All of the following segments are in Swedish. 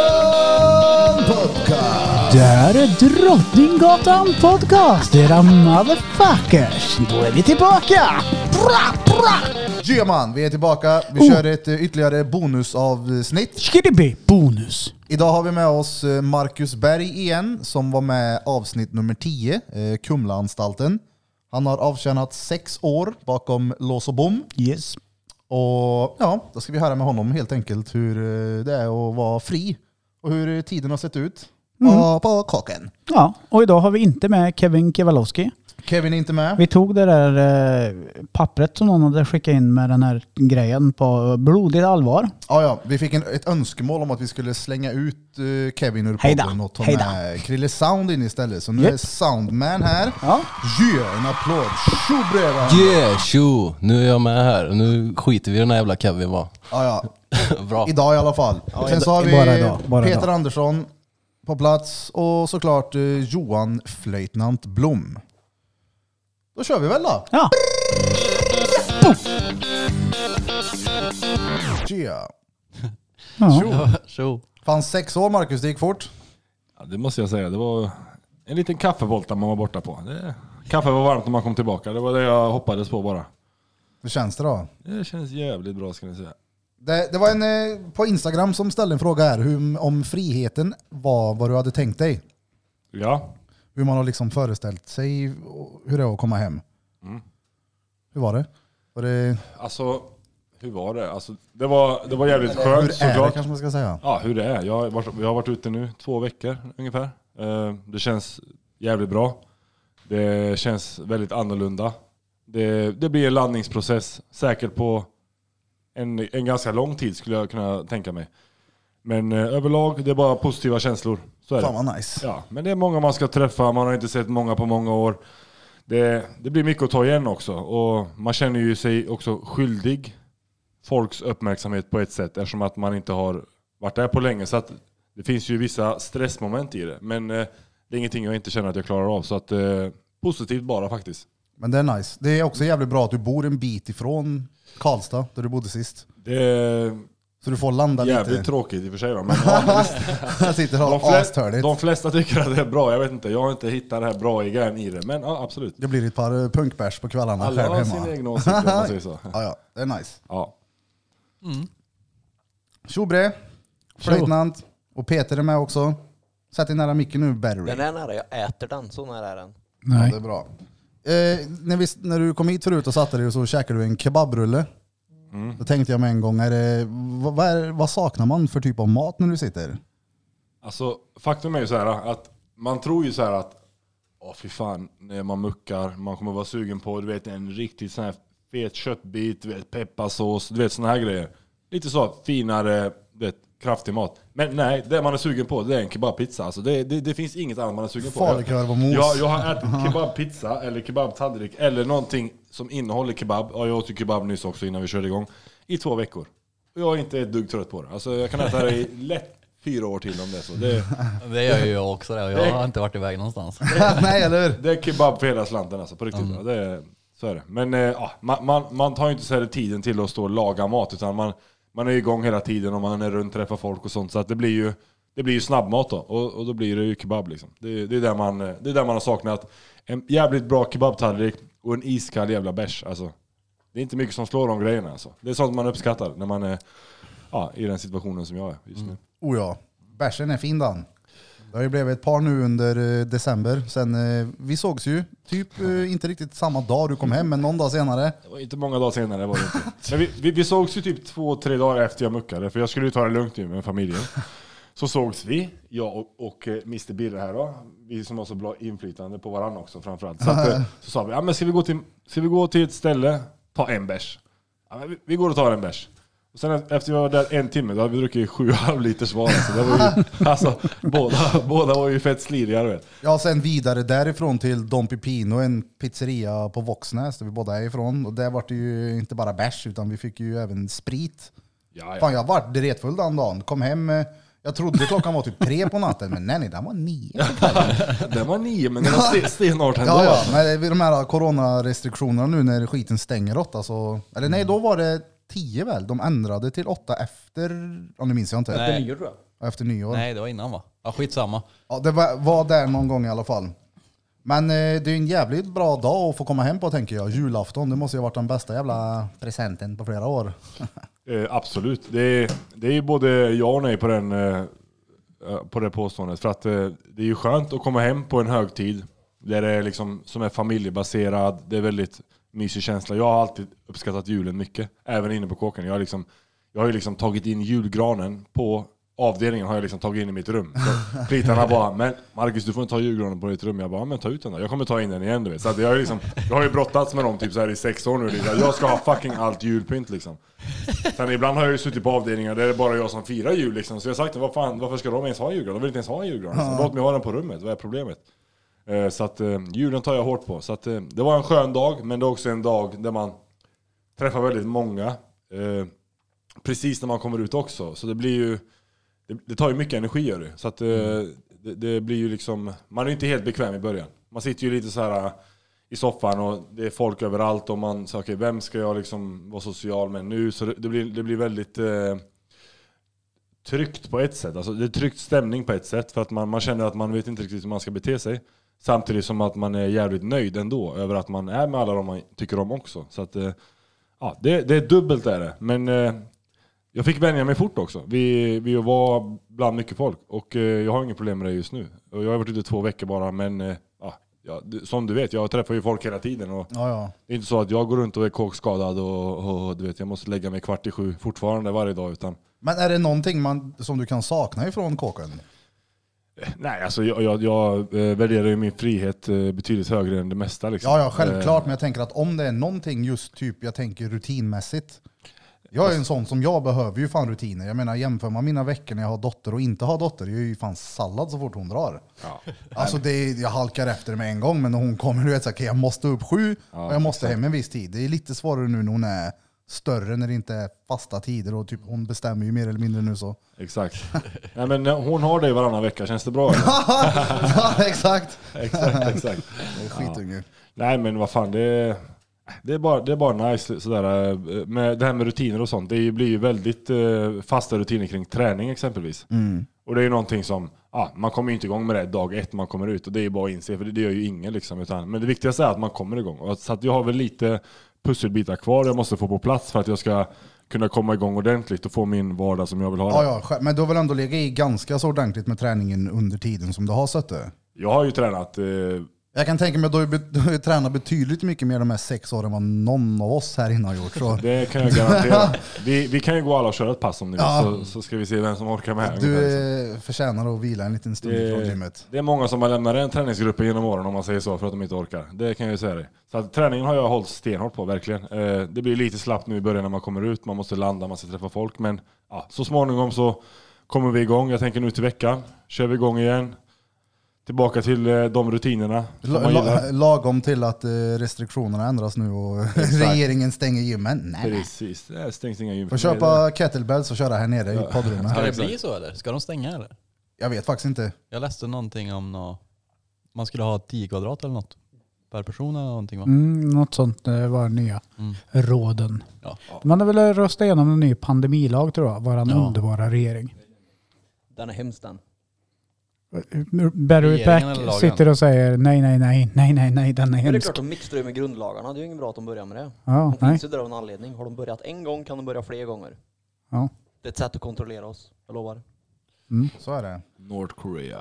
Drottninggatan podcast! Det här är Drottninggatan Podcast, era motherfuckers. Då är vi tillbaka! Bra, bra! Ja man, vi är tillbaka. Vi kör ett eh, ytterligare bonusavsnitt. Skiddibi bonus. Idag har vi med oss eh, Marcus Berg igen, som var med avsnitt nummer 10, eh, Kumlaanstalten. Han har avtjänat sex år bakom lås och bom. Yes. Och ja, då ska vi höra med honom helt enkelt hur eh, det är att vara fri och hur tiden har sett ut på, på kaken. Ja, och idag har vi inte med Kevin Kewalowski. Kevin är inte med. Vi tog det där eh, pappret som någon hade skickat in med den här grejen på blodigt allvar. Ja, ja, vi fick en, ett önskemål om att vi skulle slänga ut eh, Kevin ur Hejda, podden och ta hejda. med Krille Sound in istället. Så nu Japp. är Soundman här. Ja. Yeah, en applåd! Tjo breven! Yeah, tjo! Nu är jag med här. Nu skiter vi i den här jävla Kevin va? Ja, ja. Bra. Idag i alla fall. Sen så har vi bara idag, bara Peter idag. Andersson på plats och såklart eh, Johan Flöjtnant Blom. Då kör vi väl då? Ja. Yeah. ja. Tjo! Fan sex år Marcus, det gick fort. Ja, det måste jag säga. Det var en liten kaffevolta man var borta på. Det, kaffe var varmt när man kom tillbaka. Det var det jag hoppades på bara. Hur känns det då? Det känns jävligt bra ska ni säga. Det, det var en eh, på Instagram som ställde en fråga här hur, om friheten var vad du hade tänkt dig. Ja, Hur man har liksom föreställt sig hur det är att komma hem. Mm. Hur var det? Var det alltså hur var det? Alltså, det, var, det var jävligt hur skönt är det såklart. kanske man ska säga? Ja, hur det är. Jag har, varit, jag har varit ute nu två veckor ungefär. Eh, Det känns jävligt bra. Det känns väldigt annorlunda. Det, det blir en landningsprocess, säkert på en, en ganska lång tid skulle jag kunna tänka mig. Men eh, överlag, det är bara positiva känslor. Så är det. Fan vad nice. Ja, men det är många man ska träffa, man har inte sett många på många år. Det, det blir mycket att ta igen också. Och man känner ju sig också skyldig folks uppmärksamhet på ett sätt eftersom att man inte har varit där på länge. Så att det finns ju vissa stressmoment i det. Men eh, det är ingenting jag inte känner att jag klarar av. Så att eh, positivt bara faktiskt. Men det är nice. Det är också jävligt bra att du bor en bit ifrån Karlstad, där du bodde sist. Det Så du får landa jävligt lite. tråkigt i och för sig. då, Men ja, Jag sitter och de, har flesta, astördigt. de flesta tycker att det är bra. Jag vet inte, jag har inte hittat det här bra i grejen i det. Men ja, absolut. Det blir ett par eh, punkbärs på kvällarna Alla själv har hemma. sina egna åsikter om man säger så. Ja, ja, det är nice. Ja. Tjobre, flöjtnant och Peter är med också. Sätt dig nära micken nu, Battery. Den är nära, jag äter den. Så nära är den. Ja, Nej. det är bra. Eh, när, vi, när du kom hit förut och satte dig så käkade du en kebabrulle. Mm. Då tänkte jag med en gång, är det, vad, är, vad saknar man för typ av mat när du sitter? Alltså, faktum är ju så här att man tror ju så här att Åh fy fan, när man muckar, man kommer vara sugen på du vet, en riktigt sån här fet köttbit, du vet, pepparsås, du vet såna här grejer. Lite så finare, du vet, kraftig mat. Men nej, det man är sugen på det är en kebabpizza. Alltså, det, det, det finns inget annat man är sugen på. Falukorv och mos. Jag, jag har ätit kebabpizza eller kebabtallrik eller någonting som innehåller kebab. Ja, jag åt ju kebab nyss också innan vi körde igång. I två veckor. Och jag är inte ett dugg trött på det. Alltså, jag kan äta det i lätt fyra år till om det är så. Det, Det gör ju jag också det och jag har inte varit iväg någonstans. Nej, eller hur? det är kebab för hela slanten alltså, på riktigt. Ja, det är, så är det. Men eh, ja, man, man, man tar ju inte så här tiden till att stå och laga mat, utan man, man är igång hela tiden och man är runt, träffar folk och sånt. Så att det blir ju, det blir ju snabbmat då, och, och då blir det ju kebab liksom. Det, det, är där man, det är där man har saknat en jävligt bra kebabtallrik och en iskall jävla bärs. Alltså, det är inte mycket som slår de grejerna alltså. Det är sånt man uppskattar när man är ja, i den situationen som jag är just nu. Oh ja, bärsen är fin den. Det har ju blivit ett par nu under eh, december. Sen, eh, vi sågs ju typ eh, inte riktigt samma dag du kom hem, men någon dag senare. Det var inte många dagar senare var det inte. Men vi, vi, vi sågs ju typ två, tre dagar efter jag muckade, för jag skulle ju ta det lugnt med familjen. Så sågs vi, jag och, och eh, Mr Birre här då. Vi som har så bra inflytande på varandra också framförallt. Så, att, eh, så sa vi, ja men ska vi gå till, ska vi gå till ett ställe, ta en bärs? Ja, vi, vi går och tar en bärs. Och sen efter vi var där en timme, då hade vi druckit sju och halv liters var. Så det var ju, alltså, båda, båda var ju fett sliriga vet. Ja, sen vidare därifrån till Don Pipino, en pizzeria på Våxnäs där vi båda är ifrån. Och där var det ju inte bara bärs, utan vi fick ju även sprit. Ja, Fan, ja. jag vart dretfull den dagen. Kom hem, eh, jag trodde klockan var typ tre på natten, men nej, nej, den var nio. Den var nio, men den var sten- stenhårt ändå. Ja, ja, men vid de här coronarestriktionerna nu när skiten stänger åtta så... Eller nej, då var det tio väl? De ändrade till åtta efter, ja nu minns jag inte, Nej. Nio tror jag. Ja, efter nyår. Nej, det var innan va? Ja, skitsamma. Ja, det var, var där någon gång i alla fall. Men eh, det är en jävligt bra dag att få komma hem på tänker jag. Julafton, det måste ju ha varit den bästa jävla presenten på flera år. Eh, absolut. Det är, det är ju både ja och nej på, den, eh, eh, på det påståendet. För att eh, det är ju skönt att komma hem på en högtid där det är liksom, som är familjebaserad. Det är väldigt mysig känsla. Jag har alltid uppskattat julen mycket. Även inne på kåken. Jag har, liksom, jag har ju liksom tagit in julgranen på avdelningen har jag liksom tagit in i mitt rum. Så plitarna bara, men Marcus du får inte ta julgranen på ditt rum. Jag bara, "Ja, men ta ut den då. Jag kommer ta in den igen du vet. Så att jag, har ju liksom, jag har ju brottats med dem typ så här i sex år nu. Liksom. Jag ska ha fucking allt julpynt liksom. Sen ibland har jag ju suttit på avdelningar där det är bara jag som firar jul liksom. Så jag har sagt, vad fan, varför ska de ens ha julgran? De vill inte ens ha en julgran. Liksom. Låt mig ha den på rummet, vad är problemet? Eh, Så att eh, julen tar jag hårt på. Så att eh, det var en skön dag, men det är också en dag där man träffar väldigt många. eh, Precis när man kommer ut också. Så det blir ju, det, det tar ju mycket energi gör det. Så att eh, det, det blir ju liksom, man är ju inte helt bekväm i början. Man sitter ju lite så här eh, i soffan och det är folk överallt och man säger okej, vem ska jag liksom vara social med nu? Så det, det, blir, det blir väldigt eh, tryggt på ett sätt. Alltså det är tryckt stämning på ett sätt för att man, man känner att man vet inte riktigt hur man ska bete sig. Samtidigt som att man är jävligt nöjd ändå över att man är med alla de man tycker om också. Så att, eh, ja, det, det är dubbelt är det. Men eh, jag fick vänja mig fort också. Vi, vi var bland mycket folk och eh, jag har inget problem med det just nu. Jag har varit ute två veckor bara men eh, ja, som du vet, jag träffar ju folk hela tiden. Och Ja, ja. det är inte så att jag går runt och är kåkskadad och, och du vet, jag måste lägga mig kvart i sju fortfarande varje dag. Utan, Men är det någonting man, som du kan sakna ifrån kåken? nej, alltså jag, jag, jag eh, värderar ju min frihet eh, betydligt högre än det mesta. Liksom. Ja, ja, självklart. Eh, Men jag tänker att om det är någonting just typ, jag tänker rutinmässigt. Jag är en sån som jag behöver ju fan rutiner. Jag menar jämför man mina veckor när jag har dotter och inte har dotter, jag är ju fan sallad så fort hon drar. Ja. Alltså det är, jag halkar efter med en gång, men när hon kommer, du vet så här, okej, jag måste upp sju och jag måste hem en viss tid. Det är lite svårare nu när hon är större, när det inte är fasta tider och typ, hon bestämmer ju mer eller mindre nu så. Exakt. nej, men eh, hon har dig varannan vecka, känns det bra? ja, exakt! exakt, exakt. Det är skitunge. Nej men vad fan, det är, det är, bara, det är bara nice sådär. eh, Med det här med rutiner och sånt. Det blir ju väldigt eh, fasta rutiner kring träning exempelvis. Och det är ju någonting som, ah, man kommer ju inte igång med det dag ett man kommer ut. Och det är ju bara att inse, för det, det gör ju ingen liksom. Utan, men det viktigaste är att man kommer igång. Så jag har väl lite pusselbitar kvar jag måste få på plats för att jag ska kunna komma igång ordentligt och få min vardag som jag vill ha. Ja, ja, men du har väl ändå legat i ganska så ordentligt med träningen under tiden som du har suttit? Jag har ju tränat eh, Jag kan tänka mig att du har, ju tränat betydligt mycket mer de här sex åren än vad någon av oss här inne har gjort. Så Det kan jag garantera. vi, vi kan ju gå alla och köra ett pass om ni vill, Ja. så, så ska vi se vem som orkar med. du så. eh, förtjänar att vila en liten stund Det- från gymmet. Det är många som har lämnat den träningsgruppen genom åren om man säger så, för att de inte orkar. Det kan jag ju säga dig. Så att träningen har jag hållit stenhårt på, verkligen. Eh, det blir lite slappt nu i början när man kommer ut, man måste landa, man ska träffa folk. Men ja, så småningom så kommer vi igång. Jag tänker nu till veckan, kör vi igång igen. Tillbaka till eh, de rutinerna som La, man la, gillar. lagom till att eh, restriktionerna ändras nu och regeringen stänger gymmen. Nej, nej. Precis, det stängs inga gym. Får köpa kettlebells och köra här nere i poddrummet. Ska det bli så eller? Ska de stänga eller? Jag vet faktiskt inte. Jag läste någonting om nå man skulle ha 10 kvadrat eller något per person eller någonting va? Mm, något sånt eh, var nya Mm. råden. Ja. Man har väl röstat igenom en ny pandemilag tror jag, våran Ja. underbara regering. Den är hemsk den. Barry Pack sitter och säger nej, nej, nej, nej, nej, nej, den är Men det är hemsk. klart de mixtrar ju med grundlagarna. Det är ju inget bra att de börjar med det. Ja, De finns ju där av en anledning. Har de börjat en gång kan de börja fler gånger. Ja. Det är ett sätt att kontrollera oss, jag lovar. Så är det. North Korea.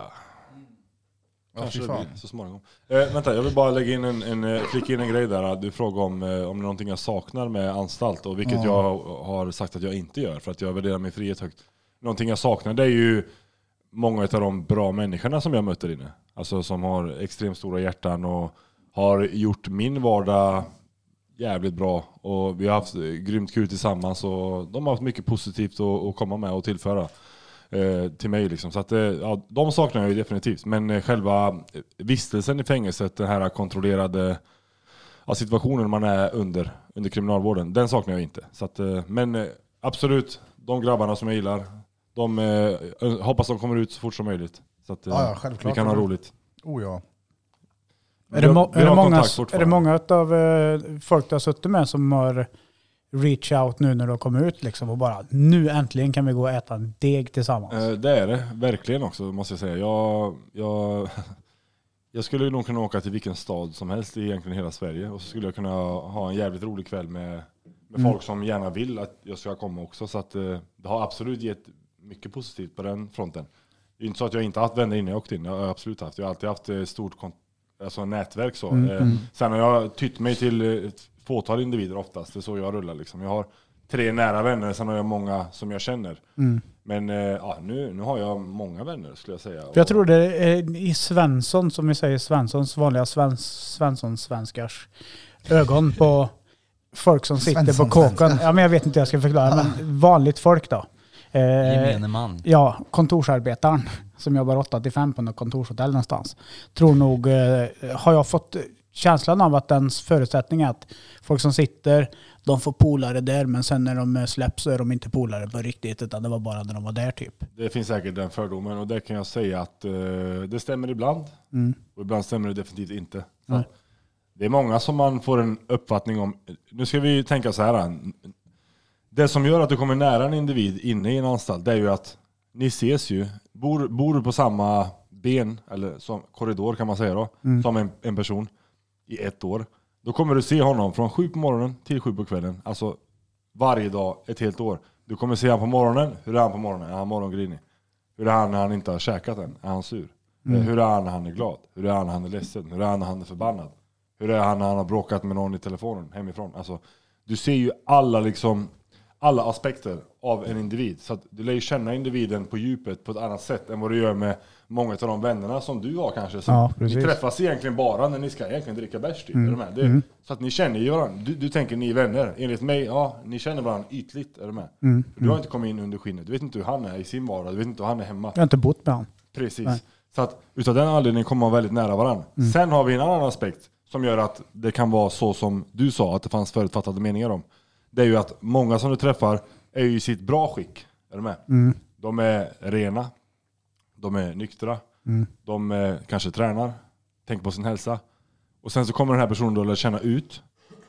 Ja, Kanske det blir så småningom. Eh, vänta, jag vill bara lägga in en, en, eh, flika in en grej där. Du frågade om, eh, om det är någonting jag saknar med anstalt, och vilket Ja. jag har sagt att jag inte gör, för att jag värderar min frihet högt. Någonting jag saknar det är ju många av de bra människorna som jag möter inne. Alltså som har extremt stora hjärtan och har gjort min vardag jävligt bra. Och vi har haft grymt kul tillsammans och de har haft mycket positivt att, att komma med och tillföra eh, till mig. Liksom. Så att, eh, ja, de saknar jag ju definitivt. Men eh, själva eh, vistelsen i fängelset, den här kontrollerade ja, situationen man är under, under kriminalvården, den saknar jag inte. Så att, eh, men absolut, de grabbarna som jag gillar, de eh, hoppas de kommer ut så fort som möjligt. Så att eh, Ja, ja, självklart. vi kan ha roligt. Oh ja. Är det, Vi må, har- vi är det har många, kontakt är det många av eh, folk du har suttit med som har reach out nu när du har kommit ut liksom och bara nu äntligen kan vi gå och äta en deg tillsammans? Eh, Det är det, verkligen också måste jag säga. Jag, jag, jag skulle nog kunna åka till vilken stad som helst i egentligen hela Sverige och så skulle jag kunna ha en jävligt rolig kväll med, med folk som gärna vill att jag ska komma också. Så att eh, det har absolut gett mycket positivt på den fronten. Det är inte så att jag inte haft vänner innan jag åkte in, det har jag absolut haft. Jag har alltid haft ett stort alltså nätverk så. Eh, Sen har jag tytt mig till ett fåtal individer oftast, det är så jag rullar liksom. Jag har tre nära vänner, sen har jag många som jag känner. Men eh, ja, nu, nu har jag många vänner skulle jag säga. För jag tror det är i Svensson, som vi säger, Svenssons vanliga svens, Svensson-svenskars ögon på folk som sitter på kåken. Ja men jag vet inte hur jag ska förklara, men vanligt folk då. Eh, Gemene man. Ja, kontorsarbetaren som jobbar 8 till 5 på något kontorshotell någonstans. Tror nog, eh, har jag fått känslan av att dens förutsättning är att folk som sitter, de får polare där men sen när de eh, släpps så är de inte polare på riktigt utan det var bara när de var där typ. Det finns säkert den fördomen och det kan jag säga att eh, det stämmer ibland. Och ibland stämmer det definitivt inte. Det är många som man får en uppfattning om. Nu ska vi tänka så här. Det som gör att du kommer nära en individ inne i en anstalt, det är ju att ni ses ju. Bor, bor du på samma ben, eller som korridor kan man säga då, som en, en person i ett år. Då kommer du se honom från sju på morgonen till sju på kvällen. Alltså varje dag, ett helt år. Du kommer se honom på morgonen. Hur är han på morgonen? Är han morgongrinig? Hur är han när han inte har käkat än? Är han sur? Hur är han när han är glad? Hur är han när han är ledsen? Hur är han när han är förbannad? Hur är han när han har bråkat med någon i telefonen hemifrån? Alltså, du ser ju alla, liksom, alla aspekter av en individ. Så att du lär ju känna individen på djupet på ett annat sätt än vad du gör med många av de vännerna som du har kanske. Så Ja, ni träffas egentligen bara när ni ska egentligen dricka bärs. Typ, är med? Det, Så att ni känner ju varandra. Du, du tänker ni är vänner. Enligt mig, ja, ni känner varandra ytligt. Är du med? För du har inte kommit in under skinnet. Du vet inte hur han är i sin vardag. Du vet inte hur han är hemma. Jag har inte bott med honom. Precis. Så att utav den anledningen kommer man väldigt nära varandra. Sen har vi en annan aspekt som gör att det kan vara så som du sa, att det fanns förutfattade meningar om. Det är ju att många som du träffar är ju i sitt bra skick. Är du med? De är rena, de är nyktra, de eh, kanske tränar, tänker på sin hälsa. Och sen så kommer den här personen då att känna ut.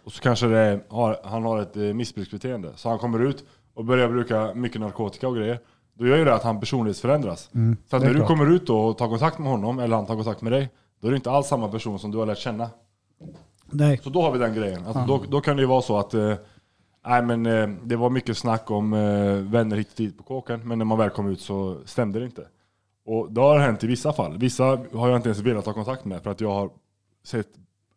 Och så kanske det har, han har ett eh, missbruksbeteende. Så han kommer ut och börjar bruka mycket narkotika och grejer. Då gör ju det att han personlighetsförändras. så att Mm, det är när du klart. kommer ut då och tar kontakt med honom, eller han tar kontakt med dig, då är det inte alls samma person som du har lärt känna. Nej. Så då har vi den grejen. Alltså, då, då kan det ju vara så att eh, nej, men, eh, det var mycket snack om eh, vänner hit och dit på kåken, men när man väl kom ut så stämde det inte. Och det har hänt i vissa fall. Vissa har jag inte ens velat ta kontakt med för att jag har sett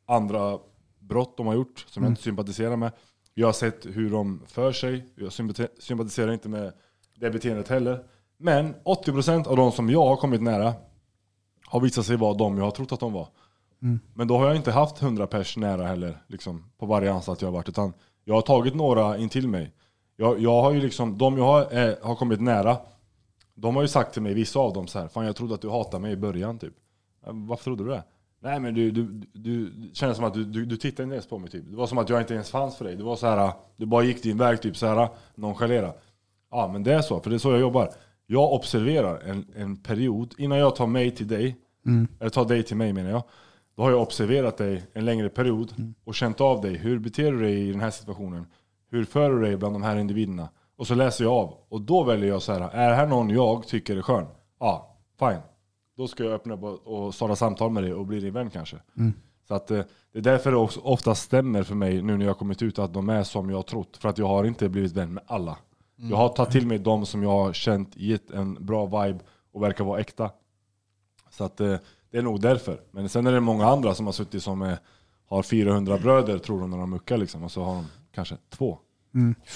andra brott de har gjort som jag inte sympatiserar med. Jag har sett hur de för sig. Jag sympati- sympatiserar inte med det beteendet heller. Men 80% av de som jag har kommit nära har visat sig vara de jag har trott att de var. Men då har jag inte haft 100 pers nära heller, liksom, på varje anstalt jag har varit. Utan jag har tagit några in till mig. Jag, jag har ju liksom, de jag har, eh, har kommit nära, de har ju sagt till mig, vissa av dem så här, Fan jag trodde att du hatade mig i början typ. "Ja, Varför trodde du det? Nej men du, du, du det kändes som att du, du, du tittade inte ens på mig typ. Det var som att jag inte ens fanns för dig. Det var så här, du bara gick din väg typ så här, nonchalera. Ja men det är så, för det är så jag jobbar. Jag observerar en, en period innan jag tar mig till dig, eller tar dig till mig menar jag. Då har jag observerat dig en längre period och känt av dig. Hur beter du dig i den här situationen? Hur för du dig bland de här individerna? Och så läser jag av. Och då väljer jag så här, är det här någon jag tycker är skön? Ja, fine. Då ska jag öppna upp och- starta samtal med dig och bli din vän kanske. Så att, eh, det är därför det också ofta stämmer för mig nu när jag har kommit ut att de är som jag har trott. För att jag har inte blivit vän med alla. Jag har tagit till mig de som jag har känt gett en bra vibe och verkar vara äkta. Så att eh, det är nog därför. Men sen är det många andra som har suttit som är, har 400 bröder tror de när de muckar liksom. Och så har de kanske två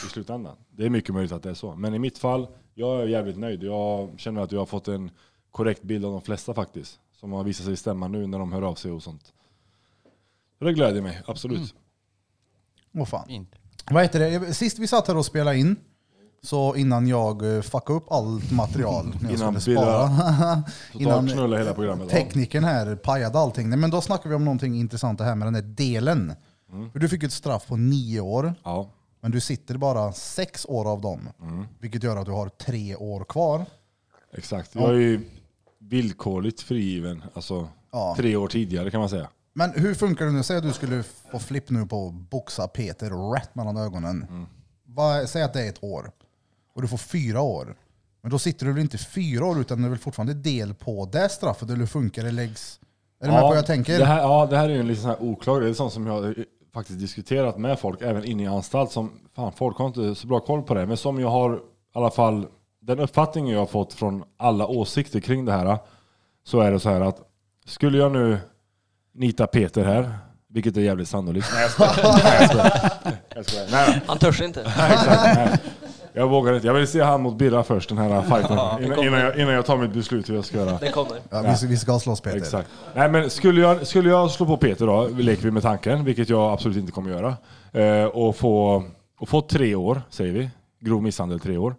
i slutändan. Det är mycket möjligt att det är så. Men i mitt fall, jag är jävligt nöjd. Jag känner att jag har fått en korrekt bild av de flesta faktiskt. Som har visat sig stämma nu när de hör av sig och sånt. Så det gläder mig, absolut. Åh fan. Fint. Vad heter det? Sist vi satt här och spelade in, så innan jag eh, fuckade upp allt material, när jag Innan skulle spara, knulla hela programmet. Tekniken här pajade allting. Nej, men då snackar vi om någonting intressant det här med den där delen. Mm. För du fick ett straff på nio år, Ja. men du sitter bara sex år av dem. Mm. Vilket gör att du har tre år kvar. Exakt. Jag är ju villkorligt frigiven. Alltså Ja. tre år tidigare kan man säga. Men hur funkar det nu? Säg att du skulle få flipp nu på att boxa Peter rätt mellan ögonen. Mm. vad, säg att det är ett år, och du får fyra år. Men då sitter du väl inte fyra år, utan det är väl fortfarande del på det straffet, eller hur funkar det? Läggs... Är du med på vad jag tänker? Det här, ja, det här är ju en lite sån här oklar Det är sånt som jag faktiskt diskuterat med folk, även inne i anstalt. Som, fan, folk har inte så bra koll på det. Men som jag har, i alla fall, den uppfattningen jag har fått från alla åsikter kring det här. Så är det så här att, skulle jag nu nita Peter här, vilket är jävligt sannolikt. Nej jag skojar. Nej, jag skojar. Jag skojar. Nej, då. Han törs inte. Nej, exakt. Nej. Jag vågar inte. Jag vill se han mot Birra först, den här fighten. Innan, innan, jag, innan jag tar mitt beslut hur jag ska göra. Det kommer. Ja, vi, ska- vi ska slåss Peter. Exakt. Nej, men skulle, jag, skulle jag slå på Peter då, leker vi med tanken, vilket jag absolut inte kommer göra, eh, och, få, och få tre år, säger vi, grov misshandel tre år.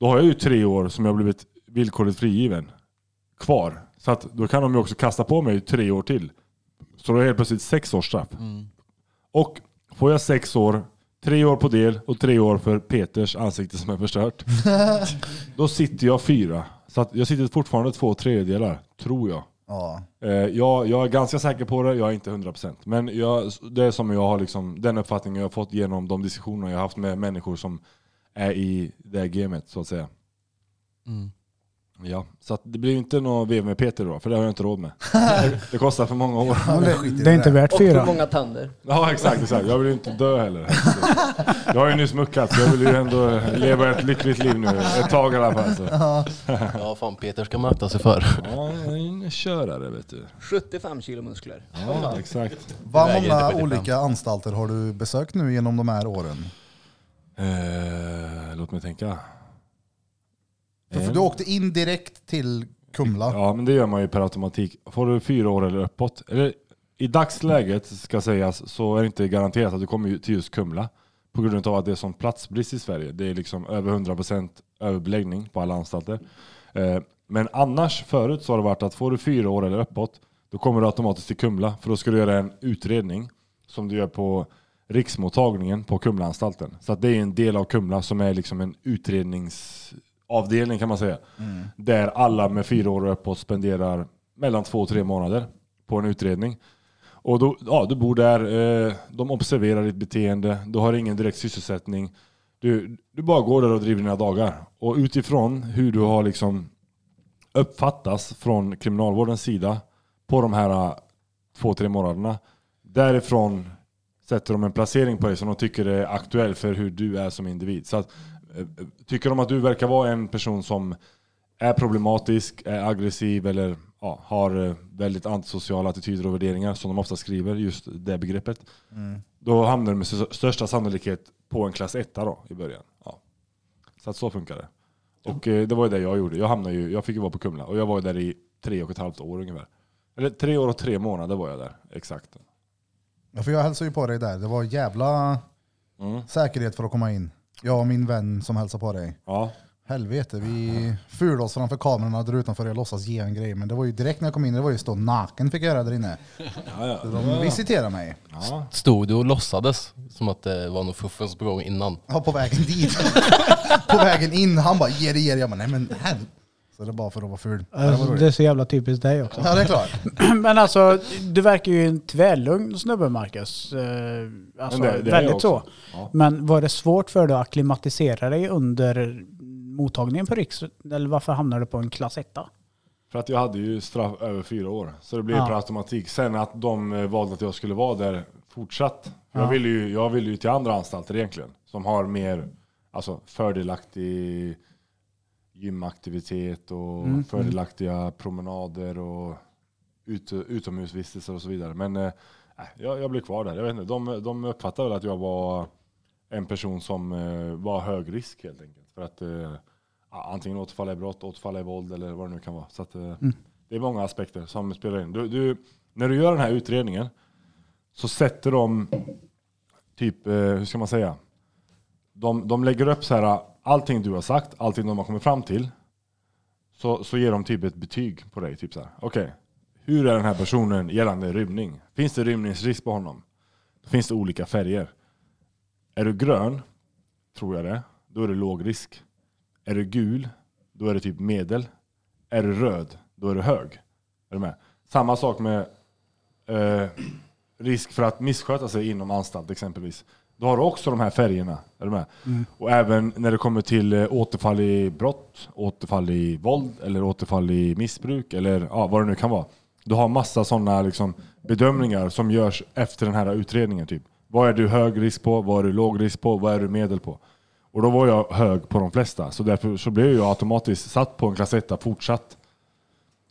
Då har jag ju tre år som jag har blivit villkorligt frigiven kvar. Så att då kan de ju också kasta på mig tre år till. Så då är det helt plötsligt sex års straff. Och får jag sex år, tre år på del och tre år för Peters ansikte som är förstört. då sitter jag fyra. Så att jag sitter fortfarande två tredjedelar, tror jag. Ja. Eh, jag, jag är ganska säker på det, jag är inte 100%. Men jag, det är som jag har liksom, den uppfattningen jag har fått genom de diskussioner jag har haft med människor som är i det här gamet så att säga. Mm. Ja, så att det blir ju inte något vev med Peter då, för det har jag inte råd med. Det kostar för många år. Men Det, det är inte värt Och för fyra. många tänder. Ja exakt, exakt. jag vill ju inte dö heller. Jag har ju nyss muckat så jag vill ju ändå leva ett lyckligt liv nu, ett tag i alla fall. Så. Ja, fan Peter ska man akta sig för. Ja, en körare vet du. 75 kilo muskler. Ja, exakt. Vad många inte 45. olika anstalter har du besökt nu genom de här åren? Eh, låt mig tänka. För, för du åkte in direkt till Kumla. Ja, men det gör man ju per automatik. Får du fyra år eller uppåt, eller i dagsläget ska sägas, så är det inte garanterat att du kommer till just Kumla. På grund av att det är sån platsbrist i Sverige. Det är liksom över 100% överbeläggning på alla anstalter. Eh, Men annars, förut så har det varit att får du fyra år eller uppåt, då kommer du automatiskt till Kumla. För då ska du göra en utredning som du gör på riksmottagningen på Kumlaanstalten. Så att det är en del av Kumla som är liksom en avdelning kan man säga. Där alla med fyra år och uppåt spenderar mellan två och tre månader på en utredning. Och då, ja, du bor där, eh, de observerar ditt beteende, du har ingen direkt sysselsättning. Du, du bara går där och driver dina dagar. Och utifrån hur du har liksom uppfattas från kriminalvårdens sida på de här eh, två, tre månaderna. Därifrån sätter de en placering på dig som de tycker är aktuell för hur du är som individ. Så att, tycker de att du verkar vara en person som är problematisk, är aggressiv eller ja, har eh, väldigt antisociala attityder och värderingar som de ofta skriver, just det begreppet. Då hamnar du med största sannolikhet på en klass 1 då i början. Ja. Så att så funkar det. Och eh, det var ju det jag gjorde. Jag, hamnade ju, jag fick ju vara på Kumla och jag var där i tre och ett halvt år ungefär. Eller tre år och tre månader var jag där, exakt. Ja, för jag hälsade ju på dig där. Det var jävla Mm. säkerhet för att komma in. Jag och min vän som hälsade på dig. Ja. Helvete, vi fulade oss framför kamerorna där utanför. Jag låtsas ge en grej. Men det var ju direkt när jag kom in, det var ju stå naken fick jag göra där inne. Ja, ja. Så de visiterade mig. ja. Stod du och låtsades som att det var något fuffens på gång innan? Ja, på vägen dit. på vägen in, han bara ge det, ge det. Jag bara nej men här. Så det är bara för att vara ful. Alltså, det är så jävla typiskt dig också. Ja det är klart. Men alltså, du verkar ju en tvärlugn snubbe Marcus. Eh, Alltså, det- det väldigt så. Ja. Men var det svårt för dig att acklimatisera dig under mottagningen på Riks? Eller varför hamnade du på en klass 1? För att jag hade ju straff över fyra år. Så det blev Ja. per automatik. Sen att de eh, valde att jag skulle vara där fortsatt. Ja. Jag, ville ju, jag ville ju till andra anstalter egentligen. Som har mer alltså, fördelaktig gymaktivitet och Mm. fördelaktiga promenader och ut, utomhusvistelser och så vidare. Men eh, jag, jag blev kvar där. Jag vet inte, de, de uppfattade väl att jag var en person som eh, var hög risk helt enkelt. För att eh, antingen återfalla i brott, återfalla i våld eller vad det nu kan vara. Så att, eh, Det är många aspekter som spelar in. Du, du, när du gör den här utredningen så sätter de typ, eh, hur ska man säga? De, de lägger upp så här, allting du har sagt, allting de har kommit fram till. Så, så ger de typ ett betyg på dig. Typ så här. Okej, hur är den här personen gällande rymning? Finns det rymningsrisk på honom? Då finns det olika färger. Är du grön, tror jag det, då är det låg risk. Är du gul, då är det typ medel. Är du röd, då är du hög. Är du med? Samma sak med eh, risk för att missköta sig inom anstalt exempelvis då har du också de här färgerna. Är du med? Och även när det kommer till eh, återfall i brott, återfall i våld eller återfall i missbruk eller ja, vad det nu kan vara. Du har massa sådana liksom, bedömningar som görs efter den här utredningen. Typ. Vad är du hög risk på? Vad är du låg risk på? Vad är du medel på? Och då var jag hög på de flesta. Så därför så blev jag automatiskt satt på en klass 1 fortsatt.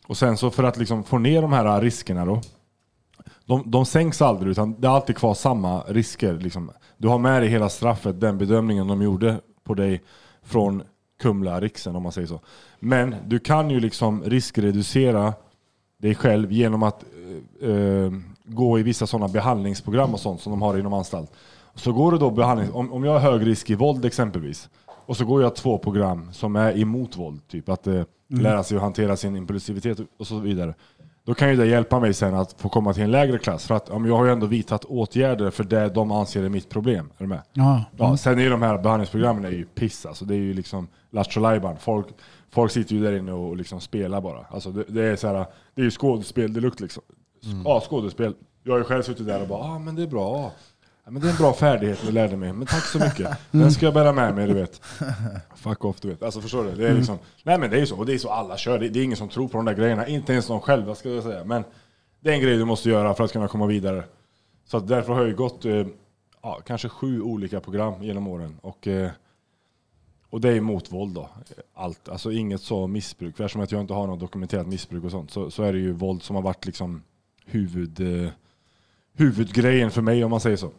Och sen så för att liksom få ner de här riskerna då. De, de sänks aldrig utan det är alltid kvar samma risker. Liksom. Du har med dig hela straffet, den bedömningen de gjorde på dig från Kumla, Riksen om man säger så. Men du kan ju liksom riskreducera dig själv genom att eh, eh, gå i vissa sådana behandlingsprogram och sånt som de har inom anstalt. Så går du då behandling, om, om jag har hög risk i våld exempelvis, och så går jag två program som är emot våld, typ att eh, lära sig att hantera sin impulsivitet och så vidare. Då kan ju det hjälpa mig sen att få komma till en lägre klass. För att om jag har ju ändå vidtagit åtgärder för det de anser är mitt problem. Är du med? Ja. Ja, sen är ju de här behandlingsprogrammen är ju piss alltså. Det är ju liksom Lattjo. Folk, folk sitter ju där inne och liksom spelar bara. Alltså det, det är så här, det är ju skådespel deluxe liksom. Ja, skådespel. Jag har ju själv suttit där och bara, ah, men det är bra. Ja, men det är en bra färdighet du lärde mig. Men tack så mycket. Den ska jag bära med mig, du vet. Fuck off, du vet. Alltså förstår du? Det är liksom, nej men det är ju så. Och det är så alla kör. Det, det är ingen som tror på de där grejerna. Inte ens de själva ska jag säga. Men det är en grej du måste göra för att kunna komma vidare. Så att därför har jag ju gått eh, ja, kanske sju olika program genom åren. Och, eh, och det är mot våld då. Allt. Alltså inget så missbruk. För eftersom att jag inte har något dokumenterat missbruk och sånt så, så är det ju våld som har varit liksom huvud, eh, huvudgrejen för mig om man säger så.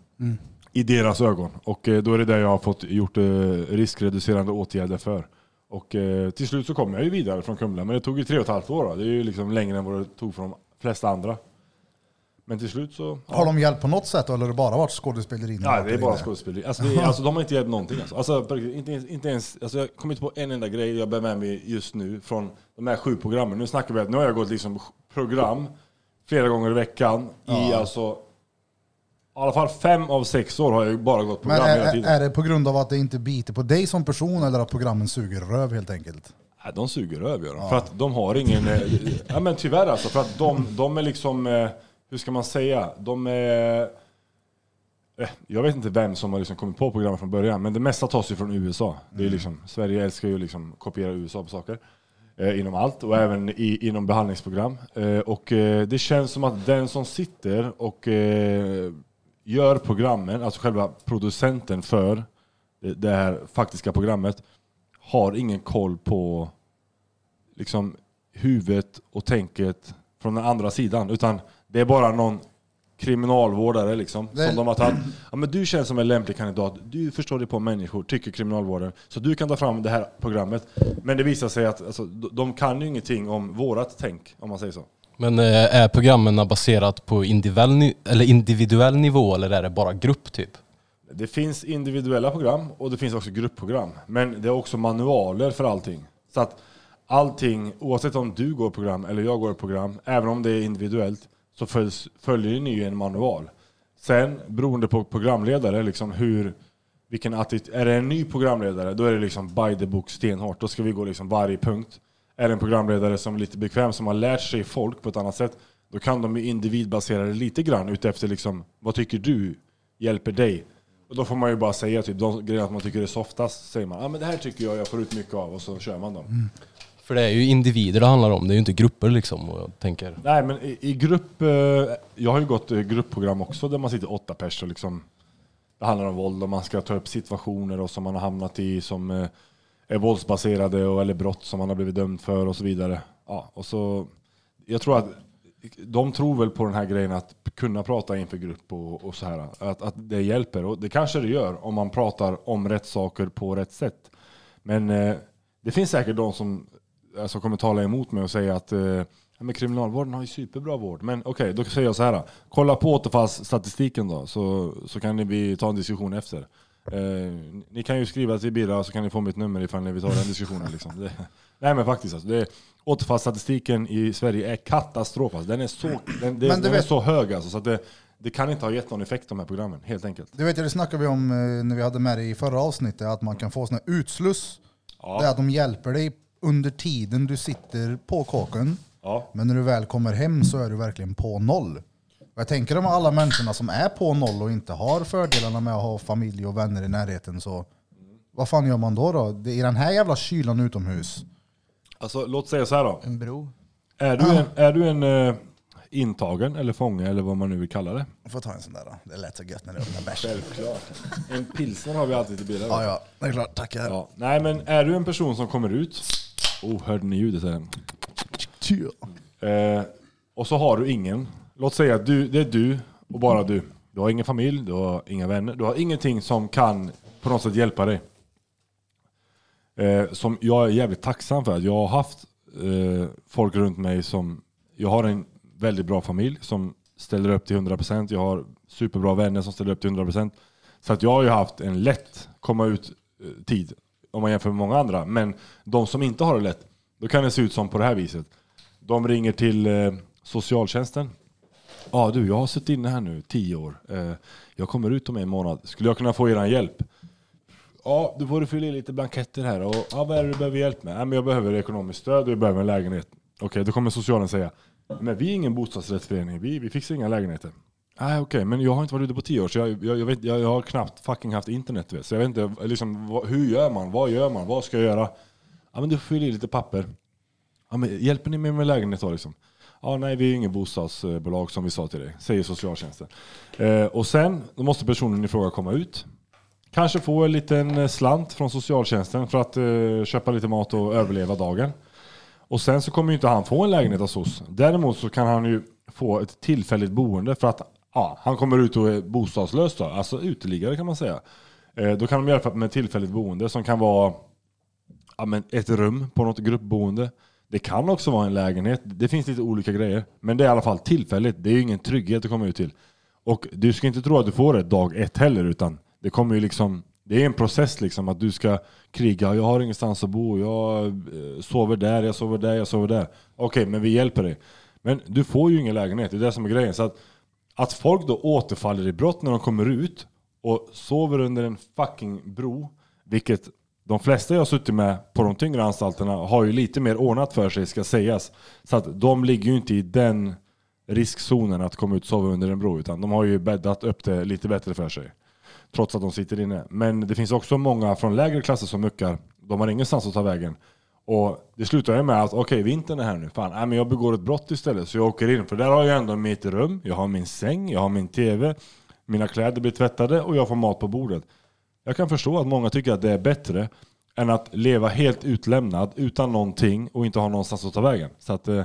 I deras ögon. Och eh, då är det där jag har fått gjort eh, riskreducerande åtgärder för. Och eh, till slut så kom jag ju vidare från Kumla. Men det tog ju tre och ett halvt år. Då. Det är ju liksom längre än vad det tog för de flesta andra. Men till slut så... Har de hjälpt på något sätt eller har det bara varit skådespeleri? Ja, varit det är bara skådespeleri. Alltså, det är, alltså, de har inte hjälpt någonting. Alltså. Alltså, inte, inte ens, alltså, jag kommer inte på en enda grej jag bär med mig just nu från de här sju programmen. Nu snackar vi att nu har jag gått liksom program flera gånger i veckan i alltså i alla fall fem av sex år har jag ju bara gått Men program hela är, tiden. är det på grund av att det inte biter på dig som person eller att programmen suger röv helt enkelt? Nej, de suger över gör de. För att de har ingen... eh, Ja men tyvärr alltså. För att de, de är liksom... eh, Hur ska man säga? De är... eh, Jag vet inte vem som har liksom kommit på programmet från början, men det mesta tas ju från USA. Det är liksom, Sverige älskar ju liksom kopiera USA på saker. Eh, inom allt och även i, inom behandlingsprogram. Eh, och eh, det känns som att den som sitter och eh, gör programmen, alltså själva producenten för det, här faktiska programmet, har ingen koll på liksom huvudet och tänket från den andra sidan. Utan det är bara någon kriminalvårdare liksom, som de har tagit. Ja, men du känns som en lämplig kandidat, du förstår dig på människor, tycker kriminalvården. Så du kan ta fram det här programmet. Men det visar sig att alltså, de- de kan ju ingenting om vårat tänk, om man säger så. Men eh, är programmen baserat på individuell, eller individuell nivå eller är det bara grupp typ? Det finns individuella program och det finns också gruppprogram. Men det är också manualer för allting. Så att allting, oavsett om du går program eller jag går program, även om det är individuellt, så följs, följer ni ju en manual. Sen beroende på programledare, liksom hur, vilken attityd, är det en ny programledare, då är det liksom by the book stenhårt. Då ska vi gå liksom varje punkt. Är en programledare som är lite bekväm, som har lärt sig folk på ett annat sätt, då kan de ju individbasera det lite grann utefter liksom, vad tycker du hjälper dig? Och då får man ju bara säga typ de grejerna man tycker är softast, säger man. Ja ah, men det här tycker jag jag får ut mycket av och så kör man dem. För det är ju individer det handlar om, det är ju inte grupper liksom. Och jag tänker. Nej men i, i grupp, eh, jag har ju gått eh, gruppprogram också där man sitter åtta pers och liksom Det handlar om våld och man ska ta upp situationer och som man har hamnat i som eh, är våldsbaserade och, eller brott som man har blivit dömd för och så vidare. Ja, och så, jag tror att de tror väl på den här grejen att kunna prata inför grupp och, och så här. Att, att det hjälper och det kanske det gör om man pratar om rätt saker på rätt sätt. Men eh, det finns säkert de som alltså, kommer tala emot mig och säga att eh, ja, men kriminalvården har ju superbra vård. Men okej, då säger jag så här. Kolla på återfallsstatistiken då, så, så kan ni vi ta en diskussion efter. Eh, ni kan ju skriva till Birra så kan ni få mitt nummer ifall ni vill ta den diskussionen. Liksom. Det, nej men faktiskt, alltså, det, återfallsstatistiken i Sverige är katastrof. Alltså. Den är så, den, det, den är vet- så hög alltså, så att det, det kan inte ha gett någon effekt de här programmen, helt enkelt. Du vet, det snackade vi om eh, när vi hade med det i förra avsnittet, att man kan få här utsluss. Ja. Det är att de hjälper dig under tiden du sitter på kåken. Ja. Men när du väl kommer hem så är du verkligen på noll. Jag tänker om alla människorna som är på noll och inte har fördelarna med att ha familj och vänner i närheten så vad fan gör man då? då? Det är I den här jävla kylan utomhus. Alltså låt säga så här då. En bro. Är du en, är du en eh, intagen eller fånge eller vad man nu vill kalla det? Jag får ta en sån där då. Det lät så gött när det öppnar bärs. Självklart. En pilsner har vi alltid till bilen. Ja, ja, det är klart. Tackar. Ja. Nej men är du en person som kommer ut, oh hörde ni ljudet här? Eh, och så har du ingen, låt säga att du, det är du och bara du. Du har ingen familj, du har inga vänner, du har ingenting som kan på något sätt hjälpa dig. Eh, som jag är jävligt tacksam för. Jag har haft eh, folk runt mig som, jag har en väldigt bra familj som ställer upp till 100%. Jag har superbra vänner som ställer upp till 100%. Så att jag har ju haft en lätt komma ut eh, tid om man jämför med många andra. Men de som inte har det lätt, då kan det se ut som på det här viset. De ringer till eh, socialtjänsten. Ja du, jag har suttit inne här nu tio år. Eh, jag kommer ut om en månad. Skulle jag kunna få er hjälp? Ja, du får du fylla i lite blanketter här. Och, ja, vad är det du behöver hjälp med? Ja, men jag behöver ekonomiskt stöd och jag behöver en lägenhet. Okej, då kommer socialen säga. Men vi är ingen bostadsrättsförening. Vi, vi fixar inga lägenheter. Nej okej, men jag har inte varit ute på tio år så jag, jag, jag, vet, jag, jag har knappt fucking haft internet. Vet. Så jag vet inte, liksom, vad, hur gör man? Vad gör man? Vad ska jag göra? Ja men du får fylla i lite papper. Ja, men hjälper ni mig med lägenhet då liksom? Ja, nej, vi är inget bostadsbolag som vi sa till dig, säger socialtjänsten. Eh, och sen då måste personen i fråga komma ut. Kanske få en liten eh, slant från socialtjänsten för att eh, köpa lite mat och överleva dagen. Och sen så kommer ju inte han få en lägenhet hos oss. Däremot så kan han ju få ett tillfälligt boende för att ja, han kommer ut och är bostadslös då, alltså uteliggare kan man säga. Eh, då kan de hjälpa med tillfälligt boende som kan vara ja, men ett rum på något gruppboende. Det kan också vara en lägenhet. Det finns lite olika grejer. Men det är i alla fall tillfälligt. Det är ju ingen trygghet att komma ut till. Och du ska inte tro att du får det dag ett heller, utan det kommer ju liksom det är en process liksom att du ska kriga. Jag har ingenstans att bo. Jag eh, sover där, jag sover där, jag sover där. Okej, men vi hjälper dig. Men du får ju ingen lägenhet. Det är det som är grejen. Så att, att folk då återfaller i brott när de kommer ut och sover under en fucking bro, vilket de flesta jag har suttit med på de tyngre anstalterna har ju lite mer ordnat för sig, ska sägas. Så att de ligger ju inte i den riskzonen att komma ut och sova under en bro, utan de har ju bäddat upp det lite bättre för sig. Trots att de sitter inne. Men det finns också många från lägre klasser som muckar. De har ingenstans att ta vägen. Och det slutar ju med att okej, okay, vintern är här nu. Fan, nej, men jag begår ett brott istället. Så jag åker in. För där har jag ändå mitt rum, jag har min säng, jag har min TV, mina kläder blir tvättade och jag får mat på bordet. Jag kan förstå att många tycker att det är bättre än att leva helt utlämnad utan någonting och inte ha någonstans att ta vägen. Så att, eh,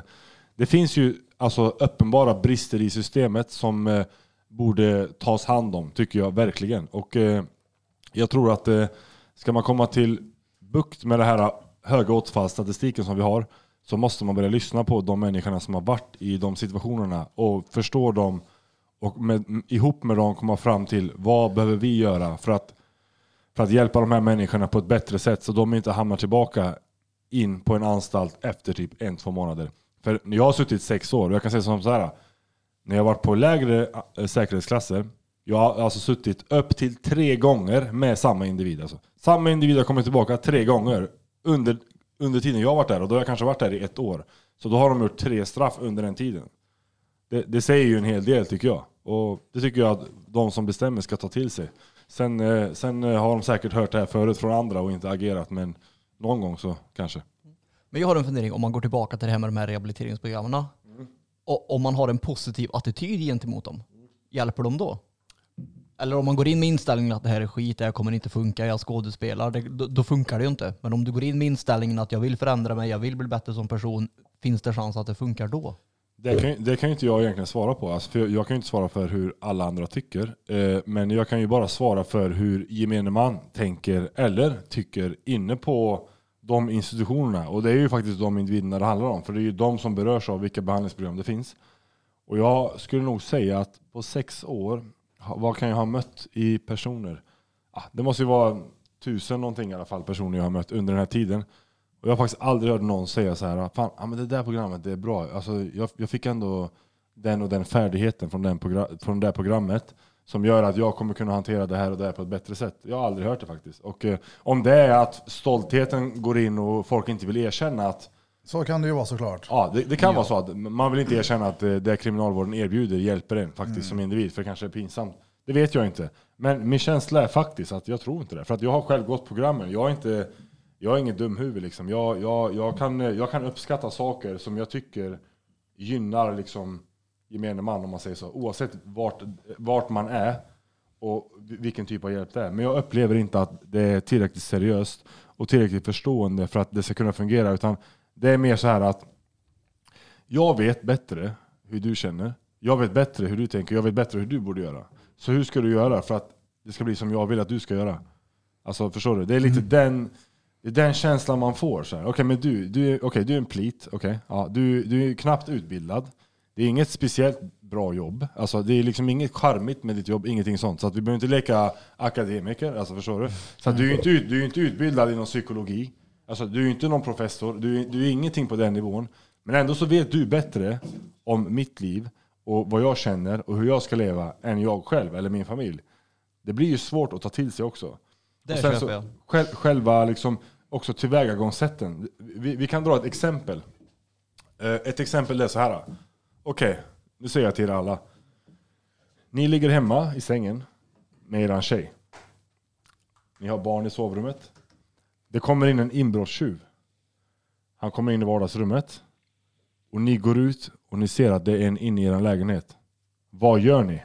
det finns ju alltså uppenbara brister i systemet som eh, borde tas hand om, tycker jag verkligen. Och eh, jag tror att eh, ska man komma till bukt med den här höga återfallsstatistiken som vi har så måste man börja lyssna på de människorna som har varit i de situationerna och förstå dem och med, ihop med dem komma fram till vad behöver vi göra för att, för att hjälpa de här människorna på ett bättre sätt så de inte hamnar tillbaka in på en anstalt efter typ en, två månader. För jag har suttit sex år och jag kan säga som så här. När jag varit på lägre eh, säkerhetsklasser, jag har alltså suttit upp till tre gånger med samma individ. Alltså. Samma individ har kommit tillbaka tre gånger under, under tiden jag har varit där och då har jag kanske varit där i ett år. Så då har de gjort tre straff under den tiden. Det, det säger ju en hel del tycker jag. Och det tycker jag att de som bestämmer ska ta till sig. Sen, eh, sen eh, har de säkert hört det här förut från andra och inte agerat, men någon gång så kanske. Men jag har en fundering om man går tillbaka till det här med de här rehabiliteringsprogrammen. Och om man har en positiv attityd gentemot dem, hjälper de då? Eller om man går in med inställningen att det här är skit, det här kommer inte funka, jag skådespelar, det, då, då funkar det ju inte. Men om du går in med inställningen att jag vill förändra mig, jag vill bli bättre som person, finns det chans att det funkar då? Det kan, det kan inte jag egentligen svara på. Alltså, för jag kan ju inte svara för hur alla andra tycker. Eh, men jag kan ju bara svara för hur gemene man tänker eller tycker inne på de institutionerna. Och det är ju faktiskt de individerna det handlar om. För det är ju de som berörs av vilka behandlingsprogram det finns. Och jag skulle nog säga att på sex år, vad kan jag ha mött i personer? Ah, det måste ju vara tusen någonting i alla fall personer jag har mött under den här tiden. Och jag har faktiskt aldrig hört någon säga så här, fan, ah, men det där programmet det är bra. Alltså, jag, jag fick ändå den och den färdigheten från, den från det programmet som gör att jag kommer kunna hantera det här och det här på ett bättre sätt. Jag har aldrig hört det faktiskt. Och eh, om det är att stoltheten går in och folk inte vill erkänna att Så kan det ju vara såklart. Ja, det, det kan vara så att man vill inte erkänna att eh, det kriminalvården erbjuder hjälper en faktiskt som individ, för det kanske är pinsamt. Det vet jag inte. Men min känsla är faktiskt att jag tror inte det. För att jag har själv gått programmen. Jag är inte, jag är ingen dumhuvud liksom. Jag, jag, jag, kan, jag kan uppskatta saker som jag tycker gynnar liksom gemene man om man säger så. Oavsett vart, vart man är och vilken typ av hjälp det är. Men jag upplever inte att det är tillräckligt seriöst och tillräckligt förstående för att det ska kunna fungera. Utan det är mer så här att jag vet bättre hur du känner. Jag vet bättre hur du tänker. Jag vet bättre hur du borde göra. Så hur ska du göra för att det ska bli som jag vill att du ska göra? Alltså förstår du? Det är lite den, det är den känslan man får. så här. Okej, men du, du, är- okej, du är en plit. okej. Ja, du, du är knappt utbildad. Det är inget speciellt bra jobb. Alltså, det är liksom inget charmigt med ditt jobb, ingenting sånt. Så att vi behöver inte leka akademiker, alltså förstår du? Så att du är ju inte, ut- du är ju inte utbildad inom psykologi. Alltså, du är ju inte någon professor, du är, du är ingenting på den nivån. Men ändå så vet du bättre om mitt liv och vad jag känner och hur jag ska leva än jag själv eller min familj. Det blir ju svårt att ta till sig också. Det Och sen köper jag. Själv, själva liksom också tillvägagångssätten. Vi, vi kan dra ett exempel. Eh, ett exempel är så här. Okej, nu säger jag till er alla. Ni ligger hemma i sängen med er tjej. Ni har barn i sovrummet. Det kommer in en inbrottstjuv. Han kommer in i vardagsrummet. Och ni går ut och ni ser att det är en inne i er lägenhet. Vad gör ni?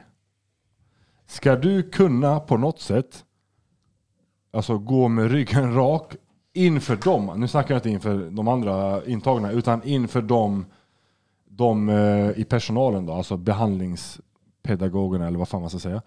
Ska du kunna på något sätt alltså gå med ryggen rak inför dem. Nu snackar jag inte inför de andra intagna utan inför dem, de eh, i personalen då, alltså behandlingspedagogerna eller vad fan man ska säga.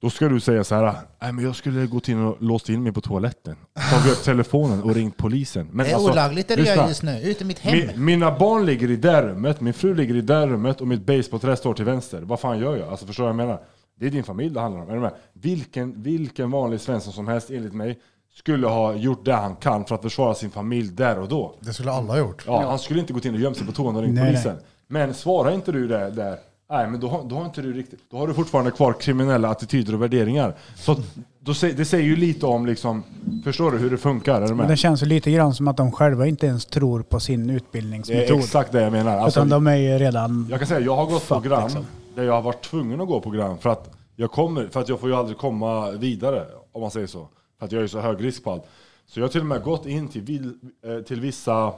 Då ska du säga så här, nej men jag skulle gått in och låst in mig på toaletten. Tagit upp telefonen och ringt polisen. Men Det är alltså, olagligt det du lyssna. gör just nu. Ut i mitt hem. Min, mina barn ligger i det rummet, min fru ligger i det rummet och mitt basebollträ står till vänster. Vad fan gör jag? Alltså förstår du vad jag menar? Det är din familj det handlar om. Är du med? Vilken, vilken vanlig svensson som helst enligt mig skulle ha gjort det han kan för att försvara sin familj där och då. Det skulle alla ha gjort. Ja, Han skulle inte gått in och gömt sig på toan och ringt Nej, polisen. Men svarar inte du det där, nej men då, har- då har inte du riktigt, då har du fortfarande kvar kriminella attityder och värderingar. Så då, det säger ju lite om liksom, förstår du hur det funkar? Är du Men med? det känns ju lite grann som att de själva inte ens tror på sin Det är utbildningsmetod. exakt det jag menar. Alltså, utan de är ju redan... Jag kan säga, jag har gått Fuck, program liksom. där jag har varit tvungen att gå program för att jag kommer, för att jag får ju aldrig komma vidare om man säger så. För att jag är så hög risk på allt. Så jag har till och med gått in till, eh, till vissa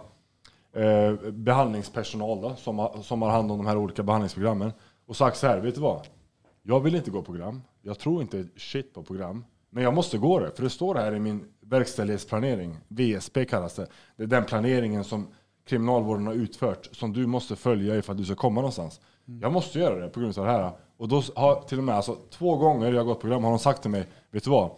eh, behandlingspersonal då, som, har, som har hand om de här olika behandlingsprogrammen och sagt så här, vet du vad? Jag vill inte gå program. Jag tror inte shit på program. Men jag måste gå det, för det står här i min verkställighetsplanering. VSP kallas det. Det är den planeringen som kriminalvården har utfört som du måste följa ifall du ska komma någonstans. Jag måste göra det på grund av det här. Och då har till och med alltså, två gånger jag gått program har de sagt till mig, vet du vad?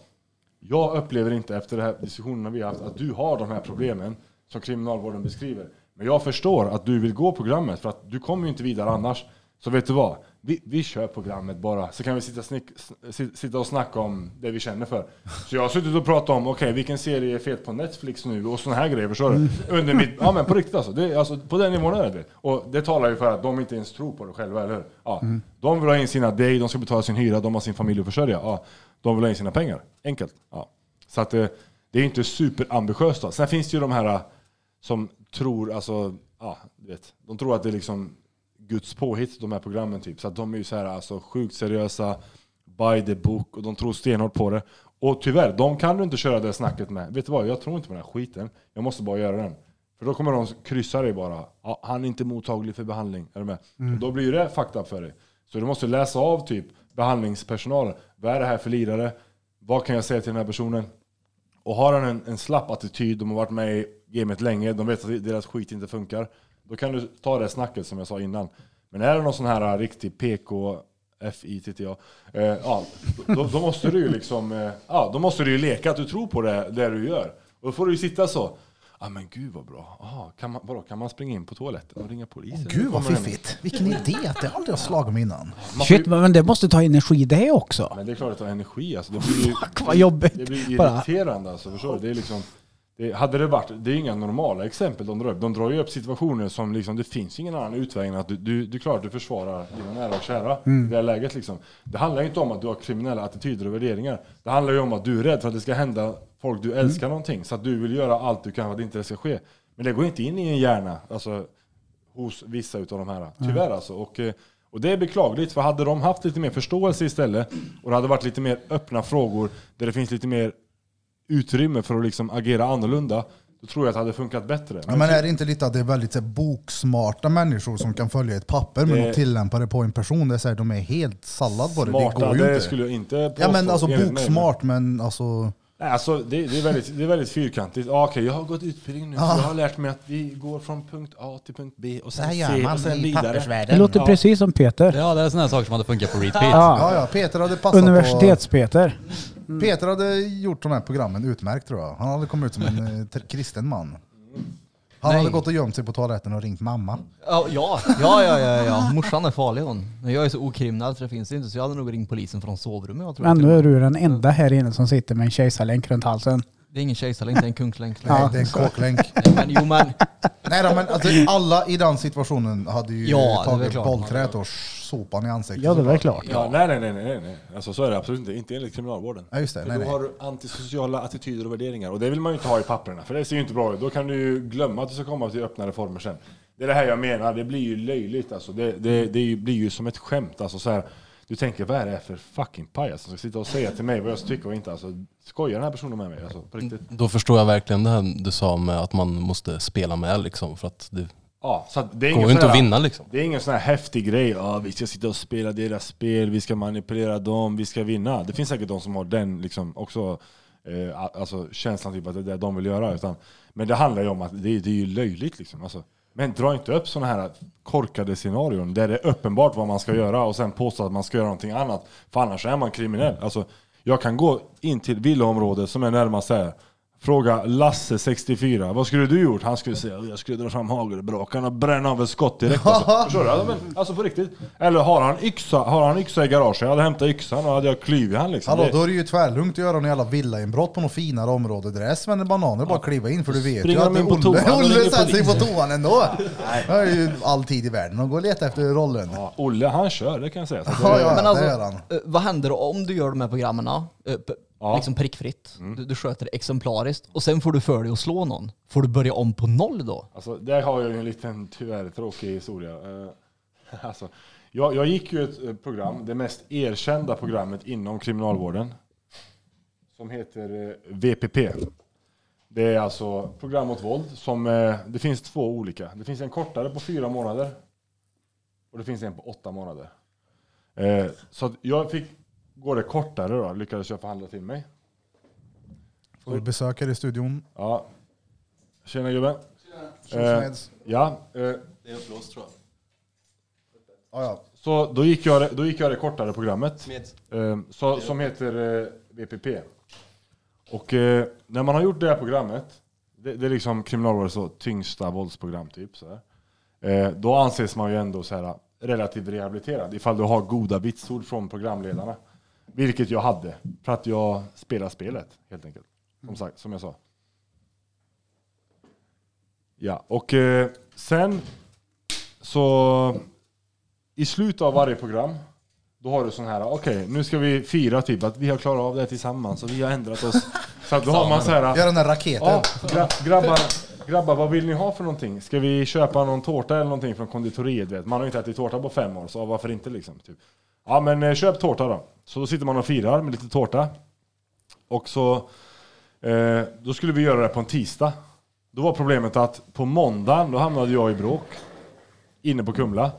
Jag upplever inte efter de här diskussionerna vi har haft att du har de här problemen som kriminalvården beskriver. Men jag förstår att du vill gå programmet för att du kommer ju inte vidare annars. Så vet du vad? Vi, vi kör programmet bara, så kan vi sitta, snick, sitta och snacka om det vi känner för. Så jag har suttit och pratat om, okej vilken serie är fet på Netflix nu och såna här grejer, förstår du? Under mitt, ja men på riktigt alltså. Det, alltså på den nivån är det. Och det talar ju för att de inte ens tror på det själva, eller hur? Ja. De vill ha in sina dig, de ska betala sin hyra, de har sin familj att försörja. Ja. De vill ha in sina pengar. Enkelt. Ja. Så att eh, det är inte superambitiöst. Då. Sen finns det ju de här eh, som tror, alltså, ja, vet, de tror att det är liksom Guds påhitt, de här programmen. Typ. Så att de är ju så här, alltså, sjukt seriösa, by the book, och de tror stenhårt på det. Och tyvärr, de kan du inte köra det snacket med. Vet du vad, jag tror inte på den här skiten. Jag måste bara göra den. För då kommer de kryssa dig bara. Ja, han är inte mottaglig för behandling. Är du med? Och då blir det fucked up för dig. Så du måste läsa av typ behandlingspersonalen. Vad är det här för lirare? Vad kan jag säga till den här personen? Och har han en, en slapp attityd, de har varit med i gamet länge, de vet att deras skit inte funkar. Då kan du ta det snacket som jag sa innan. Men är det någon sån här riktig PK, FI tittar jag, eh, ja, då, då måste du ju liksom, eh, ja, då måste du ju leka att du tror på det, det du gör. Och då får du ju sitta så. Ja men gud vad bra. Aha, kan, man, vadå, kan man springa in på toaletten och ringa polisen? Gud vad fiffigt. Vilken idé. Det har aldrig jag slagit mig innan. Man Shit, ju- men det måste ta energi det också. Men det är klart att det tar energi. Alltså. Det blir ju, Fuck, vad jobbigt. Det blir Bara- irriterande. Alltså, förstår du? Det är liksom, det, hade det varit, det är inga normala exempel de drar upp. De drar ju upp situationer som liksom, det finns ingen annan utväg än att du, du, du klart du försvarar dina nära och kära Mm. i det här läget. Liksom. Det handlar ju inte om att du har kriminella attityder och värderingar. Det handlar ju om att du är rädd för att det ska hända folk du älskar Mm. någonting. Så att du vill göra allt du kan för att inte det ska ske. Men det går inte in i en hjärna, alltså hos vissa utav de här. Tyvärr alltså. Och, eh, och det är beklagligt, för hade de haft lite mer förståelse istället, och det hade varit lite mer öppna frågor, där det finns lite mer utrymme för att liksom agera annorlunda, då tror jag att det hade funkat bättre. Ja, men är det inte lite att det är väldigt så här, boksmarta människor som kan följa ett papper men Det- de tillämpar det på en person? Det är så här, de är helt sallad på det. Smarta, det går ju det inte. skulle jag inte påstå. ja men alltså boksmart men alltså... Nej, alltså, det, det, är väldigt, det är väldigt fyrkantigt. Ah, Okej, jag har gått utbildning nu. så Jag har lärt mig att vi går från punkt A till punkt B och Så här sen C och sen vidare. Det låter Ja. precis som Peter. Ja, det är sådana saker som hade funkat på repeat. Ja. Ja, ja, Peter hade passat Universitets-Peter. på... Peter hade gjort de här programmen utmärkt tror jag. Han hade kommit ut som en eh, kristen man. Han Nej. hade gått och gömt sig på toaletten och ringt mamma. Ja, ja, ja, ja, ja, ja. Morsan är farlig hon. Men jag är så okriminell så det finns inte, så jag hade nog ringt polisen från sovrummet. Jag tror Men nu är du den enda här inne som sitter med en kejsarlänk runt halsen. Det är ingen kejsarlänk, det är en kungslänk. Nej, det är en kåklänk. Men, jo men, Nej då, men alltså, alla i den situationen hade ju Ja, det är väl tagit klart. bollträet och sopan i ansiktet. Ja, det väl klart. Ja, nej, nej, nej, nej, nej. Alltså, så är det absolut inte. Inte enligt kriminalvården. Ja, just det. För Nej, då nej. har du antisociala attityder och värderingar. Och det vill man ju inte ha i papperna, för det ser ju inte bra ut. Då kan du ju glömma att du ska komma till öppnare former sen. Det är det här jag menar, det blir ju löjligt alltså. Det, det, det är ju- blir ju som ett skämt. Alltså, så här, du tänker, vad är det här för fucking pajas som ska sitta och säga till mig vad jag ska tycka och inte? Alltså, skojar den här personen med mig? Alltså, på riktigt? Då förstår jag verkligen det här du sa med att man måste spela med liksom för att det Ja, så det är går ju inte att vinna liksom. Det är ingen sån här häftig grej, ja, vi ska sitta och spela deras spel, vi ska manipulera dem, vi ska vinna. Det finns säkert de som har den liksom också, eh, alltså känslan typ att det är det de vill göra. Utan, men det handlar ju om att det, är- det är ju löjligt liksom. Alltså, men dra inte upp såna här korkade scenarion där det är uppenbart vad man ska göra och sen påstå att man ska göra någonting annat. För annars är man kriminell. Alltså, jag kan gå in till villaområdet som är närmast här Fråga Lasse 64, vad skulle du gjort? Han skulle säga jag skulle dra fram hagelbrakan och bränna av ett skott direkt. Alltså, förstår du? Alltså, men, alltså på riktigt. Eller har han yxa, har han yxa i garaget? Jag hade hämtat yxan och hade jag klivit han liksom. Hallå, då är det ju tvärlugnt att göra en jävla villainbrott på något finare område. Det är Sven Bananer bara kliva in för du vet Springer ju att de in på Olle, toan Olle sätter sig på toan ändå. Det är ju all tid i världen att gå och leta efter rollen. Ja, Olle han kör, det kan jag säga. Så Ja, ja. men det alltså, gör han. eh, vad händer om du gör de här programmen? Ja. Mm. Liksom prickfritt. Du, du sköter det exemplariskt och sen får du för dig att slå någon. Får du börja om på noll då? Alltså, där har jag ju en liten tyvärr tråkig historia. Eh, alltså, jag, jag gick ju ett eh, program, det mest erkända programmet inom kriminalvården. Som heter eh, VPP. Det är alltså program mot våld. Som, eh, det finns två olika. Det finns en kortare på fyra månader. Och det finns en på åtta månader. Så jag fick gå det kortare då, lyckades jag förhandla till mig. Får vi besök här i studion. Ja. Tjena gubben. Som Eh. Ja, eh, Det är upplåst tror jag. Ja, ja. Så då gick jag, det- då gick jag det kortare programmet. Eh, så, som heter eh, VPP. Och eh, när man har gjort det här programmet, det, det är liksom kriminalvårdens så tyngsta våldsprogram typ. Så här. Eh, då anses man ju ändå så här, relativt rehabiliterad ifall du har goda vitsord från programledarna. Vilket jag hade, för att jag spelar spelet helt enkelt. Som sagt, som jag sa. Ja, och eh, sen så i slutet av varje program, då har du sån här, okej nu ska vi fira typ att vi har klarat av det här tillsammans och vi har ändrat oss. Så att då har man så här, Gör den där raketen. ja, gra grabbar, grabbar vad vill ni ha för någonting? Ska vi köpa någon tårta eller någonting från konditoriet? Vet? Man har ju inte ätit tårta på fem år, så varför inte liksom? Typ. Ja men eh, köp tårta då. Så då sitter man och firar med lite tårta. Och så, eh, då skulle vi göra det på en tisdag. Då var problemet att på måndagen, då hamnade jag i bråk. Inne på Kumla.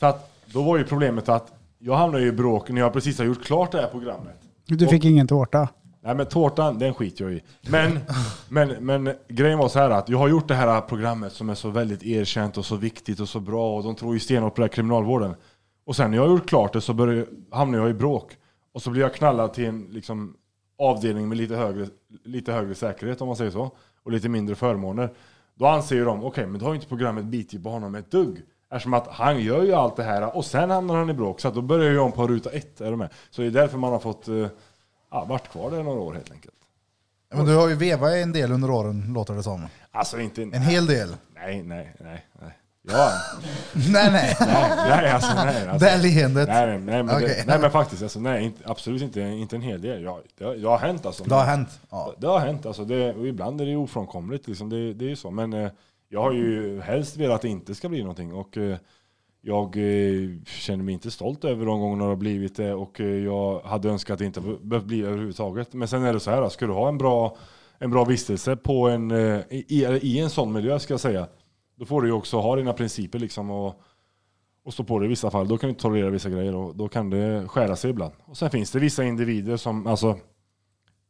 Så att då var ju problemet att jag hamnade i bråk när jag precis har gjort klart det här programmet. Du fick ingen tårta. Nej men tårtan, den skiter jag i. Men, men, men grejen var så här att jag har gjort det här programmet som är så väldigt erkänt och så viktigt och så bra och de tror ju stenhårt på det här kriminalvården. Och sen när jag gjort klart det så börjar, hamnar jag i bråk. Och så blir jag knallad till en liksom, avdelning med lite högre, lite högre säkerhet om man säger så. Och lite mindre förmåner. Då anser ju de, okej men då har ju inte programmet bitit på honom ett dugg. Eftersom att han gör ju allt det här och sen hamnar han i bråk. Så att då börjar jag om på ruta ett. Är du med? Så det är därför man har fått eh, ja, varit kvar där några år helt enkelt. Men du har ju vevat en del under åren, låter det som. Alltså inte... En hel del. Nej, nej, nej. nej. Ja, Nej, nej. nej, nej alltså nej. Alltså, Det leendet. nej, nej, nej, men Okej. det, nej men faktiskt, alltså, nej, inte, absolut inte, inte en hel del. Ja, det, det har hänt alltså. Det har hänt. Ja. Det har hänt, alltså det, och ibland är det ofrånkomligt. Liksom, det, det är ju så. Men eh, jag har ju helst velat att det inte ska bli någonting. Och, eh, jag eh, känner mig inte stolt över de gångerna det har blivit det. Och eh, jag hade önskat att det inte behövt bli överhuvudtaget. Men sen är det så här, ska du ha en bra, en bra vistelse på en, eh, i, i en sån miljö, ska jag säga. Då får du ju också ha dina principer liksom. Och, och stå på det i vissa fall. Då kan du inte tolerera vissa grejer och då kan det skära sig ibland. Och sen finns det vissa individer som, alltså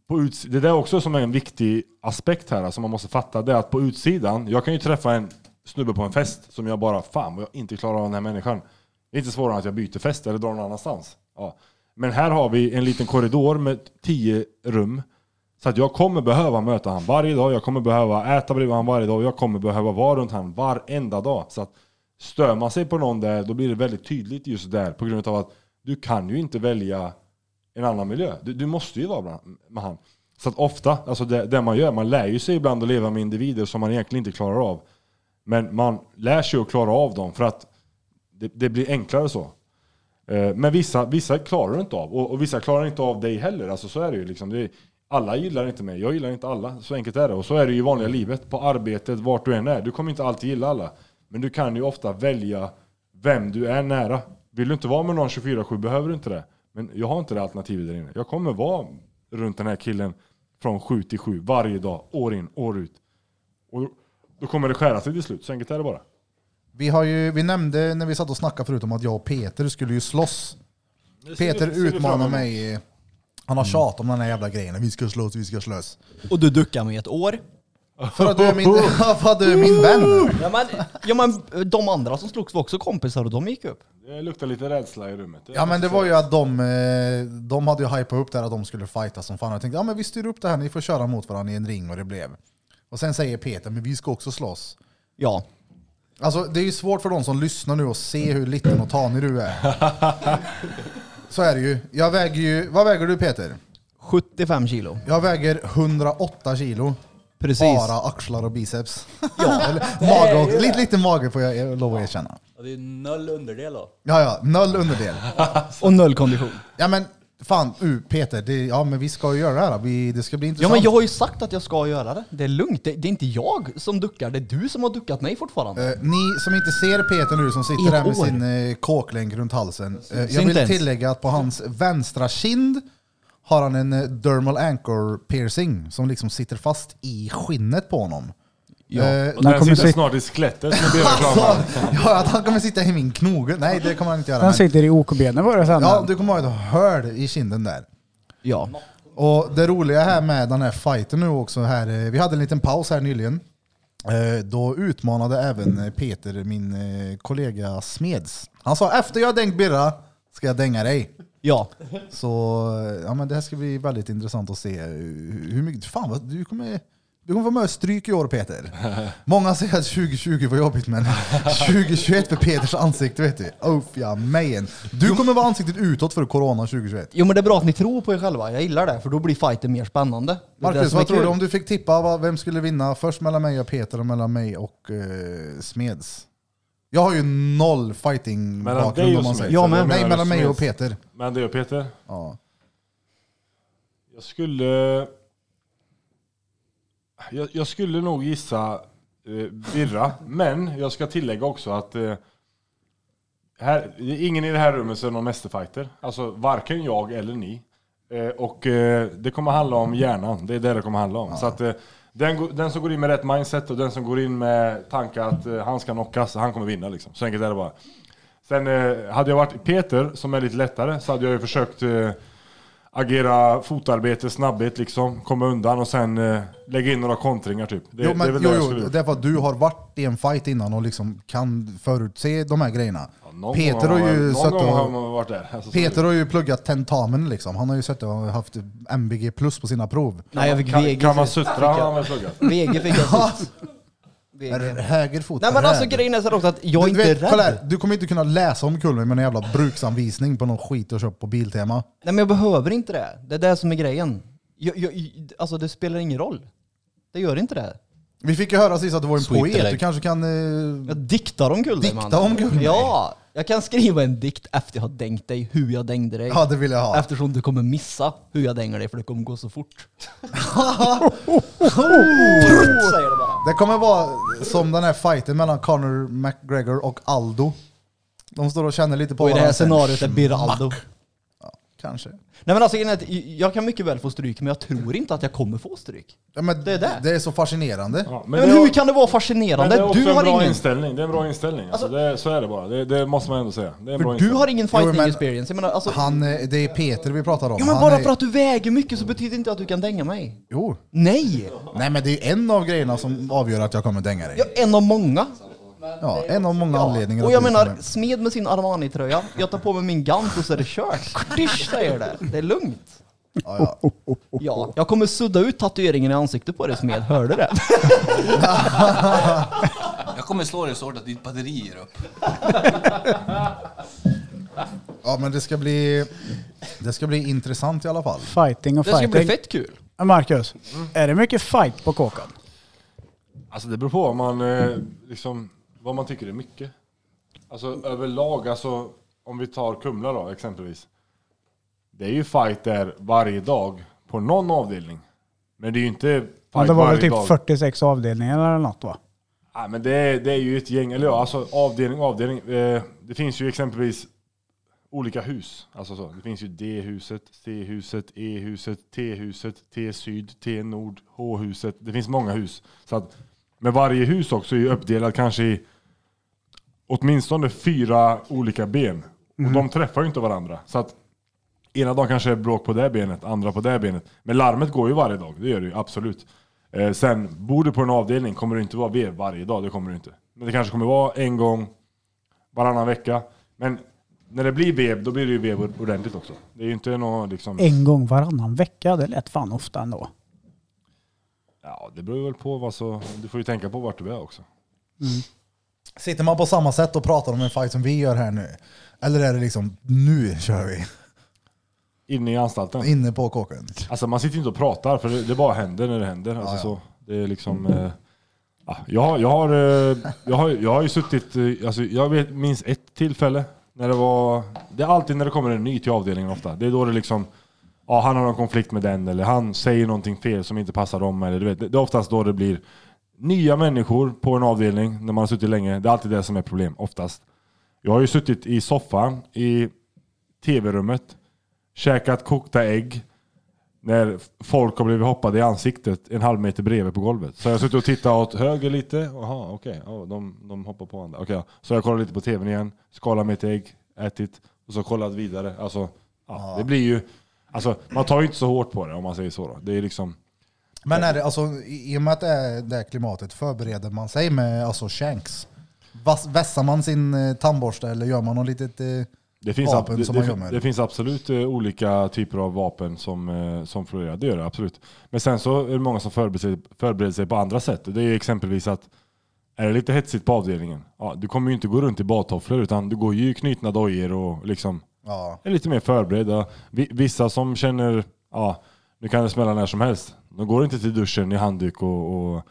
på uts- det där är också som är en viktig aspekt här, som man måste fatta. Det är att på utsidan, jag kan ju träffa en snubbe på en fest som jag bara, fan vad jag inte klarar av den här människan. Det är inte svårare än att jag byter fest eller drar någon annanstans. Ja. Men här har vi en liten korridor med tio rum. Så att jag kommer behöva möta han varje dag, jag kommer behöva äta bredvid han varje dag, jag kommer behöva vara runt han varenda dag. Så att stör man sig på någon där, då blir det väldigt tydligt just där på grund av att du kan ju inte välja en annan miljö. Du, du måste ju vara med han. Så att ofta, alltså det, det man gör, man lär ju sig ibland att leva med individer som man egentligen inte klarar av. Men man lär sig att klara av dem för att det, det blir enklare så. Eh, men vissa, vissa klarar du inte av och, och vissa klarar inte av dig heller. Alltså så är det ju. Liksom. Det är, alla gillar inte mig, jag gillar inte alla. Så enkelt är det. Och så är det ju i vanliga livet, på arbetet, vart du än är. Du kommer inte alltid gilla alla. Men du kan ju ofta välja vem du är nära. Vill du inte vara med någon 24-7 behöver du inte det. Men jag har inte det alternativet där inne. Jag kommer vara runt den här killen från 7 till 7 varje dag, år in, år ut. Och då kommer det skära sig till slut. Så enkelt är det bara. Vi, har ju, vi nämnde när vi satt och snackade förut om att jag och Peter skulle ju slåss. Peter utmanar mig. Han har tjat om den här jävla grejen. Vi ska slåss, vi ska slåss. Och du duckar mig ett år. För att du är min, för att du är min vän. Ja men, ja men de andra som slogs var också kompisar och de gick upp. Det luktar lite rädsla i rummet. Ja men det var ju att de, eh, de hade ju hypat upp det här att de skulle fighta som fan. Jag tänkte ja men vi styr upp det här, ni får köra mot varandra i en ring och det blev. Och sen säger Peter, men vi ska också slåss. Ja. Alltså det är ju svårt för de som lyssnar nu att se hur liten och tanig du är. Så är det ju. Jag väger ju, vad väger du Peter? 75 kilo. Jag väger 108 kilo. Precis. Bara axlar och biceps. Eller mage och, lite, lite mage får jag jag lov att erkänna. Ja, det är noll underdel då. Ja, ja, noll underdel. Och noll kondition. Ja men fan, uh, Peter, det, ja men vi ska ju göra det här. Vi, det ska bli Ja intressant. men jag har ju sagt att jag ska göra det. Det är lugnt. Det, det är inte jag som duckar, det är du som har duckat mig fortfarande. Eh, ni som inte ser Peter nu som sitter ett där med år. sin uh, kåklänk runt halsen. Eh, jag vill ens. tillägga att på hans vänstra kind har han en eh, dermal anchor piercing som liksom sitter fast i skinnet på honom. Ja. Eh, Och Den den kommer sitter sit- snart i skelettet med bevreklam. alltså, ja, att han kommer sitta i min knoge. Nej, det kommer han inte göra. Den Men, sitter i OK-benet var det sen. ja, du kommer ha ett hål i kinden där. Ja. Och det roliga här med den här fighten nu också, här, eh, vi hade en liten paus här nyligen. Eh, Då utmanade även Peter min kollega Smeds. Han sa efter jag har dängt Birra ska jag dänga dig. Ja. Så ja, men det här ska bli väldigt intressant att se hur hur mycket... Fan, vad, du kommer... Du kommer få med stryk i år Peter. Många säger att 2020 var jobbigt men 2021 för Peters ansikte vet du. Uff ja. Du kommer vara ansiktet utåt för corona 2021. Jo men det är bra att ni tror på er själva, jag gillar det, för då blir fighten mer spännande. Det är det Marcus, som är vad tror du om du fick tippa vad- vem skulle vinna först mellan mig och Peter och mellan mig och eh, Smeds? Jag har ju noll fighting Mellan bakgrund om och man Smeds, säger. Ja, eller men- Nej, mellan mig och Smeds? Peter. Men det och Peter? Ja. Jag skulle... Jag, jag skulle nog gissa eh, Birra, men jag ska tillägga också att eh, här, ingen i det här rummet är någon mästerfighter. Alltså varken jag eller ni. Eh, och eh, det kommer handla om hjärnan, det är det det kommer handla om. Så att, eh, den, den som går in med rätt mindset och den som går in med tankar att eh, han ska knockas, han kommer vinna liksom. Så enkelt är det bara. Sen eh, hade jag varit Peter, som är lite lättare, så hade jag ju försökt eh, agera fotarbete, snabbhet liksom, komma undan och sen eh, lägga in några kontringar typ. Det, Jo, det är men, väl jo, det jag jo, skulle gjort. det är för att du har varit i en fight innan och liksom kan förutse de här grejerna. Ja, Peter gång har ju suttit Någon gång har och, varit där. Alltså, Peter har ju pluggat tentamen liksom. Han har ju suttit och haft MBG plus på sina prov. Nej jag fick kan, VG. kan man suttra har han väl pluggat. VG fick jag Är höger fot? Nej men alltså höger? grejen är så också att jag är du, inte vet, kolla här, rädd. du kommer inte kunna läsa om Kullen med en jävla bruksanvisning på någon skit du köpt på Biltema. Nej men jag behöver inte det. Det är det som är grejen. Jag, jag, alltså det spelar ingen roll. Det gör inte det. Vi fick ju höra sist att du var en Sweet poet. Du kanske kan... Eh, Jag diktar om guld Dikta man. om Gullberg? Ja, jag kan skriva en dikt efter jag har dängt dig, hur jag dängde dig. ja, det vill jag ha. Eftersom du kommer missa hur jag dänger dig för det kommer gå så fort. Säger det bara. Det kommer vara som den här fighten mellan Conor McGregor och Aldo. De står och känner lite på Och i det här varandra scenariot är Birra Aldo. Kanske. Nej men alltså jag kan mycket väl få stryk men jag tror inte att jag kommer få stryk. Ja, men Det är det. det är så fascinerande. Ja, Men, det hur är- kan det vara men fascinerande? det är också Du en har bra ingen... inställning. Det är en bra inställning. Alltså, det, så är det bara. Det, det måste man ändå säga. Det är en bra du inställning. har ingen fighting Jo, men- experience. Menar, alltså, Han, eh, det är Peter vi pratar om. ja men Han bara är, för att du väger mycket så betyder inte att du kan dänga mig. Jo. Nej! Nej men det är ju en av grejerna som avgör att jag kommer dänga dig. Ja, en av många. Ja, en av många anledningar. Och att jag menar, kommer- smed med sin Armani-tröja, jag tar på mig min Gant och så är det kört. Kvartisch säger det. Det är lugnt. Ja, ja. Ja, jag kommer sudda ut tatueringen i ansiktet på dig Smed, hörde du det? Jag kommer slå dig så hårt att ditt batteri ger upp. ja men det ska bli... Det ska bli intressant i alla fall. Fighting och Det ska fighting. bli fett kul. Marcus, är det mycket fight på kåken? Alltså det beror på om man, eh, liksom, vad man tycker är mycket. Alltså överlag, alltså, om vi tar Kumla då exempelvis. Det är ju fight där varje dag på någon avdelning. Men det är ju inte fight Ja, det var väl typ dag. 46 avdelningar eller något va? Nej, men det är, det är ju ett gäng, eller ja, alltså avdelning, avdelning. Eh, det finns ju exempelvis olika hus. Alltså så. Det finns ju D-huset, C-huset, E-huset, T-huset, T-syd, T-nord, H-huset. Det finns många hus. Så att, men varje hus också är ju uppdelat kanske i åtminstone fyra olika ben. Och de träffar ju inte varandra. Så att ena dagen kanske är bråk på det benet, andra på det benet. Men larmet går ju varje dag, det gör det ju absolut. Eh, sen, bor du på en avdelning kommer det inte vara vev varje dag, det kommer det inte. Men det kanske kommer vara en gång varannan vecka. Men när det blir vev, då blir det ju vev ordentligt också. Det är ju inte något liksom... En gång varannan vecka, det lät fan ofta ändå. Ja, det beror väl på vad så... Du får ju tänka på vart du är också. Sitter man på samma sätt och pratar om en fight som vi gör här nu? Eller är det liksom, nu kör vi? Inne i anstalten. Inne på kåken? Alltså man sitter inte och pratar, för det, det bara händer när det händer. Alltså, Så, det är liksom... Eh, ja, jag, har, jag, har, eh, jag, har, jag har ju suttit... Eh, alltså, jag vet, minns ett tillfälle när det var... Det är alltid när det kommer en ny till avdelningen ofta. Det är då det liksom... Ja, han har en konflikt med den, eller han säger någonting fel som inte passar dem. Eller, du vet, det är oftast då det blir nya människor på en avdelning när man har suttit länge. Det är alltid det som är problem, oftast. Jag har ju suttit i soffan i tv-rummet, käkat kokta ägg, när folk har blivit hoppade i ansiktet en halv meter bredvid på golvet. Så jag har suttit och tittat åt höger lite. Jaha, okej. Ja, de, de hoppar på andra. Ja. Så jag kollat lite på tvn igen, skalat mitt ägg, ätit och så kollat vidare. Alltså, ja, det blir ju... Alltså, man tar ju inte så hårt på det om man säger så. Då. Det är liksom... Men är det, alltså, i och med att det är det här klimatet, förbereder man sig med alltså, shanks? Vass, vässar man sin eh, tandborste eller gör man något litet... Eh, Det finns, Vapen ab- det, som det, man fin- gömmer. det finns absolut eh, olika typer av vapen som, eh, som florerar, det gör det absolut. Men sen så är det många som förbereder sig, förbereder sig på andra sätt. Det är exempelvis att är det lite hetsigt på avdelningen, ja, du kommer ju inte gå runt i badtofflor utan du går ju i knutna dojor och liksom ja. är lite mer förberedda. Vi- Vissa som känner, ja, nu kan det smälla när som helst. De går inte till duschen i handduk och, och,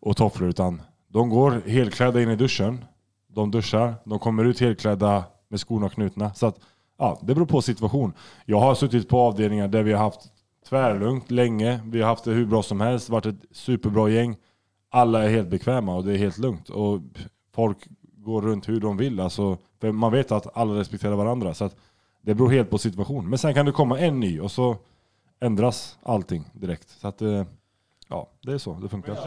och tofflor utan de går helklädda in i duschen. De duschar, de kommer ut helklädda med skorna knutna. Så att, ja, det beror på situation. Jag har suttit på avdelningar där vi har haft tvärlugnt länge. Vi har haft det hur bra som helst, varit ett superbra gäng. Alla är helt bekväma och det är helt lugnt. Och folk går runt hur de vill. Alltså, för man vet att alla respekterar varandra. Så att det beror helt på situation. Men sen kan det komma en ny och så ändras allting direkt. Så att, eh, ja, det är så det funkar.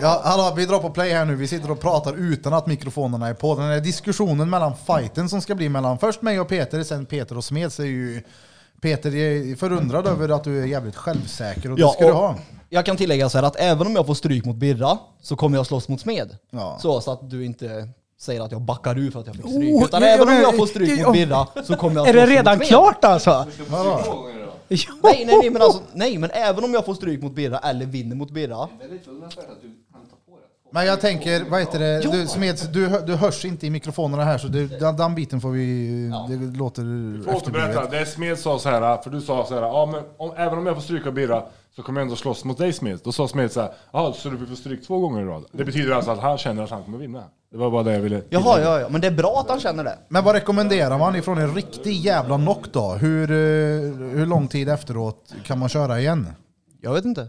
Ja, hallå, vi drar på play här nu. Vi sitter och pratar utan att mikrofonerna är på. Den här diskussionen mellan fighten som ska bli mellan först mig och Peter, sen Peter och Smeds är ju... Peter är förundrad över att du är jävligt självsäker och det Ja, ska du och- ha. Jag kan tillägga så här att även om jag får stryk mot Birra så kommer jag slåss mot Smed. Ja. Så, så att du inte säger att jag backar ur för att jag fick stryk. Oh, Utan ja, även om jag får stryk ja, mot Birra så kommer jag Är det slåss mot redan Smed. klart alltså? Vadå? Nej, nej, nej, men alltså, nej, men även om jag får stryk mot Birra eller vinner mot Birra. Väldigt förvånansvärt att du kan ta på dig att Men jag tänker, vad heter det, du, Smeds, du, hö- du hörs inte i mikrofonerna här så det, den, den biten får vi, det låter Får återberätta. efterblivet. Det Smed sa så här, för du sa så här, ja, men om, även om jag får stryka Birra så kommer jag ändå slåss mot dig Smed. Då sa Smed så här, ja så du får stryk två gånger i rad. Det betyder alltså att han känner att han kommer vinna. Det var bara det jag ville Jaha, ja, ja. Men det är bra att han känner det. Men vad rekommenderar man ifrån en riktig jävla knock då? Hur, eh, hur lång tid efteråt kan man köra igen? Jag vet inte.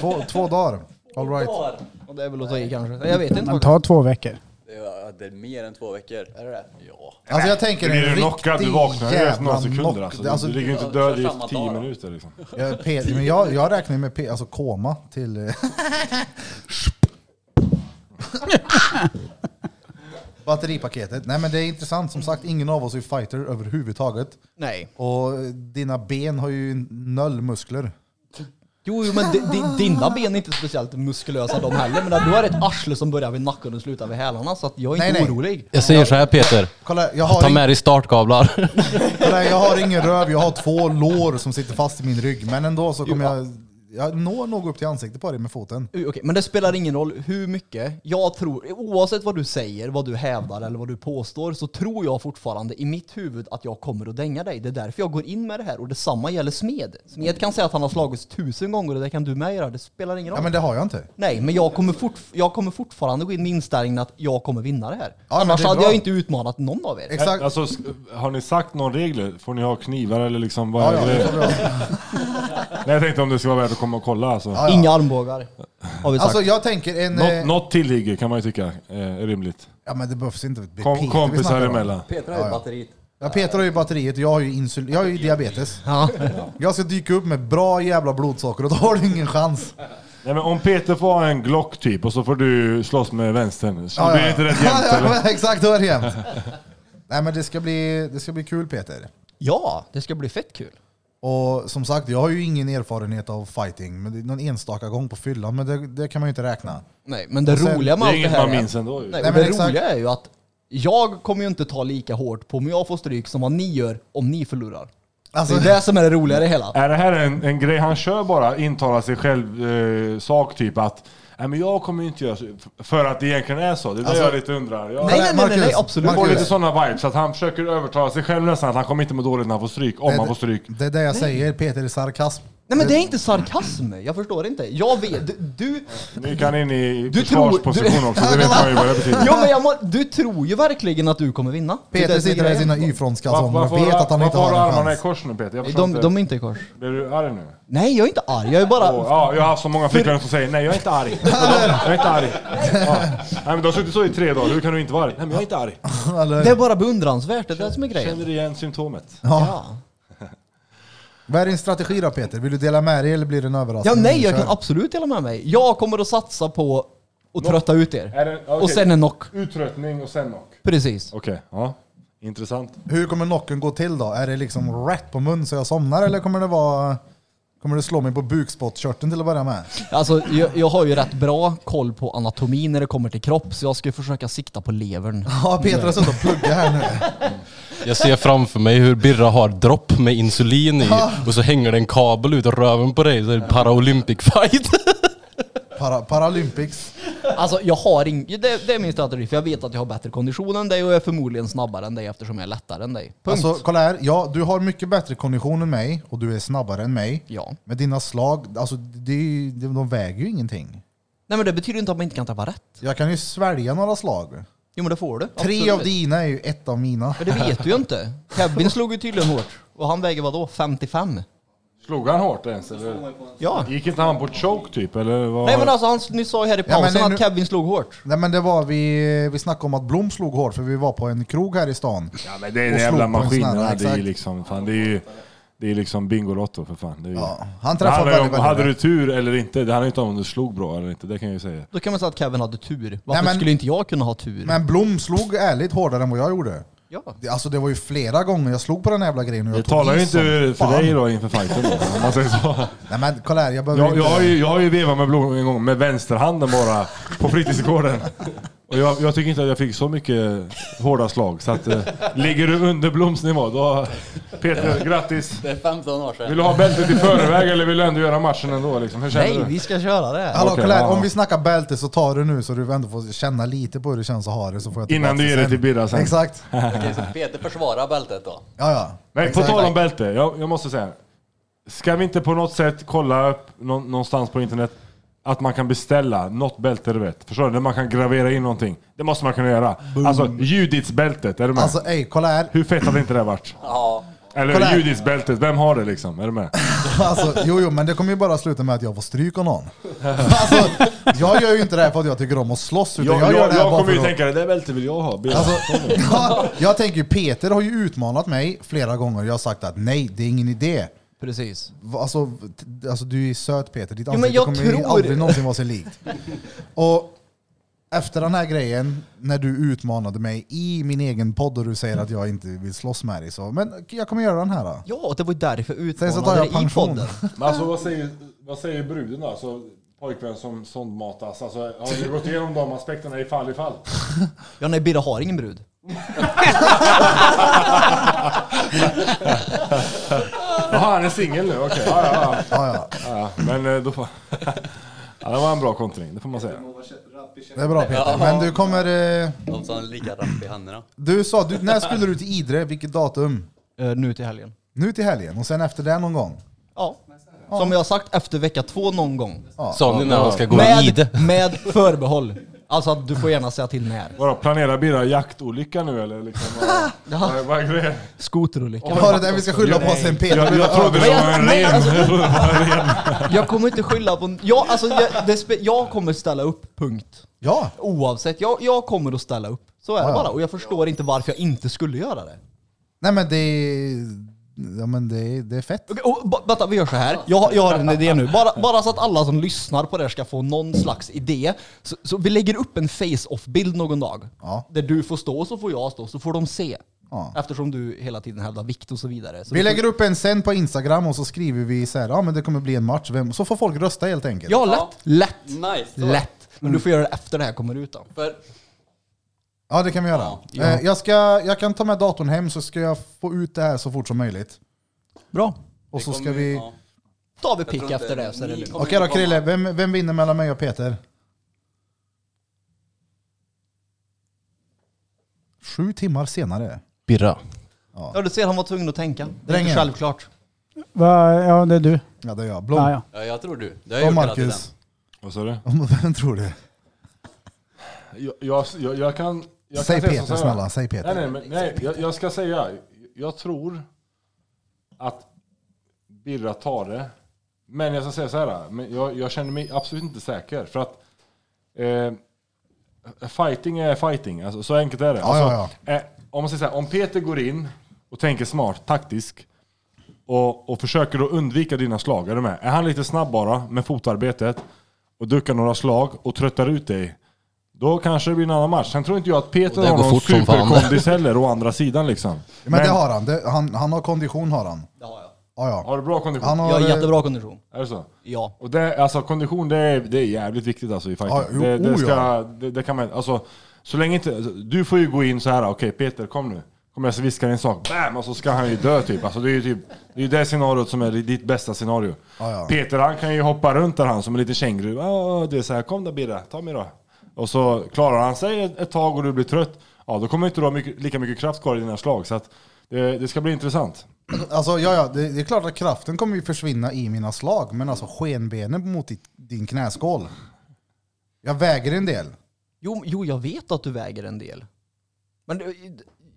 Två, två dagar? All right. Och det är väl att ta i kanske. Jag vet inte. Men faktiskt. ta två veckor. Ja, det är mer än två veckor. Är det det? Ja. Alltså jag tänker Blir en du knockad, riktig du vaknar ju efter jävla några sekunder knock. alltså. Det- alltså, Du ligger inte död i samma tio dag då. minuter liksom. jag, P- men jag, jag räknar ju med P, alltså koma till... eh, Batteripaketet. Nej men det är intressant, som sagt ingen av oss är fighter överhuvudtaget. Nej. Och dina ben har ju noll muskler. Jo, jo, men di, di, dina ben är inte speciellt muskulösa de heller. Men du har ett arsle som börjar vid nacken och slutar vid hälarna. Så att jag är Nej, inte nej. orolig. Jag säger så här Peter, Kolla, jag har, ta ing, med dig startkablar. kolla, jag har ingen röv, jag har två lår som sitter fast i min rygg. Men ändå så kommer jag... Jag når nog upp till ansiktet på dig med foten. Okej, men det spelar ingen roll hur mycket. Jag tror, oavsett vad du säger, vad du hävdar eller vad du påstår, så tror jag fortfarande i mitt huvud att jag kommer att dänga dig. Det är därför jag går in med det här. Och detsamma gäller Smed. Smed kan säga att han har slagits tusen gånger och det kan du med göra. Det spelar ingen roll. Ja men det har jag inte. Nej, men jag kommer, fort, jag kommer fortfarande gå in med inställningen att jag kommer vinna det här. Ja, men Annars det hade bra. jag inte utmanat någon av er. Exakt. Alltså, har ni sagt några regler? Får ni ha knivar eller liksom vad Ja, är ja, det? det. Nej, jag tänkte om det skulle vara värt att komma och kolla alltså. Ja, ja. Inga armbågar. Har vi sagt. Alltså jag tänker en... Något, eh, något tillhygge kan man ju tycka eh, är rimligt. Ja men det behövs inte. Det är Kom, Peter vi kompisar snackar om. emellan. Peter har ju batteriet. Ja, Peter har ju batteriet och jag har ju, insul jag har ju diabetes. ja. Jag ska dyka upp med bra jävla blodsocker och då har du ingen chans. Nej, men om Peter får ha en Glock typ och så får du slåss med vänstern. Så Ja, blir ja. det inte rätt jämnt Ja, eller? men Exakt, då är det jämnt. Nej men det ska, bli, det ska bli kul Peter. ja, det ska bli fett kul. Och som sagt, jag har ju ingen erfarenhet av fighting, men det är någon enstaka gång på fyllan, men det, det kan man ju inte räkna. Nej, men det Och sen- roliga med Det är allt det inget här man är- minns ändå ju. Nej, Nej, men det exakt. roliga är ju att jag kommer ju inte ta lika hårt på om jag får stryk som vad ni gör om ni förlorar. Alltså, det är det som är det roliga i det hela. Är det här en, en grej han kör bara, intala sig själv eh, sak typ att Nej men jag kommer ju inte göra så, för att det egentligen är så. Det är det Alltså- jag lite undrar. Jag Nej, nej, nej, nej, nej, Marcus, absolut. får Marcus. lite sådana vibes, att han försöker övertala sig själv nästan att han kommer inte må dåligt när han får stryk, om det, han får stryk. det är det jag säger, Peter är sarkasm. Nej men det är inte sarkasm, jag förstår inte. Jag vet, du... du Nu kan in i Du tror- försvarsposition du- också, det vet man ju vad det betyder. ja, men jag må, du tror ju verkligen att du kommer vinna. Peter sitter där i sina Y-frontskalsonger och vet att han inte varför har har du en armarna i chans. kors nu Peter? Jag De, inte. de är inte i kors. Blir du arg nu? Nej, jag är inte arg. Jag är bara... Åh, ja, jag har haft så många flickvänner som säger nej jag är inte arg. Jag är inte arg. Ja. Nej, men du har suttit så i tre dagar, hur kan du inte vara arg? Nej men jag är inte arg. Det är bara beundransvärt, det är det som är grejen. Känner du igen symptomet? Ja. Vad är din strategi då Peter? Vill du dela med dig eller blir det en överraskning? ja, nej, jag kan absolut dela med mig. Jag kommer att satsa på att trötta ut er. Är det, okej. Och sen en knock. Uttröttning och sen knock. Precis. Okej, ja. Intressant. Hur kommer knocken gå till då? Är det liksom rätt på mun så jag somnar eller kommer det vara... Kommer det slå mig på bukspottkörteln till att börja med? Alltså, jag, jag har ju rätt bra koll på anatomin när det kommer till kropp, så jag ska försöka sikta på levern. Ja, Peter har suttit och pluggat här nu. Jag ser framför mig hur Birra har dropp med insulin i och så hänger det en kabel ut ur röven på dig så är det Paralympic fight. Para, Paralympics. Alltså, jag har ing- det, det är min strategi, för jag vet att jag har bättre kondition än dig och jag är förmodligen snabbare än dig eftersom jag är lättare än dig. Punkt. Alltså kolla här, ja, du har mycket bättre kondition än mig och du är snabbare än mig. ja. Men dina slag, alltså det, de väger ju ingenting. Nej men det betyder inte att man inte kan träffa rätt. Jag kan ju svälja några slag. Jo men det får du. Tre Absolut. av dina är ju ett av mina. Men det vet du ju inte. Kevin slog ju tydligen hårt. Och han väger vad då? 55? Slog han hårt ens eller? Ja. Gick inte han på choke typ eller? Vad? Nej men alltså han, ni sa ju här i Ja, men pausen nu- att Kevin slog hårt. Nej men det var vi, vi snackade om att Blom slog hårt för vi var på en krog här i stan. Ja men det är Och den jävla slog på en sån maskinen, här, det är ju exakt. liksom, fan det är ju det är liksom Bingolotto för fan. Det är ju, Ja, han det träffade handlar ju väldigt, om, väldigt hade du rätt. tur eller inte, det handlar inte om om du slog bra eller inte, det kan jag ju säga. Då kan man säga att Kevin hade tur. Varför men- skulle inte jag kunna ha tur? Men Blom slog ärligt hårdare än vad jag gjorde. Ja. Det- Alltså det var ju flera gånger jag slog på den jävla grejen och Det tog talar ju inte som för fan. dig då inför fighten då, om man säger så. Nej men kolla här, jag behöver Jag, inte... jag, har ju, jag har ju vevat med blom en gång med vänsterhanden bara på fritidsgården. Och jag, jag tycker inte att jag fick så mycket hårda slag. Så att, eh, ligger du under Bloms nivå, då... Peter, grattis! Det är 15 år sedan. Vill du ha bältet i förväg eller vill du ändå göra matchen ändå? Liksom? Hur Nej, du? vi ska köra det. Hallå här, ja. om vi snackar bälte så tar du nu så du ändå får känna lite på hur det känns att ha det så får jag Innan du ger det till Birra sen. Exakt. Okej, så Peter försvarar bältet då. Ja, ja. Nej, på tal om bälte. Jag, jag måste säga. Ska vi inte på något sätt kolla upp nå, någonstans på internet att man kan beställa något bälte du vet? Förstår du? Där man kan gravera in någonting. Det måste man kunna göra. Alltså Judits-bältet, är du med? Alltså ej, kolla här. Hur fett hade inte det varit? Ja. Eller. Judits-bältet, vem har det liksom? Är du med? Alltså, jo, jo, men det kommer ju bara sluta med att jag får stryk av någon. Alltså, jag gör ju inte det här för att jag tycker om att slåss, utan Jag, jag, jag, gör jag, det här bara kommer ju att... tänka det där bältet vill jag ha. Alltså, ja, jag tänker ju, Peter har ju utmanat mig flera gånger. Jag har sagt att nej, det är ingen idé. Precis. Va- Alltså, t- alltså du är söt Peter, ditt Jo, men ansikte jag kommer ju tror- aldrig någonsin vara sig likt. Och efter den här grejen, när du utmanade mig i min egen podd och du säger att jag inte vill slåss med dig, så men jag kommer göra den här då. Ja, och det var ju därför jag Sen så tar utmanade jag dig i pension. podden. Men alltså vad säger, vad säger bruden då? Alltså, pojkvän som sondmatas. Alltså, har du gått igenom de aspekterna i fall i fall? Ja, nej, Birra har ingen brud. Jaha, han är singel nu, okej. Ja, ja, Ja, ja. ja, ja. Men eh, då får... Ja, det var en bra kontring, det får man säga. Det är bra Peter. Men du kommer... Eh, De som är lika rapp i händerna. du sa, du, när skulle du till Idre? Vilket datum? Eh, nu till helgen. Nu till helgen och sen efter det någon gång? Ja. Som jag har sagt, efter vecka två någon gång. Sa ni när han ska gå i ide? Med, med förbehåll. Alltså att du får gärna säga till när. Vadå, planerar Birra jaktolycka nu eller? Liksom, vad, vad, vad är grejen? Skoterolycka. Ja, det där vi ska skylla på sen Peter. Jag, jag trodde det var en Nej, ren. alltså- Jag trodde det var en ren. Jag kommer inte skylla på... Jag, alltså, jag, det spe, jag kommer ställa upp, punkt. Ja, Oavsett, jag, jag kommer att ställa upp. Så är det Ja, ja. bara. Och jag förstår inte varför jag inte skulle göra det. nej men det är... Ja men det är, det är fett. Okej, och, vänta, vi gör så här. Jag, har- jag har en idé nu. Bara, bara så att alla som lyssnar på det här ska få någon slags idé. Så, så vi lägger upp en face-off-bild någon dag. Ja. Där du får stå, så får jag stå, så får de se. Ja. Eftersom du hela tiden hävdar vikt och så vidare. Så Vi lägger upp en sen på Instagram och så skriver vi så här, ja men det kommer bli en match, Vem? så får folk rösta helt enkelt. Ja, lätt. Ja. Lätt. Nice. Så. Lätt. Men du får göra det efter det här kommer ut då. För Ja det kan vi göra. Ja. Eh, Jag, ska, jag kan ta med datorn hem så ska jag få ut det här så fort som möjligt. Bra. Och så ska vi... ja. tar vi Jag pick tror inte efter det så är det ni lugnt. kommer Okej då inte Krille, komma. vem, vem vinner mellan mig och Peter? Sju timmar senare. Birra. Ja du ser, han var tvungen att tänka. Det är Drängen. inte självklart. Va, ja, det är du. Ja det är jag. Blom. Ja, ja. Ja, jag tror du. Det har Och jag gjort hela tiden. Marcus. Vad sa du? Vem tror du? Jag, jag, jag, jag kan... Jag Säg Peter så snälla, säg Peter. Nej, nej, men, nej jag, jag ska säga. Jag tror att Birra tar det. Men jag ska säga så här. Men jag, jag känner mig absolut inte säker. För att eh, fighting är fighting. Alltså, så enkelt är det. Ja, ja, alltså, Eh, om, man säger så här, om Peter går in och tänker smart, taktisk och, och försöker då undvika dina slag, är du med? Är han lite snabb bara med fotarbetet och duckar några slag och tröttar ut dig då kanske det blir en annan match. Sen tror inte jag att Peter Och det har går någon fort som fan. superkondis heller å andra sidan liksom. Men, det har han. Det, han. Han har kondition har han. Det har jag. Ja, ja. Har du bra kondition? Han har, Jag har eh, jättebra kondition. Är det så? Ja. Och det, alltså kondition det är, det är jävligt viktigt alltså i fighting. Ja, jo, det, det, oh, ska, ja. det, det kan man, alltså, så länge inte, alltså, du får ju gå in så här. okej Peter kom nu. Kommer jag så viskar en sak, bam! Och så ska han ju dö typ. Alltså, det är ju typ, det är ju det scenariot som är ditt bästa scenario. Ja, ja. Peter han kan ju hoppa runt där han som en liten känguru. Ah, det är så här, kom då Birra, ta mig då. Och så klarar han sig ett, ett tag och du blir trött. Ja, då kommer inte du ha mycket, lika mycket kraft kvar i dina slag. Så att det, det ska bli intressant. Alltså ja, ja det, det är klart att kraften kommer ju försvinna i mina slag, men alltså skenbenen mot ditt, din knäskål. Jag väger en del. Jo, jo, jag vet att du väger en del. Men det-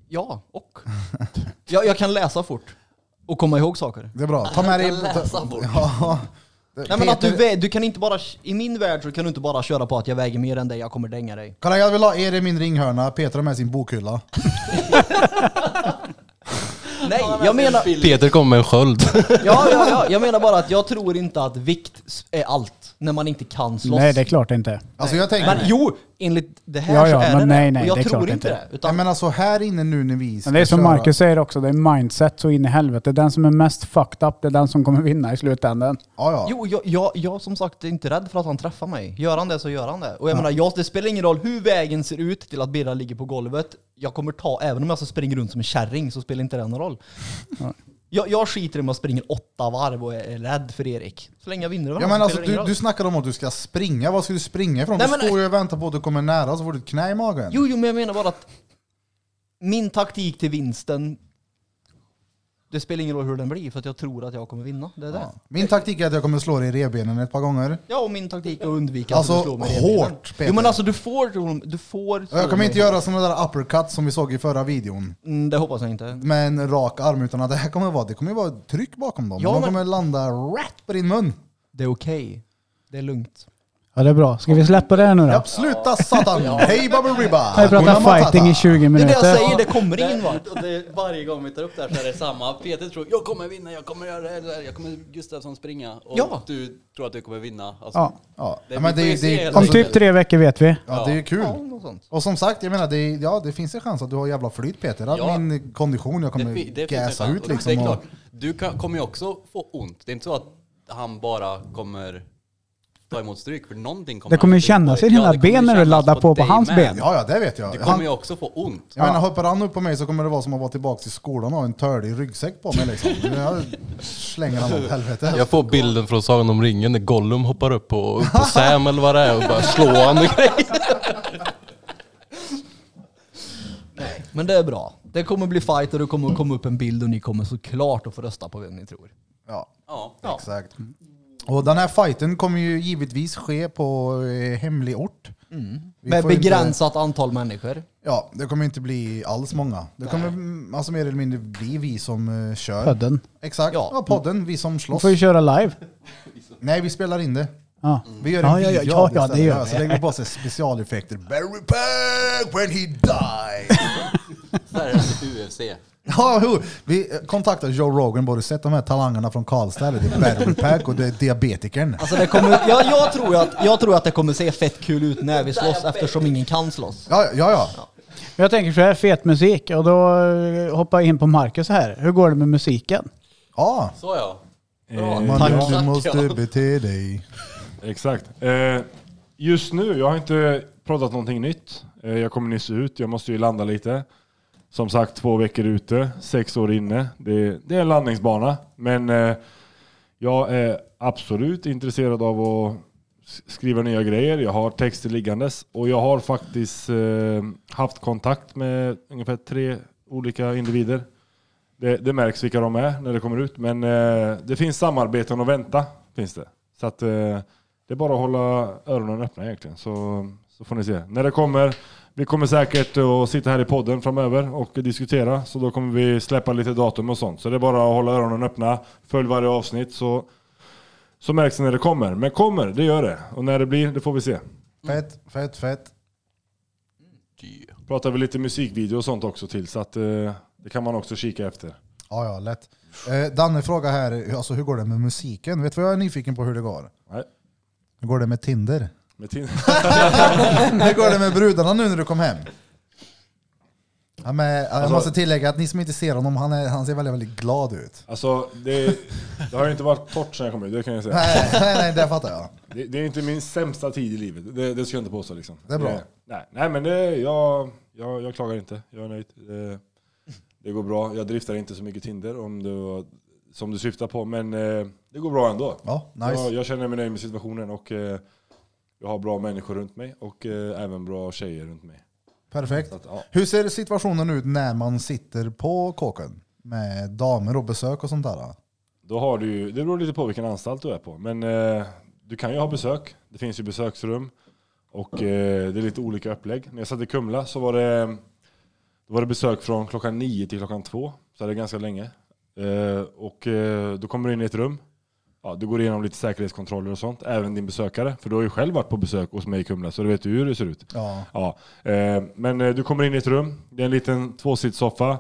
ja, och? jag, jag kan läsa fort. Och komma ihåg saker. Det är bra. Ta med dig... Jag kan läsa fort. Ja. Nej, men att du, vä- du kan inte bara, I min värld så kan du inte bara köra på att jag väger mer än dig, jag kommer dänga dig. Kolla jag vill ha er i min ringhörna, Peter har med sin bokhylla. Nej, jag, menar, Peter kom med en sköld. ja, ja, ja, jag menar bara att jag tror inte att vikt är allt när man inte kan slåss. Nej, det är klart inte. Alltså jag tänker, Men jo, enligt det här Ja, ja, så är men det nej, nej, Och jag det är tror klart inte det. Utan, menar så här inne nu när vi ska Men det är som köra- Marcus säger också, det är mindset så in i helvete. Den som är mest fucked up, det är den som kommer vinna i slutändan. Ja, ja. jo, jag, jag, jag som sagt är inte rädd för att han träffar mig. Gör han det så gör han det. Och jag menar, jag, det spelar ingen roll hur vägen ser ut till att Birra ligger på golvet. Jag kommer ta, även om jag ska springa runt som en kärring så spelar inte det någon roll. Jag, jag skiter i om jag springer åtta varv och är, rädd för Erik. Så länge jag vinner Ja, honom men så alltså, spelar det ingen du, roll. du snackar om att du ska springa, vad ska du springa ifrån? Nej, du men- står ju och väntar på att du kommer nära så får du ett knä i magen. Jo, jo, men jag menar bara att min taktik till vinsten, det spelar ingen roll hur den blir för att jag tror att jag kommer vinna. Det är det. Min taktik är att jag kommer slå dig i revbenen ett par gånger. Ja, och min taktik är att undvika Alltså, att du slår mig i revbenen. hårt, Peter. Jo, men alltså du får, du får slå jag kommer mig. inte göra sådana där uppercuts som vi såg i förra videon. Mm, det hoppas jag inte. Med en rak arm, utan att det här kommer vara, det kommer vara tryck bakom dem. Ja, De men- kommer landa rätt på din mun. Det är okej. Det är lugnt. Ja, det är bra. Ska vi släppa det nu då? Ja, sluta satan! Hej Bubba Ribba! Vi pratar Matata. fighting i 20 Det är det minuter. jag säger, det kommer ingen vart. Och det, varje gång vi tar upp det här så är det samma. Peter tror jag kommer vinna, jag kommer göra det här, jag kommer Gustafsson springa. Och Ja. du tror att du kommer vinna. Alltså, Ja. Ja, Det- ja, men vi får ju det, se det, Om alltså, typ tre veckor vet vi. ja, det är ju kul. Ja, något sånt. Och som sagt, jag menar, det, ja, det finns en chans att du har jävla flyt Peter. Att Ja. Min kondition, jag kommer fi- det finns en gasa chans. ut Och liksom. Det är och- klart, du kan, kommer ju också få ont. Det är inte så att han bara kommer ta emot stryk, för någonting kommer Det kommer ju kännas i dina Ja, det kommer ben när du kännas laddar på på dig hans med. ben. Ja, ja, det vet jag. Du Han, kommer ju också få ont. jag menar, hoppar han upp på mig så kommer det vara som att vara tillbaka till skolan och ha en tördig ryggsäck på mig liksom. Jag slänger han åt helvete. Jag får bilden från Sagan om ringen när Gollum hoppar upp på, upp på Sam eller vad det är och bara slår han och grejer. Men det är bra. Det kommer bli fight och det kommer komma upp en bild och ni kommer såklart att få rösta på vem ni tror. Ja, Ja. exakt. Och den här fighten kommer ju givetvis ske på eh, hemlig ort. Vi Mm. Med får inte- begränsat antal människor. Ja, det kommer inte bli alls många. Det kommer mm, alltså mer eller mindre bli vi som eh, kör. Podden. Exakt, Ja. ja. podden, vi som Vi slåss. får ju köra live. Nej, vi spelar in det. Ja. Vi gör en Ja, ja, ja, video ja, av ja, det istället. gör vi. Så lägger vi på sig specialeffekter. Barry Pack when he died. Så här är det UFC. Ja, jo. vi eh, kontaktade Joe Rogan, både sett de här talangerna från Karlstad, det är Battery Pack och det är diabetikern. Alltså det kommer, ja, jag, tror att, jag tror att det kommer se fett kul ut när vi slåss eftersom ingen kan slåss. Ja, ja, ja. Jag tänker så här, fet musik. Och då eh, hoppar jag in på Marcus här. Hur går det med musiken? ja. Så ja. Eh, Man, ja, du måste bete dig. Exakt. Eh, just nu, jag har inte pratat någonting nytt. Eh, jag kommer nyss ut, jag måste ju landa lite. Som sagt, två veckor ute, sex år inne. Det, det är en landningsbana. Men eh, jag är absolut intresserad av att skriva nya grejer. Jag har texter liggandes och jag har faktiskt eh, haft kontakt med ungefär tre olika individer. Det, det märks vilka de är när det kommer ut, men eh, det finns samarbeten att vänta. Finns det. Så att, eh, det är bara att hålla öronen öppna egentligen, så, så får ni se. När det kommer, vi kommer säkert att sitta här i podden framöver och diskutera, så då kommer vi släppa lite datum och sånt. Så det är bara att hålla öronen öppna, följ varje avsnitt så, så märks det när det kommer. Men kommer, det gör det. Och när det blir, det får vi se. Fett, fett, fett. Pratar vi lite musikvideo och sånt också till, så att eh, det kan man också kika efter. Ja, ja, lätt. Eh, Danne frågar här, alltså, hur går det med musiken? Vet du vad jag är nyfiken på hur det går? Nej. Hur går det med Tinder? Med Hur går det med brudarna nu när du kom hem? Ja, men, jag Alltså- måste tillägga att ni som inte ser honom, han, är, han ser väldigt, väldigt glad ut. Alltså, det, det har ju inte varit torrt sen jag kom ut, det kan jag säga. Nej, nej, nej det fattar jag. Det, det är inte min sämsta tid i livet, det, det ska jag inte påstå. Liksom. Det är bra. nej, nej, men det, jag, jag, jag klagar inte. Jag är nöjd. Det, det går bra. Jag driftar inte så mycket Tinder om var, som du syftar på, men eh, det går bra ändå. Ja, nice. Jag, jag känner mig nöjd med situationen och eh, jag har bra människor runt mig och eh, även bra tjejer runt mig. Perfekt. Att, ja. Hur ser situationen ut när man sitter på kåken? Med damer och besök och sånt där? Då har du det beror lite på vilken anstalt du är på. Men eh, du kan ju ha besök. Det finns ju besöksrum. Och eh, det är lite olika upplägg. När jag satt i Kumla så var det, då var det besök från klockan nio till klockan två. Så det är ganska länge. Och då kommer du in i ett rum. Ja, du går igenom lite säkerhetskontroller och sånt. Även din besökare. För du har ju själv varit på besök hos mig i Kumla så du vet ju hur det ser ut. Ja. Ja, eh, men eh, du kommer in i ett rum, det är en liten tvåsitssoffa.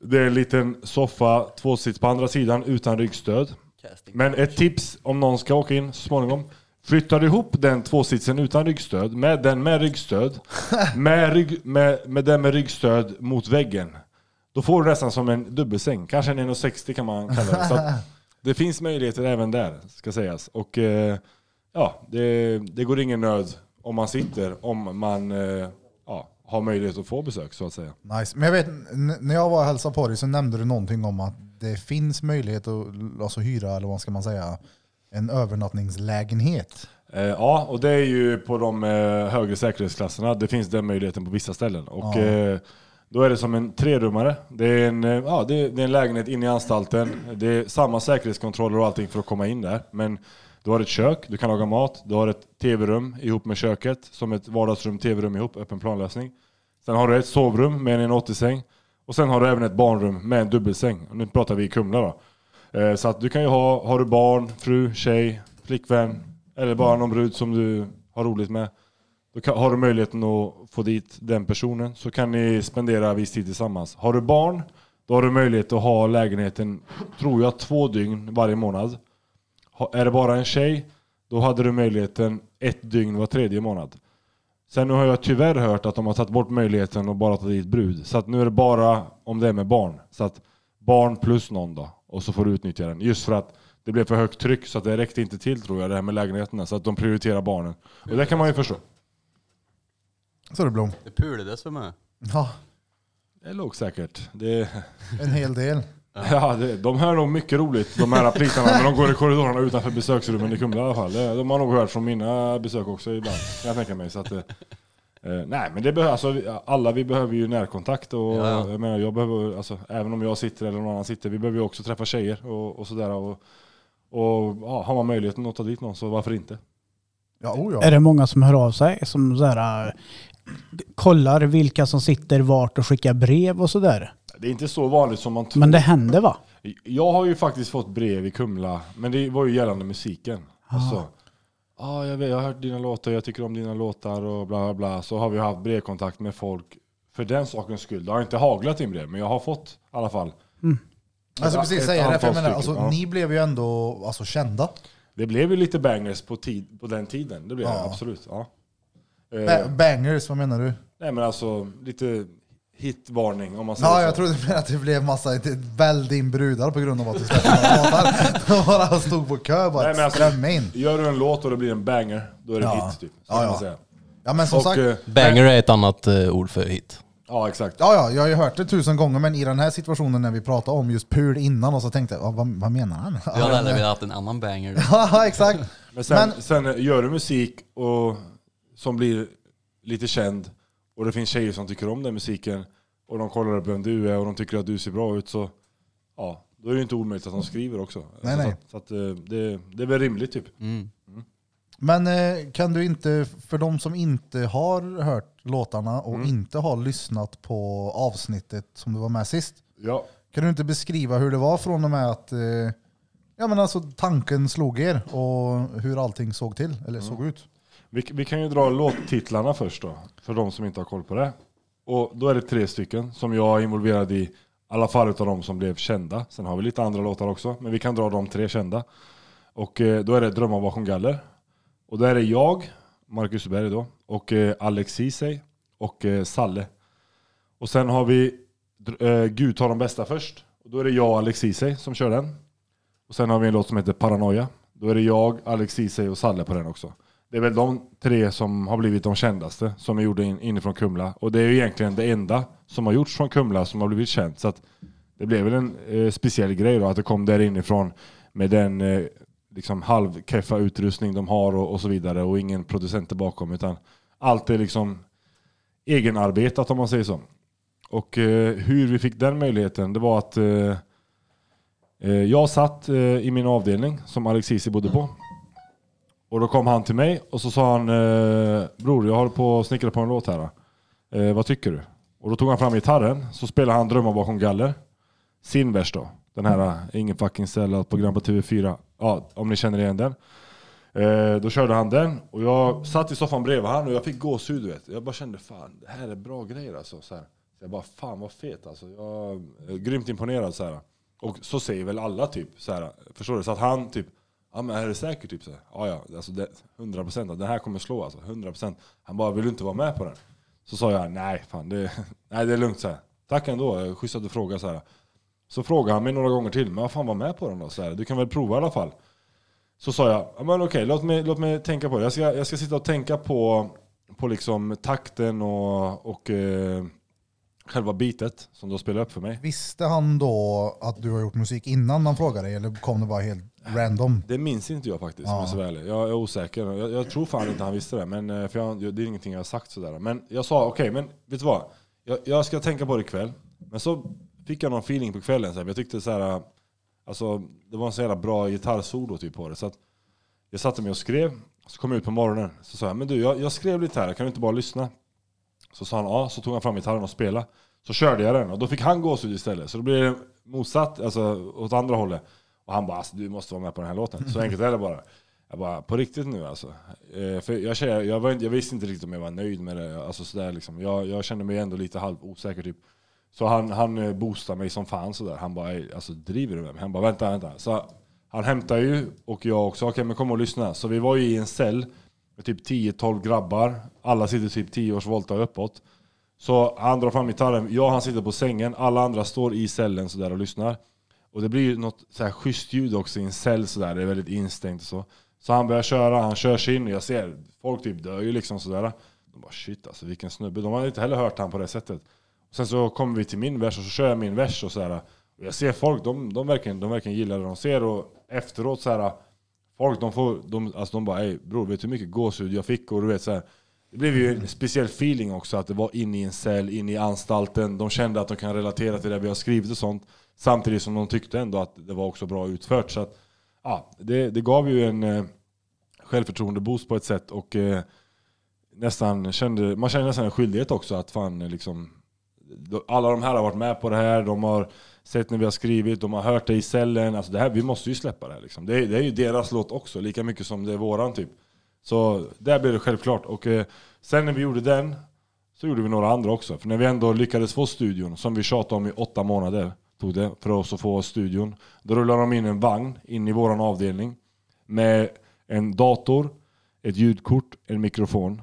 Det är en liten soffa, tvåsits på andra sidan utan ryggstöd. Casting. Men ett tips om någon ska åka in så småningom. Flyttar du ihop den tvåsitsen utan ryggstöd med den med ryggstöd, med, rygg, med, med den med ryggstöd mot väggen. Då får du nästan som en dubbelsäng. Kanske en 1,60 kan man kalla det. Det finns möjligheter även där, ska sägas. Och eh, ja, det, det går ingen nöd om man sitter, om man eh, ja, har möjlighet att få besök så att säga. Nice. Men jag vet, när jag var och hälsade på dig så nämnde du någonting om att det finns möjlighet att alltså, hyra, eller vad ska man säga, en övernattningslägenhet. Eh, ja, och det är ju på de högre säkerhetsklasserna. Det finns den möjligheten på vissa ställen. Och Ja då är det som en trerummare. Det är en, eh, ja, det är, det är en lägenhet inne i anstalten. Det är samma säkerhetskontroller och allting för att komma in där. Men du har ett kök, du kan laga mat, du har ett tv-rum ihop med köket, som ett vardagsrum, tv-rum ihop, öppen planlösning. Sen har du ett sovrum med en 80-säng. Och sen har du även ett barnrum med en dubbelsäng. Nu pratar vi i Kumla då. Eh, så att du kan ju ha, har du barn, fru, tjej, flickvän eller bara någon brud som du har roligt med. Då kan, har du möjligheten att få dit den personen så kan ni spendera viss tid tillsammans. Har du barn, då har du möjlighet att ha lägenheten, tror jag, två dygn varje månad. Ha, är det bara en tjej, då hade du möjligheten ett dygn var tredje månad. Sen nu har jag tyvärr hört att de har tagit bort möjligheten att bara ta dit brud. Så att nu är det bara om det är med barn. Så att barn plus någon då. Och så får du utnyttja den. Just för att det blev för högt tryck så att det räckte inte till tror jag det här med lägenheterna. Så att de prioriterar barnen. Och det kan man ju förstå. Så det Blom. Det pulades för mig. Ja, Det låg säkert. Det, en hel del. ja, det, de hör nog mycket roligt de här plitarna när de går i korridorerna utanför besöksrummen i Kumla i alla fall. Det, de har nog hört från mina besök också ibland. Kan jag tänka mig. Så att, eh, eh, nej men det behöver, alltså, vi- alla vi behöver ju närkontakt. Och, Ja, ja. Jag menar, jag behöver, alltså, även om jag sitter eller någon annan sitter, vi behöver ju också träffa tjejer och, och sådär. Och, och ja, har man möjligheten att ta dit någon så varför inte? Ja, oh ja. Är det många som hör av sig? Som så här, kollar vilka som sitter vart och skickar brev och sådär? Det är inte så vanligt som man tror. Men det händer va? Jag har ju faktiskt fått brev i Kumla, men det var ju gällande musiken. Ah. Alltså, ah, jag, vet, jag har hört dina låtar, jag tycker om dina låtar och bla bla bla. Så har vi haft brevkontakt med folk för den sakens skull. Det har inte haglat in brev, men jag har fått i alla fall. Jag ska precis Ett säga det, för jag menar, alltså, ja. ni blev ju ändå alltså, kända. Det blev ju lite bangers på, tid, på den tiden, det blev det Ja. absolut. Ja. Eh, Ba- Bangers, vad menar du? nej men alltså, lite hitvarning om man säger Ja, så. jag trodde att det blev massa, det vällde in brudar på grund av att du släppte några låtar. De bara stod på kö bara, Nej, men alltså- in. Gör du en låt och det blir en banger, då är det Ja. hit typ. Så Ja, kan ja. man säga. Ja men som Och, sagt, eh, Banger är ett annat eh, ord för hit. Ja exakt. ja, ja, jag har ju hört det tusen gånger men i den här situationen när vi pratade om just pul innan och så tänkte jag, "Ja, vad, vad menar han? Jag hade hellre velat haft en annan banger. Ja exakt. Men sen, Men- sen gör du musik och, som blir lite känd och det finns tjejer som tycker om den musiken och de kollar upp vem du är och de tycker att du ser bra ut så ja, då är det inte omöjligt att de skriver också. Nej, så nej. Att, så att, eh, det, det är väl rimligt typ. Mm. Men eh, kan du inte, för de som inte har hört låtarna och Mm. inte har lyssnat på avsnittet som du var med sist, Ja. kan du inte beskriva hur det var från och med att eh, ja, men alltså, tanken slog er och hur allting såg till, eller såg ut? Vi, vi kan ju dra låttitlarna först då, för de som inte har koll på det. Och då är det tre stycken som jag är involverad i, i alla fall utav de som blev kända. Sen har vi lite andra låtar också, men vi kan dra de tre kända. Och eh, då är det Drömmar bakom galler. Och där är jag, Marcus Berg då, och eh, Alex Ceesay och eh, Salle. Och sen har vi eh, Gud tar de bästa först. Och då är det jag och Alex Ceesay som kör den. Och sen har vi en låt som heter Paranoia. Då är det jag, Alex Ceesay och Salle på den också. Det är väl de tre som har blivit de kändaste som är gjorda in, inifrån Kumla. Och det är ju egentligen det enda som har gjorts från Kumla som har blivit känt. Så att det blev väl en eh, speciell grej då att det kom där inifrån med den eh, liksom halvkeffa utrustning de har och, och så vidare och ingen producenter bakom utan allt är liksom egenarbetat om man säger så. Och eh, hur vi fick den möjligheten det var att eh, eh jag satt eh, i min avdelning som Alexisi bodde på. Och då kom han till mig och så sa han eh, Bror jag håller på att snickra på en låt här. Eh, vad tycker du? Och då tog han fram gitarren så spelade han Drömmar bakom galler. Sin vers då. Den här eh, Ingen fucking sellout program på TV4. Ja, om ni känner igen den. Eh, då körde han den och jag satt i soffan bredvid han och jag fick gåshud du vet. Jag bara kände fan det här är bra grejer alltså. Så här. Så jag bara, fan vad fet alltså. Jag är grymt imponerad så här. Och så säger väl alla typ så här. Förstår du? Så att han typ, ja men är det säkert? Typ så här, ja ja, alltså det, 100% alltså, den här kommer slå alltså. 100%. Han bara, vill du inte vara med på den? Så sa jag, nej fan det, nej, det är lugnt så här. Tack ändå, schysst att du frågar så här. Så frågade han mig några gånger till, men vad fan var med på den då? Så här, du kan väl prova i alla fall. Så sa jag, ja, men okej, låt, mig, låt mig tänka på det. Jag ska, jag ska sitta och tänka på, på liksom takten och, och eh, själva bitet som du har spelat upp för mig. Visste han då att du har gjort musik innan han frågade dig eller kom det bara helt random? Det minns inte jag faktiskt, om jag ska vara ärlig. Jag är osäker. Jag, jag tror fan inte han visste det, men, eh, för jag, det är ingenting jag har sagt sådär. Men jag sa, okej, men vet du vad? Jag, jag ska tänka på det ikväll. Men så fick jag någon feeling på kvällen. Så jag tyckte så här, alltså, det var en så jävla bra gitarrsolo typ på det. Så jag satte mig och skrev, så kom jag ut på morgonen. Så sa jag, men du, jag, jag skrev lite här, kan du inte bara lyssna? Så sa han ja, så tog han fram gitarren och spelade. Så körde jag den och då fick han gåshud istället. Så då blir det motsatt, alltså åt andra hållet. Och han bara, alltså, du måste vara med på den här låten. Så enkelt är det bara. Jag bara, på riktigt nu alltså. Eh, för jag, kände, jag, var, jag visste inte riktigt om jag var nöjd med det. Alltså, sådär, liksom. jag, jag kände mig ändå lite halv osäker typ. Så han, han eh, boostade mig som fan sådär. Han bara, alltså driver du med mig? Han bara, vänta, vänta. Så han hämtade ju, och jag också, okej men kom och lyssna. Så vi var ju i en cell med typ 10-12 grabbar. Alla sitter typ 10 års volta uppåt. Så han drar fram gitarren, jag och han sitter på sängen, alla andra står i cellen sådär och lyssnar. Och det blir ju något så här schysst ljud också i en cell sådär, det är väldigt instängt och så. Så han börjar köra, han kör sig in och jag ser folk typ dör ju liksom sådär. De bara shit alltså vilken snubbe, de har inte heller hört han på det sättet. Sen så kommer vi till min vers och så kör jag min vers och sådär. Och jag ser folk, de, de, verkligen, de verkligen gillar det de ser och efteråt så här Folk de får, de, alltså de bara ey bror vet du hur mycket gåshud jag fick? Och du vet såhär. Det blev ju en speciell feeling också att det var inne i en cell, inne i anstalten. De kände att de kan relatera till det vi har skrivit och sånt. Samtidigt som de tyckte ändå att det var också bra utfört. Så att, ja, det, det gav ju en eh, självförtroende-boost på ett sätt. Och eh, nästan kände, man kände nästan en skyldighet också att fan eh, liksom alla de här har varit med på det här, de har sett när vi har skrivit, de har hört det i cellen. Alltså det här, vi måste ju släppa det här. Liksom. Det, är, det är ju deras låt också, lika mycket som det är våran typ. Så där blev det självklart. Och eh, sen när vi gjorde den, så gjorde vi några andra också. För när vi ändå lyckades få studion, som vi tjatade om i åtta månader, tog det för oss att få studion. Då rullade de in en vagn in i vår avdelning med en dator, ett ljudkort, en mikrofon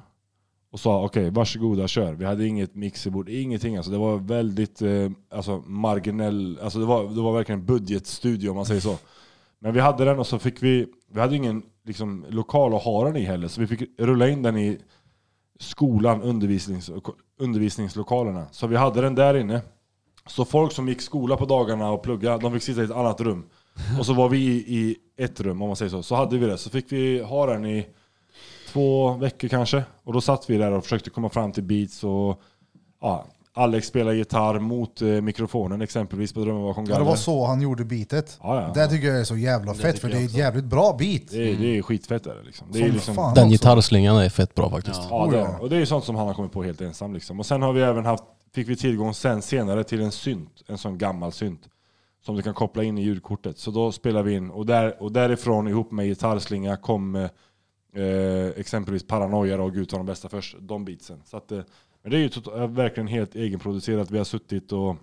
och sa okej, varsågoda kör. Vi hade inget mixerbord, ingenting. Alltså, det var väldigt eh, alltså, marginell, alltså, det, var, det var verkligen budgetstudio om man säger så. Men vi hade den och så fick vi, vi hade ingen liksom, lokal att ha den i heller, så vi fick rulla in den i skolan, undervisnings, undervisningslokalerna. Så vi hade den där inne. Så folk som gick skola på dagarna och plugga, de fick sitta i ett annat rum. Och så var vi i, i ett rum om man säger så. Så hade vi det. Så fick vi ha den i två veckor kanske. Och då satt vi där och försökte komma fram till beats och ja, Alex spelar gitarr mot eh, mikrofonen exempelvis på Drömmen bakom Ja, det galler. var så han gjorde beatet. Ja, ja. Det tycker jag är så jävla fett, för det är ett jävligt bra beat. Det är, det är skitfett är det liksom. Det är Som liksom fan Den också. gitarrslingan är fett bra faktiskt. Ja, Oh, det, ja. och det är ju sånt som han har kommit på helt ensam. Liksom. Och sen har vi även haft, fick vi tillgång sen senare till en synt, en sån gammal synt. Som du kan koppla in i ljudkortet. Så då spelar vi in, och, där, och därifrån ihop med gitarrslinga kom eh, eh exempelvis Paranoia och Gud tar de bästa först, de beatsen. Så att, eh, men det är ju tot- eh, verkligen helt egenproducerat. Vi har suttit och,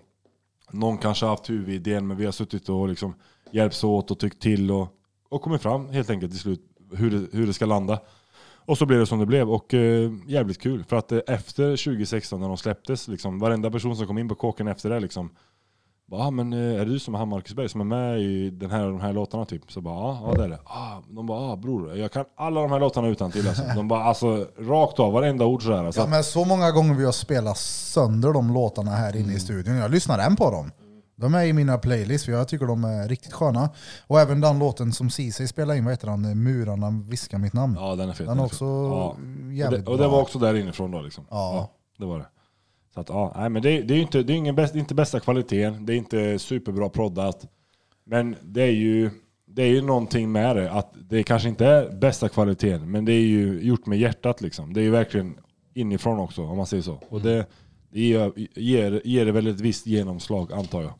någon kanske har haft huvudidén, men vi har suttit och liksom hjälps åt och tyckt till och, och kommit fram helt enkelt till slut hur det, hur det ska landa. Och så blev det som det blev och eh, jävligt kul. För att eh, efter 2016 när de släpptes, liksom, varenda person som kom in på kåken efter det liksom, bara, ah, men eh, är det du som är han Marcus Berg som är med i den här, de här låtarna typ? Så bara, ja, ja det är det. Ah, de bara, ah, bror, jag kan alla de här låtarna utan till alltså. De bara, alltså rakt av, varenda ord sådär. Alltså. Ja, men så många gånger vi har spelat sönder de låtarna här inne i studion. Jag lyssnar än på dem. De är i mina playlists, för jag tycker de är riktigt sköna. Och även den låten som Ceesay spelade in, vad heter den? Murarna viskar mitt namn. Ja, den är fet. den är är också. Ja. Och jävligt det, och det var också där inifrån då liksom. Ja. det var det. Så att, ja, nej, men det, det är ju inte, det är ingen bäst, inte bästa kvaliteten, det är inte superbra proddat. Men det är ju det är ju någonting med det, att det kanske inte är bästa kvaliteten, men det är ju gjort med hjärtat liksom. Det är ju verkligen inifrån också, om man säger så. Och det, det ger, ger, ger det väl ett visst genomslag, antar jag.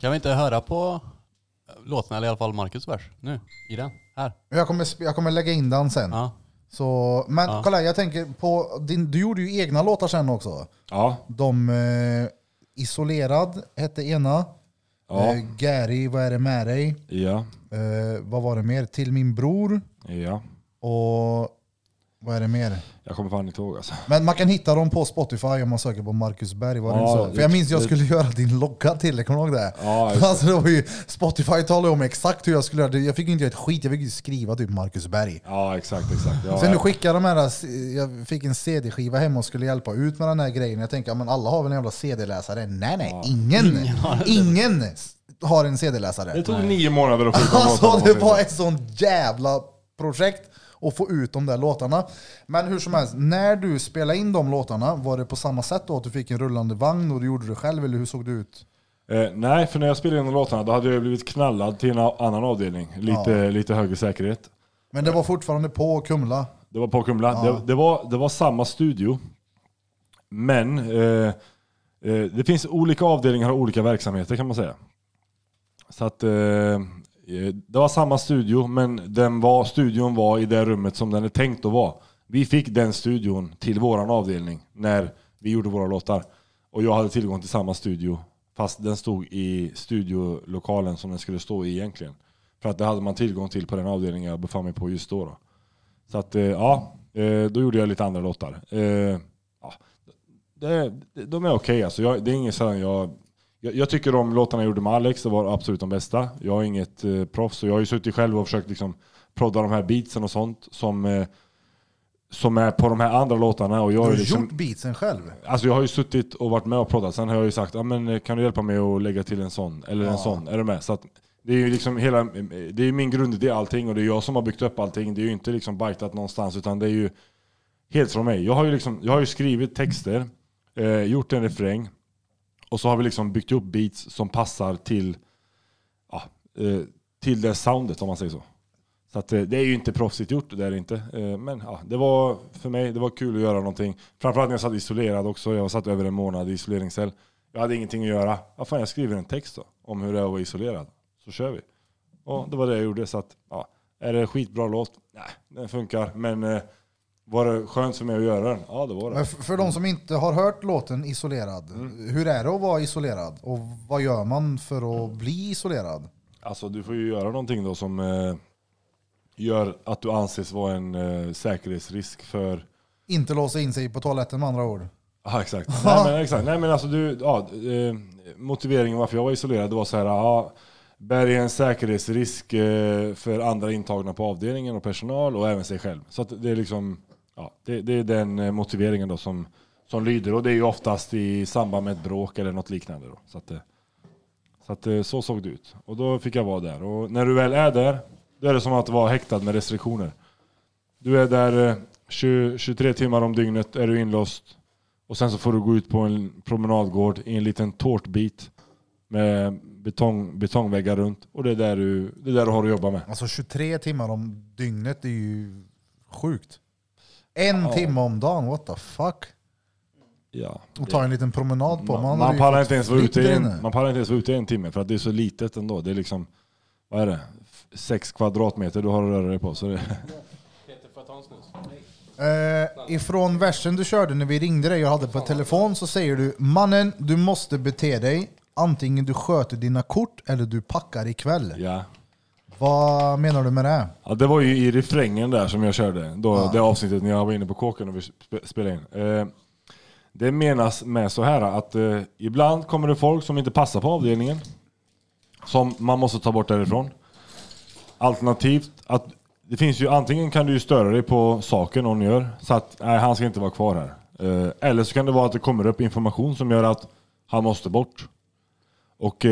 Kan vi inte höra på låten, eller i alla fall Marcus vers, nu? I den? Här? Jag kommer, jag kommer lägga in den sen. Ja. Så, men kolla, jag tänker på, din, du gjorde ju egna låtar sen också. Ja, De eh, Isolerad hette ena. ja, Eh, Gary, vad är det med dig? ja, Eh, vad var det mer? Till min bror. ja. Och vad är det mer? Jag kommer fan inte ihåg alltså. Men man kan hitta dem på Spotify om man söker på Marcus Berg. Var det Ja, så? det- För jag minns jag det- skulle göra din logga till dig, kommer du ihåg det? Ja, det. alltså, det var ju, Spotify talade om exakt hur jag skulle göra det. Jag fick ju inte göra ett skit, jag fick ju skriva typ Marcus Berg. Ja, exakt, exakt. Ja, Sen du ja. skickade de här, jag fick en CD-skiva hem och skulle hjälpa ut med den här grejen. Jag tänkte, ja, men alla har väl en jävla CD-läsare? Nej nej, ingen! Ingen har en CD-läsare. Det tog nio månader att de Alltså det var säger ett sånt jävla projekt att få ut de där låtarna. Men hur som helst, när du spelade in de låtarna, var det på samma sätt då att du fick en rullande vagn och du gjorde det själv, eller hur såg det ut? Eh, nej, för när jag spelade in de låtarna då hade jag blivit knallad till en annan avdelning. Lite, lite högre säkerhet. Men det var fortfarande på Kumla? Det var på Kumla. Det, det, var, det var samma studio. Men eh, eh, det finns olika avdelningar och olika verksamheter kan man säga. Så att eh, Eh, det var samma studio, men den var, studion var i det rummet som den är tänkt att vara. Vi fick den studion till våran avdelning när vi gjorde våra låtar. Och jag hade tillgång till samma studio, fast den stod i studiolokalen som den skulle stå i egentligen. För att det hade man tillgång till på den avdelning jag befann mig på just då. då. Så att, eh, ja, eh, då gjorde jag lite andra låtar. Ja, det, de är okej alltså. Jag, det är inget sådant jag, jag... Jag tycker de låtarna jag gjorde med Alex, det var absolut de bästa. Jag är inget eh, proffs och jag har ju suttit själv och försökt liksom prodda de här beatsen och sånt som, eh, som är på de här andra låtarna. Och jag Du har liksom, gjort beatsen själv? Alltså jag har ju suttit och varit med och proddat, sen har jag ju sagt ah, men eh, kan du hjälpa mig att lägga till en sån, eller en Ja. sån, är du med? Så att det är ju liksom hela, det är min grundidé i allting och det är jag som har byggt upp allting. Det är ju inte liksom bajtat någonstans utan det är ju helt från mig. Jag har ju, liksom, jag har ju skrivit texter, eh, gjort en refräng och så har vi liksom byggt upp beats som passar till, ja, eh, till det soundet om man säger så. Så att, eh, det är ju inte proffsigt gjort, det är det inte. Eh, men ja, det var för mig det var kul att göra någonting. Framförallt när jag satt isolerad också. Jag satt över en månad i isoleringscell. Jag hade ingenting att göra. Ja, fan, jag skriver en text då, om hur det är att vara isolerad. Så kör vi. Och det var det jag gjorde. Så att, ja, är det skitbra låt? Nej, den funkar. Men eh, var det skönt för mig att göra den? Ja, det var det. Men f- för de som inte har hört låten Isolerad, Mm. hur är det att vara isolerad? Och vad gör man för att bli isolerad? Alltså du får ju göra någonting då som eh, gör att du anses vara en eh, säkerhetsrisk för Inte låsa in sig på toaletten med andra ord. Ja exakt. Nej men, exakt. Nej, men alltså du, ja, eh, motiveringen varför jag var isolerad var så här, ja, Berg är en säkerhetsrisk eh, för andra intagna på avdelningen och personal och även sig själv. Så det är liksom, ja, det, det är den eh, motiveringen då som, som lyder och det är ju oftast i samband med ett bråk eller något liknande. Då. Så, att, eh, så, att, eh, så såg det ut. Och då fick jag vara där. Och när du väl är där, då är det som att vara häktad med restriktioner. Du är där 20, 23 timmar om dygnet, är du inlåst. Och sen så får du gå ut på en promenadgård i en liten tårtbit med betong, betongväggar runt. Och det är, där du, det är där du har att jobba med. Alltså 23 timmar om dygnet är ju sjukt. En Ja. timme om dagen, what the fuck? Ja. Och ta en liten promenad på. Man, hade man, ju pallar fått inte ens vara ute i en, inne. man pallar inte ens vara ute i en timme för att det är så litet ändå. Det är liksom, vad är det? F- Sex kvadratmeter du har att röra dig på. Så det, Peter, får jag ta en snus? Eh, ifrån versen du körde när vi ringde dig och hade på telefon så säger du Mannen, du måste bete dig. Antingen du sköter dina kort eller du packar ikväll. ja. Vad menar du med det? Ja, det var ju i refrängen där som jag körde. Då, Ja. Det avsnittet när jag var inne på kåken och vi sp- spelade in. Eh, det menas med så här att eh, ibland kommer det folk som inte passar på avdelningen. Som man måste ta bort därifrån. Alternativt att det finns ju antingen kan du ju störa dig på saken någon gör. Så att nej, han ska inte vara kvar här. Eh, eller så kan det vara att det kommer upp information som gör att han måste bort. Och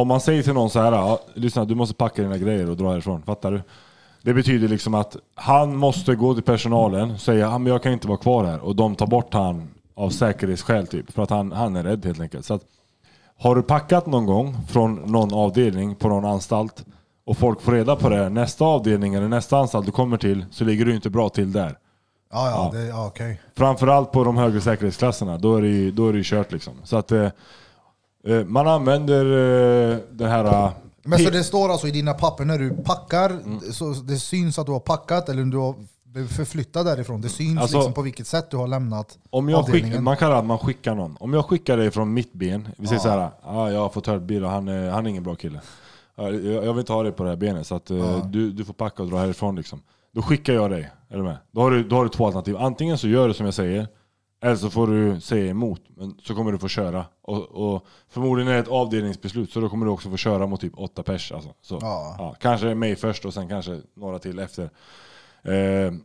om man säger till någon så här, lyssna du måste packa dina grejer och dra härifrån, fattar du? Det betyder liksom att han måste gå till personalen och säga, men jag kan inte vara kvar här. Och de tar bort han av säkerhetsskäl typ, för att han, han är rädd helt enkelt. Så att, har du packat någon gång från någon avdelning på någon anstalt och folk får reda på det, nästa avdelning eller nästa anstalt du kommer till så ligger du inte bra till där. Ja, ja, Ja. Det, ja okej. Framförallt på de högre säkerhetsklasserna, då är det ju, då är det ju kört liksom. Så att eh, man använder eh, den här... eh, Men så det står alltså i dina papper när du packar, så det syns att du har packat eller om du har blivit förflyttad därifrån. Det syns Alltså- liksom på vilket sätt du har lämnat Om jag skick, man kallar att man skickar någon. Om jag skickar dig från mitt ben, vi säger Ja. så här, ah, jag har fått höra ett bil och han, är- han är ingen bra kille. Ja, Jag, jag vill inte ha dig på det här benet så att, eh, du, du får packa och dra härifrån liksom. Då skickar jag dig, är du med? Då har du, då har du två alternativ. Antingen så gör du som jag säger, eller så får du säga emot. Men så kommer du få köra. Och, och förmodligen är det ett avdelningsbeslut, så då kommer du också få köra mot typ åtta pers. Alltså. Så, Ja. ja, kanske mig först och sen kanske några till efter. Eh,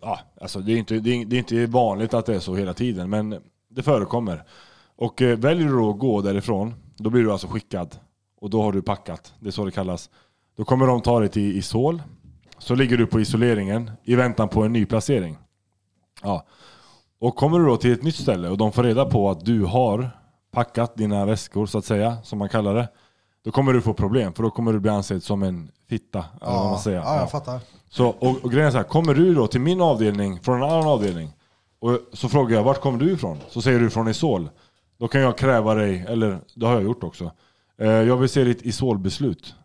ja, alltså det, är inte, det, är, det är inte vanligt att det är så hela tiden, men det förekommer. Och eh, väljer du då att gå därifrån, då blir du alltså skickad. Och då har du packat, det är så det kallas. Då kommer de ta dig till Isol. Så ligger du på isoleringen i väntan på en ny placering. Ja. Och kommer du då till ett nytt ställe och de får reda på att du har packat dina väskor så att säga, som man kallar det. Då kommer du få problem, för då kommer du bli ansedd som en fitta. Eller vad man säger. ja, Ja. jag fattar. Så, och, och grejen är så här, kommer du då till min avdelning från en annan avdelning och så frågar jag vart kommer du ifrån? Så säger du från Isol. Då kan jag kräva dig, eller det har jag gjort också. Eh, jag vill se ditt Isol-beslut.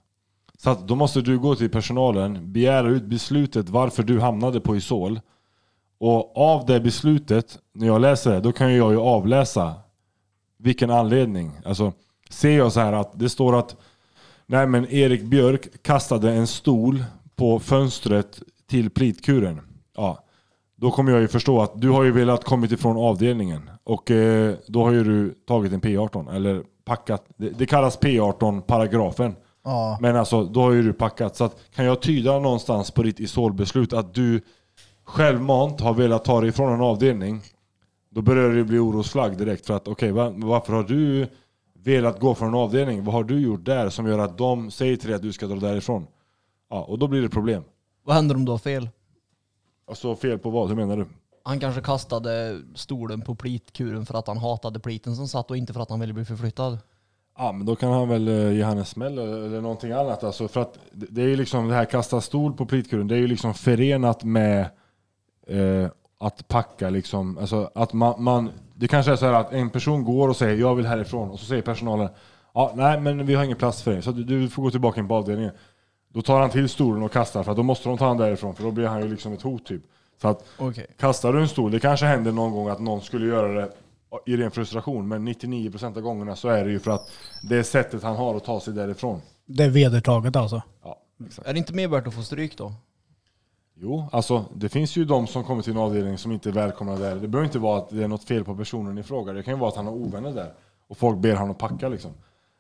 Så att då måste du gå till personalen, begära ut beslutet varför du hamnade på Isol. Och av det beslutet, när jag läser det, då kan jag ju avläsa vilken anledning. Alltså, ser jag så här att det står att Nej men Erik Björk kastade en stol på fönstret till plitkuren. Ja. Då kommer jag ju förstå att du har ju velat kommit ifrån avdelningen. Och eh, då har ju du tagit en P18, eller packat. Det, det kallas P18 paragrafen. Ja. Men alltså, då har ju du packat. Så att, kan jag tyda någonstans på ditt isolbeslut att du självmant har velat ta dig ifrån en avdelning. Då börjar det bli orosflagg direkt. För att okej, va, varför har du velat gå från en avdelning? Vad har du gjort där som gör att de säger till dig att du ska dra därifrån? Ja, och då blir det problem. Vad händer om du har fel? Alltså fel på vad? Hur menar du? Han kanske kastade stolen på plitkuren för att han hatade pliten som satt och inte för att han ville bli förflyttad. Ja, men då kan han väl eh, ge han en smäll eller, någonting annat. Alltså för att det det är ju liksom det här kasta stol på plitkuren, det är ju liksom förenat med eh, att packa liksom. Alltså att man, man, det kanske är så här att en person går och säger jag vill härifrån och så säger personalen ja, nej men vi har ingen plats för dig så du, du får gå tillbaka in på avdelningen. Då tar han till stolen och kastar för att då måste de ta han därifrån för då blir han ju liksom ett hot typ. Så att Okej. kastar du en stol, det kanske händer någon gång att någon skulle göra det i ren frustration men 99% av gångerna så är det ju för att det är sättet han har att ta sig därifrån. Det är vedertaget alltså. Ja, exakt. Är det inte mer värt att få stryk då? Jo, alltså det finns ju de som kommer till en avdelning som inte är välkomna där. Det behöver inte vara att det är något fel på personen i fråga. Det kan ju vara att han har ovänner där och folk ber honom att packa liksom.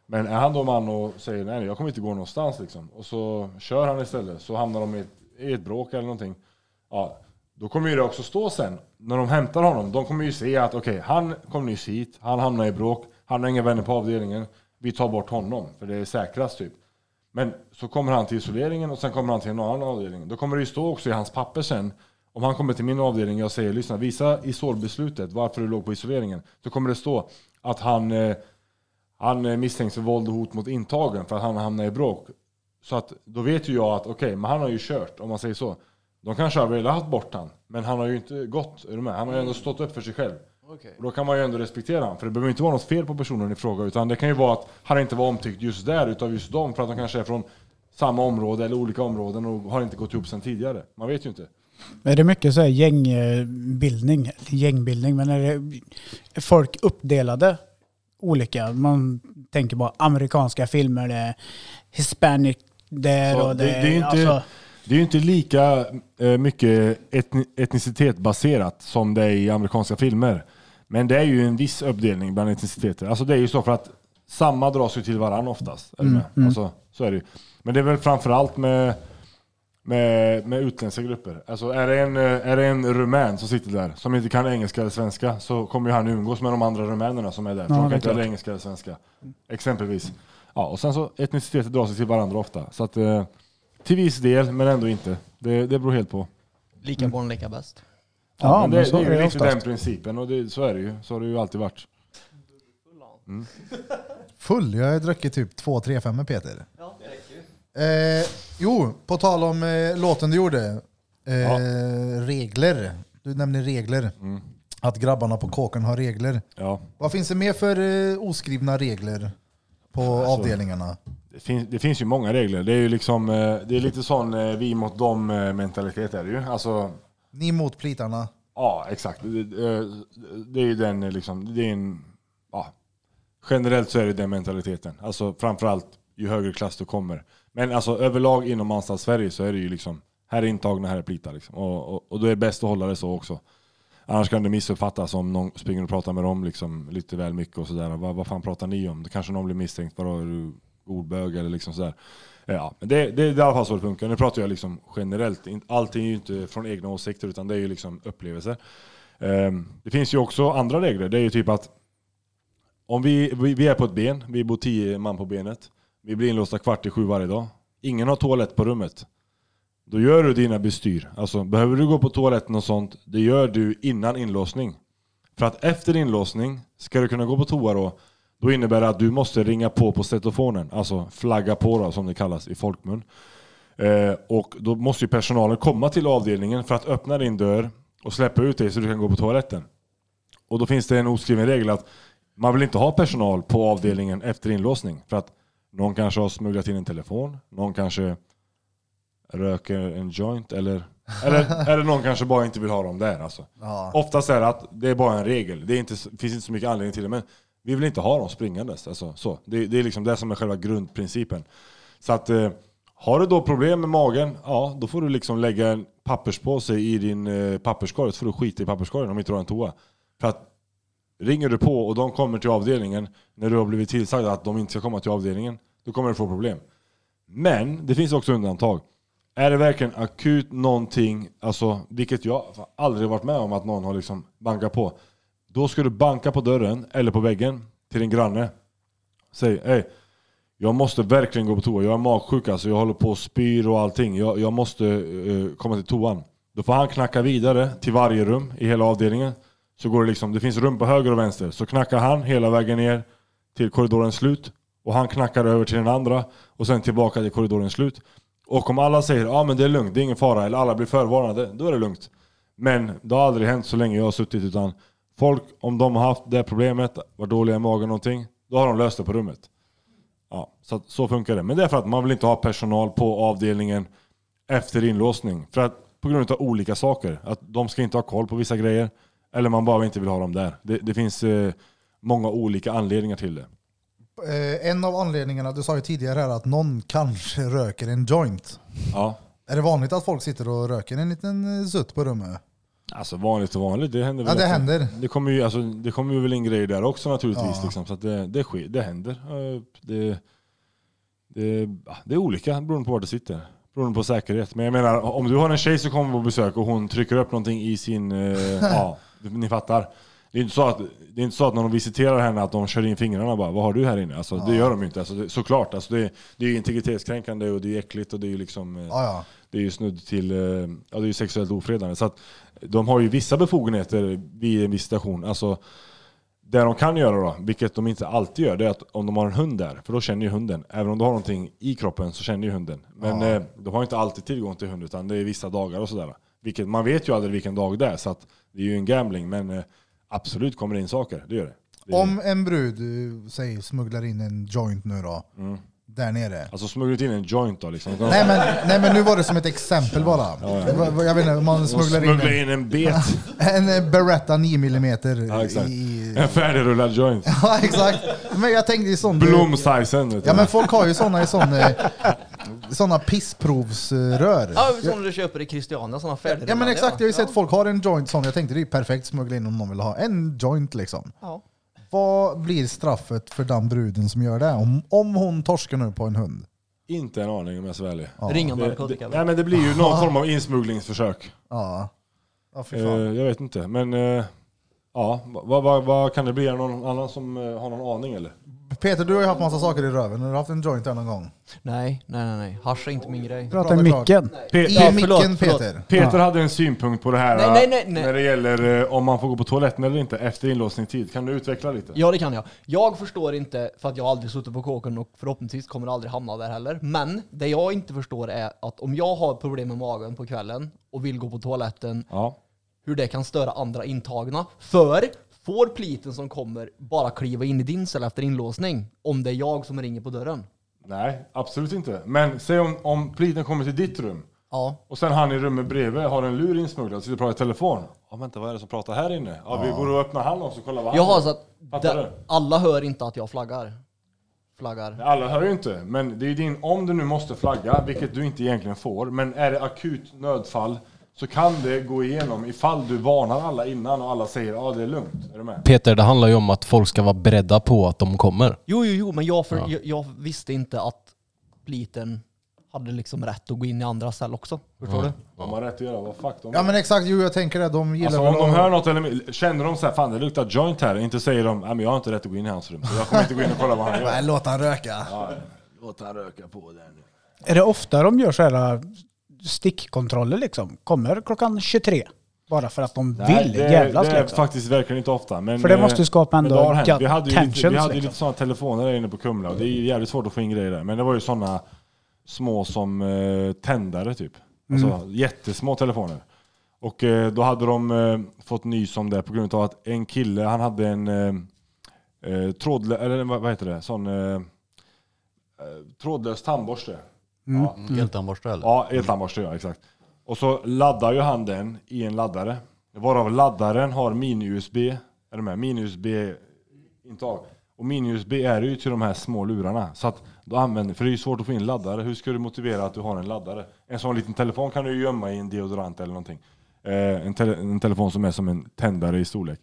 Men är han då man och säger nej, jag kommer inte gå någonstans liksom och så kör han istället så hamnar de i ett, i ett bråk eller någonting. Ja, då kommer ju det också stå sen när de hämtar honom. De kommer ju se att okej, han kom nyss hit, han hamnar i bråk, han har inga vänner på avdelningen. Vi tar bort honom för det är säkrast typ. Men så kommer han till isoleringen och sen kommer han till en annan avdelning. Då kommer det ju stå också i hans papper sen. Om han kommer till min avdelning och jag säger lyssna, visa isolbeslutet, varför du låg på isoleringen. Då kommer det stå att han, eh, han eh, misstänks för våld och hot mot intagen för att han hamnar i bråk. Så att då vet ju jag att okej, men han har ju kört om man säger så. De kanske har velat ha bort han, men han har ju inte gått. Är du med? Han har ju ändå stått upp för sig själv. Och då kan man ju ändå respektera honom, för det behöver inte vara något fel på personen i fråga, utan det kan ju vara att han inte var omtyckt just där utav just dem, för att de kanske är från samma område eller olika områden och har inte gått ihop sedan tidigare. Man vet ju inte. Är det mycket så här gängbildning? Gängbildning, men är det är folk uppdelade olika? Man tänker på amerikanska filmer, det är hispanic där Så och det- det, det är inte- alltså, Det är ju inte lika eh, mycket etni etnicitetsbaserat som det är i amerikanska filmer. Men det är ju en viss uppdelning bland etniciteter. Alltså det är ju så för att samma dras ju till varann oftast. Är Mm, med? Alltså, så är det ju. Men det är väl framförallt med, med, med utländska grupper. Alltså är det, en, eh, är det en rumän som sitter där som inte kan engelska eller svenska så kommer ju han umgås med de andra rumänerna som är där. För Ja, de kan inte klart. engelska eller svenska. Exempelvis. Ja, och sen så etniciteter drar sig till varandra ofta. Så att, eh, till viss del, men ändå inte. Det, det beror helt på. Lika barn, lika bäst. Ja, men men det, så det är ju det liksom oftast. den principen och det, så är det ju. Så har det ju alltid varit. Full, jag har druckit typ två, tre, fem med Peter. Eh, jo, på tal om eh, låten du gjorde. Eh, Regler. Du nämner regler. Mm. Att grabbarna på kåken har regler. Ja. Vad finns det mer för eh, oskrivna regler? på avdelningarna? Det finns, det finns ju många regler. Det är ju liksom, eh, det är lite sån eh, vi mot dem mentalitet är det ju. Alltså, ni mot plitarna? ja exakt. Det, det- eh, är ju den eh, liksom, det är en, ja, generellt så är det den mentaliteten. Alltså framförallt ju högre klass du kommer. Men alltså överlag inom anstalt Sverige så är det ju liksom, här är intagna, här är plitar liksom. Och, och, och då är det bäst att hålla det så också. Annars kan det missuppfattas om någon springer och pratar med dem liksom, lite väl mycket och sådär. Vad, vad fan pratar ni om? Det kanske någon blir misstänkt. Vadå, är du ordbög eller liksom sådär. Ja, det, det, det är i alla fall så det funkar. Nu pratar jag liksom generellt. Allting är ju inte från egna åsikter utan det är ju liksom upplevelser. Ehm, det finns ju också andra regler. Det är ju typ att om vi, vi, vi är på ett ben, vi bor tio man på benet. Vi blir inlåsta kvart i sju varje dag. Ingen har toalett på rummet. Då gör du dina bestyr. Alltså, behöver du gå på toaletten och sånt, det gör du innan inlåsning. För att efter inlåsning, ska du kunna gå på toa då, då innebär det att du måste ringa på på stetofonen, alltså flagga på då, som det kallas i folkmun. Eh, och då måste ju personalen komma till avdelningen för att öppna din dörr och släppa ut dig så du kan gå på toaletten. Och då finns det en oskriven regel att man vill inte ha personal på avdelningen efter inlåsning. För att någon kanske har smugglat in en telefon, någon kanske röker en joint eller, eller, eller någon kanske bara inte vill ha dem där. Alltså. Ja. Oftast är det att det är bara en regel. Det är inte, finns inte så mycket anledning till det. Men vi vill inte ha dem springandes. Alltså, så. Det, det är liksom det som är själva grundprincipen. Så att eh, har du då problem med magen, ja då får du liksom lägga en papperspåse i din eh, papperskorg. Så får du skita i papperskorgen om inte du har en toa. För att ringer du på och de kommer till avdelningen när du har blivit tillsagd att de inte ska komma till avdelningen, då kommer du få problem. Men det finns också undantag. Är det verkligen akut någonting, alltså, vilket jag aldrig varit med om att någon har liksom bankat på. Då ska du banka på dörren eller på väggen till din granne. Säg, hej, jag måste verkligen gå på toa. Jag är magsjuk alltså, jag håller på och spyr och allting. Jag, jag måste uh, komma till toan. Då får han knacka vidare till varje rum i hela avdelningen. Så går det liksom, det finns rum på höger och vänster. Så knackar han hela vägen ner till korridorens slut. Och han knackar över till den andra. Och sen tillbaka till korridorens slut. Och om alla säger ja ah, men det är lugnt, det är ingen fara. Eller alla blir förvarnade, då är det lugnt. Men det har aldrig hänt så länge jag har suttit. Utan folk, om de har haft det problemet, varit dåliga i magen någonting. Då har de löst det på rummet. Ja, så, så funkar det. Men det är för att man vill inte ha personal på avdelningen efter inlåsning. För att, på grund av olika saker. Att de ska inte ha koll på vissa grejer. Eller man bara inte vill ha dem där. Det, det finns eh, många olika anledningar till det. Eh, en av anledningarna, du sa ju tidigare här att någon kanske röker en joint. Ja. Är det vanligt att folk sitter och röker en liten eh, sutt på rummet? Alltså vanligt och vanligt, det händer Ja, det också. händer. Det kommer ju, alltså, det kommer ju väl in grejer där också naturligtvis. Ja. Liksom, så att det, det, sker, det händer. Det, det, ja, det är olika beroende på var du sitter. Beroende på säkerhet. Men jag menar, om du har en tjej som kommer på besök och hon trycker upp någonting i sin... eh, ja, ni fattar. Det är, inte så att, det är inte så att när de visiterar henne att de kör in fingrarna och bara Vad har du här inne? Alltså, Det gör de ju inte. Alltså, det, såklart. Alltså, det, det är integritetskränkande och det är äckligt och det är liksom... eh, Ja, ja. Det är ju snudd till eh, ja, det är sexuellt ofredande. Så att de har ju vissa befogenheter vid en visitation. Alltså, det de kan göra då, vilket de inte alltid gör, det är att om de har en hund där, för då känner ju hunden. Även om du har någonting i kroppen så känner ju hunden. Men eh, de har inte alltid tillgång till hund, utan det är vissa dagar och sådär. Vilket, man vet ju aldrig vilken dag det är, så att det är ju en gambling. Men eh, absolut kommer det in saker, det gör det. det Om en brud, säg smugglar in en joint nu då, Mm. Där nere. Alltså smugglat in en joint då liksom. Nej men, nej men nu var det som ett exempel bara. Va- Jag vet inte, man smugglar in en, in en bet. en eh, Beretta 9 mm Ja, exakt. i... En färdigrullad joint. Ja exakt. Men jag tänkte i sån... Blom-sizen. Ja men folk har ju såna i sån... eh, Såna pissprovsrör. Ja, sådana du köper i Christiania, sådana färdiga. Ja men exakt, jag har ju sett folk har en joint sån. Jag tänkte det är perfekt smuggla in om någon vill ha en joint liksom. Ja. Vad blir straffet för den bruden som gör det? Om, om hon torskar nu på en hund? Inte en aning om jag är så ärlig. Ja. Ringa Det, narkotika. det, nej men det blir ju någon form av insmugglingsförsök. Ja. Ja, fy Eh, fan. jag vet inte, men eh, ja, vad, vad, vad kan det bli? Är det någon annan som eh, har någon aning eller? Peter, du har ju haft massa saker i röven. Har du haft en joint där någon gång? Nej, nej, nej, nej. Hasch är inte min grej. Prata i micken. Pe- I Ja, micken förlåt, förlåt. Peter. Peter hade en synpunkt på det här Nej, nej, nej, nej. när det gäller eh, om man får gå på toaletten eller inte efter inlåsningstid. Kan du utveckla lite? Ja, det kan jag. Jag förstår inte, för att jag aldrig suttit på kåken och förhoppningsvis kommer aldrig hamna där heller. Men det jag inte förstår är att om jag har problem med magen på kvällen och vill gå på toaletten, Ja. hur det kan störa andra intagna. För får pliten som kommer bara kliva in i din cell efter inlåsning om det är jag som ringer på dörren? Nej, absolut inte. Men säg om, om pliten kommer till ditt rum Ja. och sen han i rummet bredvid har en lur insmugglad, sitter och pratar i telefon. Ja, vänta, vad är det som pratar här inne? Ja, vi går och öppnar han också och kollar vad han Jaha, gör. så att Fattar du? alla hör inte att jag flaggar. Flaggar. Alla hör ju inte, men det är din, om du nu måste flagga, vilket du inte egentligen får, men är det akut nödfall så kan det gå igenom ifall du varnar alla innan och alla säger ja det är lugnt. Är du med? Peter, det handlar ju om att folk ska vara beredda på att de kommer. Jo, jo, jo, men jag, för, jag, jag visste inte att pliten hade liksom rätt att gå in i andra cell också. Förstår du? De har rätt att göra vad fuck de Ja men exakt, jo jag tänker det. De gillar Alltså om de att- hör något eller känner de så här, fan det luktar joint här, inte säger de, nej men jag har inte rätt att gå in i hans rum, så jag kommer inte gå in och kolla vad han gör. Nej, låt han röka. Ja, låt han röka på där nu. Är det ofta de gör så här stickkontroller liksom? Kommer klockan 23? Bara för att de vill det, jävlas det är liksom. faktiskt verkligen inte ofta. Men, För det eh, måste ju skapa men ändå det har hänt. gut Vi hade ju lite, vi hade liksom. lite sådana telefoner där inne på Kumla och det är jävligt svårt att få in grejer där. Men det var ju sådana små som eh, tändare typ. Alltså Mm. jättesmå telefoner. Och eh, då hade de eh, fått nys om det på grund av att en kille, han hade en eh, eh, trådlö, eller vad, heter det? Sån eh, eh, trådlös tandborste. Mm. Ja, Eltandborste eller? Ja, eltandborste ja, exakt. Och så laddar ju han den i en laddare. Varav laddaren har mini-USB, är du med? Mini-USB-intag. Och mini-USB är ju till de här små lurarna. Så att du använder, för det är ju svårt att få in laddare. Hur ska du motivera att du har en laddare? En sån liten telefon kan du ju gömma i en deodorant eller någonting. Eh, en, tele, en telefon som är som en tändare i storlek.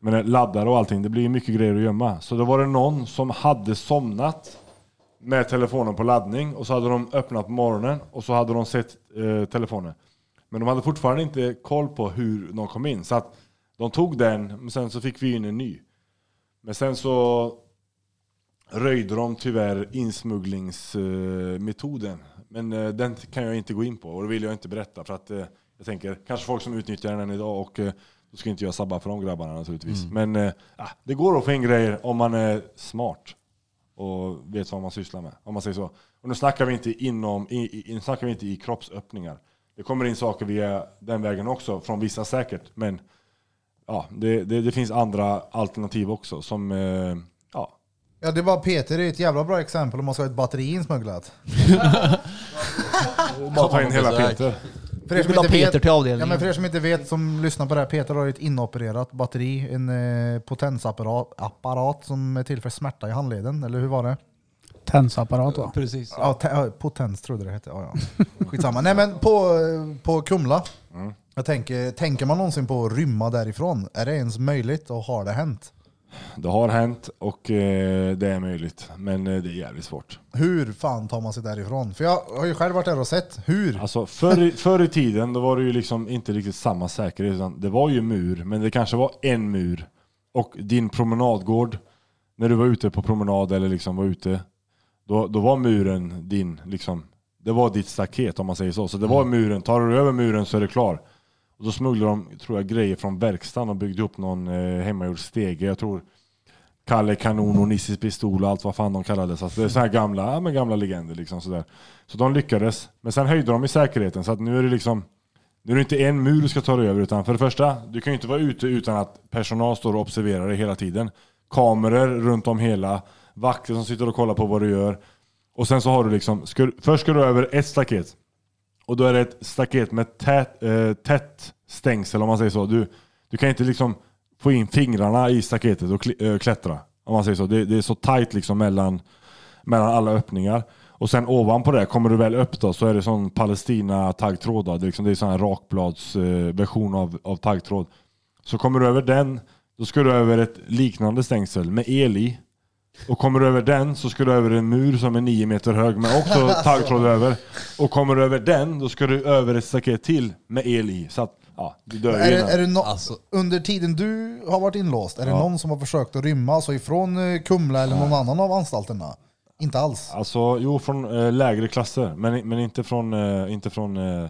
Men en laddare och allting, det blir ju mycket grejer att gömma. Så då var det någon som hade somnat med telefonen på laddning och så hade de öppnat på morgonen och så hade de sett eh, telefonen. Men de hade fortfarande inte koll på hur de kom in. Så att de tog den, men sen så fick vi in en ny. Men sen så röjde de tyvärr insmugglingsmetoden. Men eh, den kan jag inte gå in på och det vill jag inte berätta för att eh, jag tänker kanske folk som utnyttjar den idag och eh, då ska inte jag sabba för de grabbarna naturligtvis. Men eh, ah, det går att få in grejer om man är smart och vet vad man sysslar med. Om man säger så. Och nu snackar vi inte inom, i, i, nu snackar vi inte i kroppsöppningar. Det kommer in saker via den vägen också, från vissa säkert. Men ja, det, det, det finns andra alternativ också som, eh, ja. Ja det var Peter, det är ett jävla bra exempel om man ska ha ett batteri insmugglat. Ta in hela. Peter. För Vi vill ha Peter till avdelningen. Ja, men för er som inte vet, som lyssnar på det här, Peter har ett inopererat batteri, en eh, potensapparat apparat som är till för smärta i handleden, eller hur var det? Tensapparat va? Precis. Ja, te- ja, potens trodde det hette. Ja, ja. Skitsamma. Nej men på, eh, på Kumla, Mm. jag tänker, tänker man någonsin på att rymma därifrån? Är det ens möjligt och har det hänt? Det har hänt och eh, det är möjligt. Men eh, det är jävligt svårt. Hur fan tar man sig därifrån? För jag har ju själv varit där och sett. Hur? Alltså förr, i- förr i tiden då var det ju liksom inte riktigt samma säkerhet. Utan det var ju mur, men det kanske var en mur. Och din promenadgård, när du var ute på promenad eller liksom var ute, då, då var muren din, liksom, det var ditt staket om man säger så. Så det var muren, tar du över muren så är det klar. Och då smugglade de, tror jag, grejer från verkstaden och byggde upp någon eh, hemmagjord stege. Jag tror Kalle Kanon och Nisses pistol och allt vad fan de kallades. Alltså det är så här gamla, ja, men gamla legender liksom sådär. Så de lyckades. Men sen höjde de i säkerheten så att nu är det liksom nu är det inte en mur du ska ta dig över utan för det första, du kan ju inte vara ute utan att personal står och observerar dig hela tiden. Kameror runt om hela, vakter som sitter och kollar på vad du gör. Och sen så har du liksom, ska, först ska du över ett staket. Och då är det ett staket med tät, eh, tätt stängsel om man säger så. Du, du kan inte liksom få in fingrarna i staketet och eh, klättra. Om man säger så. Det, det är så tajt liksom mellan, mellan alla öppningar. Och sen ovanpå det, kommer du väl upp då så är det sån Palestina taggtråd. Det är, liksom, det är sån här rakbladsversion eh, av, av taggtråd. Så kommer du över den, då ska du över ett liknande stängsel med el i. Och kommer du över den så ska du över en mur som är nio meter hög med också taggtråd över. Och kommer du över den, då ska du över ett staket till med el i. Så att, ja, du dör Är ju det, innan. är det no- Alltså- under tiden du har varit inlåst, är det någon som har försökt att rymma alltså ifrån eh, Kumla eller någon annan av anstalterna? Inte alls. Alltså, jo från eh, lägre klasser, men, men inte från, eh, inte från eh,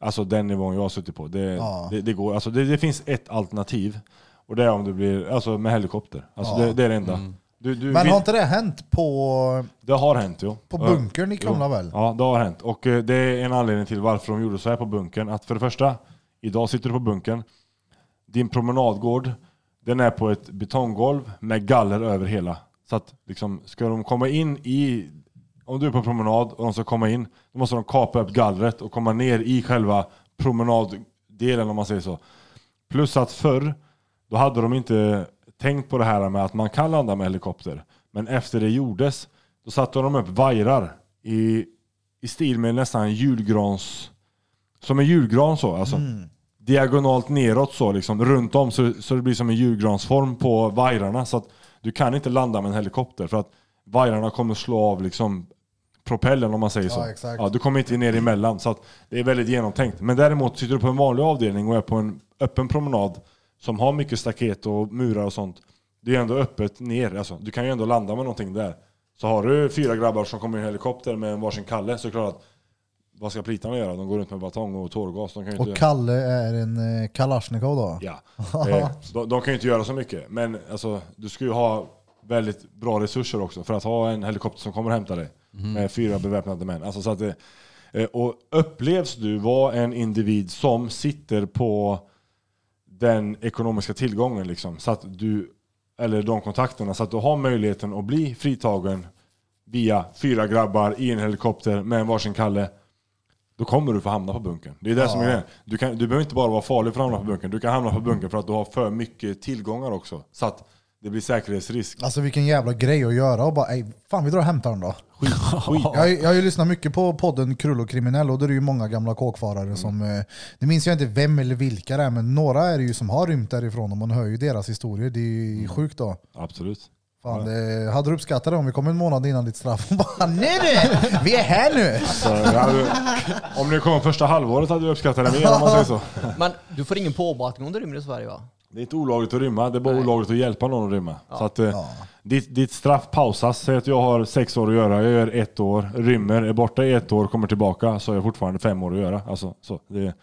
alltså den nivån jag har suttit på. Det, Ja. det, det, går, alltså, det, det finns ett alternativ, och det är om du blir, alltså med helikopter. Alltså, Ja. det, det är det enda. Du, du, Men vill- har inte det hänt på, Det har hänt jo. på bunkern i. Kumla väl? Ja, det har hänt. Och eh, det är en anledning till varför de gjorde så här på bunkern. Att för det första, idag sitter du på bunkern. Din promenadgård, Den är på ett betonggolv med galler över hela. Så att liksom, ska de komma in i, om du är på promenad och de ska komma in, då måste de kapa upp gallret och komma ner i själva promenaddelen om man säger så. Plus att förr, då hade de inte tänkt på det här med att man kan landa med helikopter. Men efter det gjordes, då satte de upp vajrar i, i stil med nästan julgrans... Som en julgran så, alltså. Diagonalt neråt så, liksom, runt om så, så det blir som en julgransform på vajrarna. Så att du kan inte landa med en helikopter för att vajrarna kommer slå av liksom propellen om man säger så. Ja, exakt. Ja, du kommer inte ner emellan. Så att det är väldigt genomtänkt. Men däremot sitter du på en vanlig avdelning och är på en öppen promenad som har mycket staket och murar och sånt. Det är ändå öppet ner. Alltså, du kan ju ändå landa med någonting där. Så har du fyra grabbar som kommer i en helikopter med en varsin kalle så är det klart att vad ska plitarna göra? De går runt med batong och tårgas. De kan ju Och inte... Kalle är en eh, Kalashnikov då? Ja. Eh, de, de kan ju inte göra så mycket. Men alltså, du ska ju ha väldigt bra resurser också för att ha en helikopter som kommer och hämtar dig. Med fyra beväpnade män. Alltså, så att eh, och upplevs du vara en individ som sitter på den ekonomiska tillgången, liksom, så att du, eller de kontakterna, så att du har möjligheten att bli fritagen via fyra grabbar i en helikopter med en varsin kalle. Då kommer du få hamna på bunkern. Det är det som är det. Du, kan, du behöver inte bara vara farlig för att hamna på bunkern. Du kan hamna på bunkern för att du har för mycket tillgångar också. Så att det blir säkerhetsrisk. Alltså vilken jävla grej att göra och bara ej, fan vi drar och hämtar den då. Skit, skit. Jag, jag har ju lyssnat mycket på podden Krull och kriminell och då är det ju många gamla kåkfarare som, eh, det minns jag inte vem eller vilka det är, men några är det ju som har rymt därifrån och man hör ju deras historier. Det är ju sjukt då. Absolut. Fan, det, hade du uppskattat det om vi kom en månad innan ditt straff och bara nej du, vi är här nu! Så, jag hade, om det kom första halvåret hade jag uppskattat det mer om man säger så. Men du får ingen påbackning om du rymmer i Sverige va? Det är inte olagligt att rymma, det är bara olagligt att hjälpa någon att rymma. Så att, eh, ditt, ditt straff pausas. Säg att jag har sex år att göra, jag gör ett år, rymmer, är borta i ett år, kommer tillbaka, så har jag fortfarande fem år att göra. Alltså, så, det är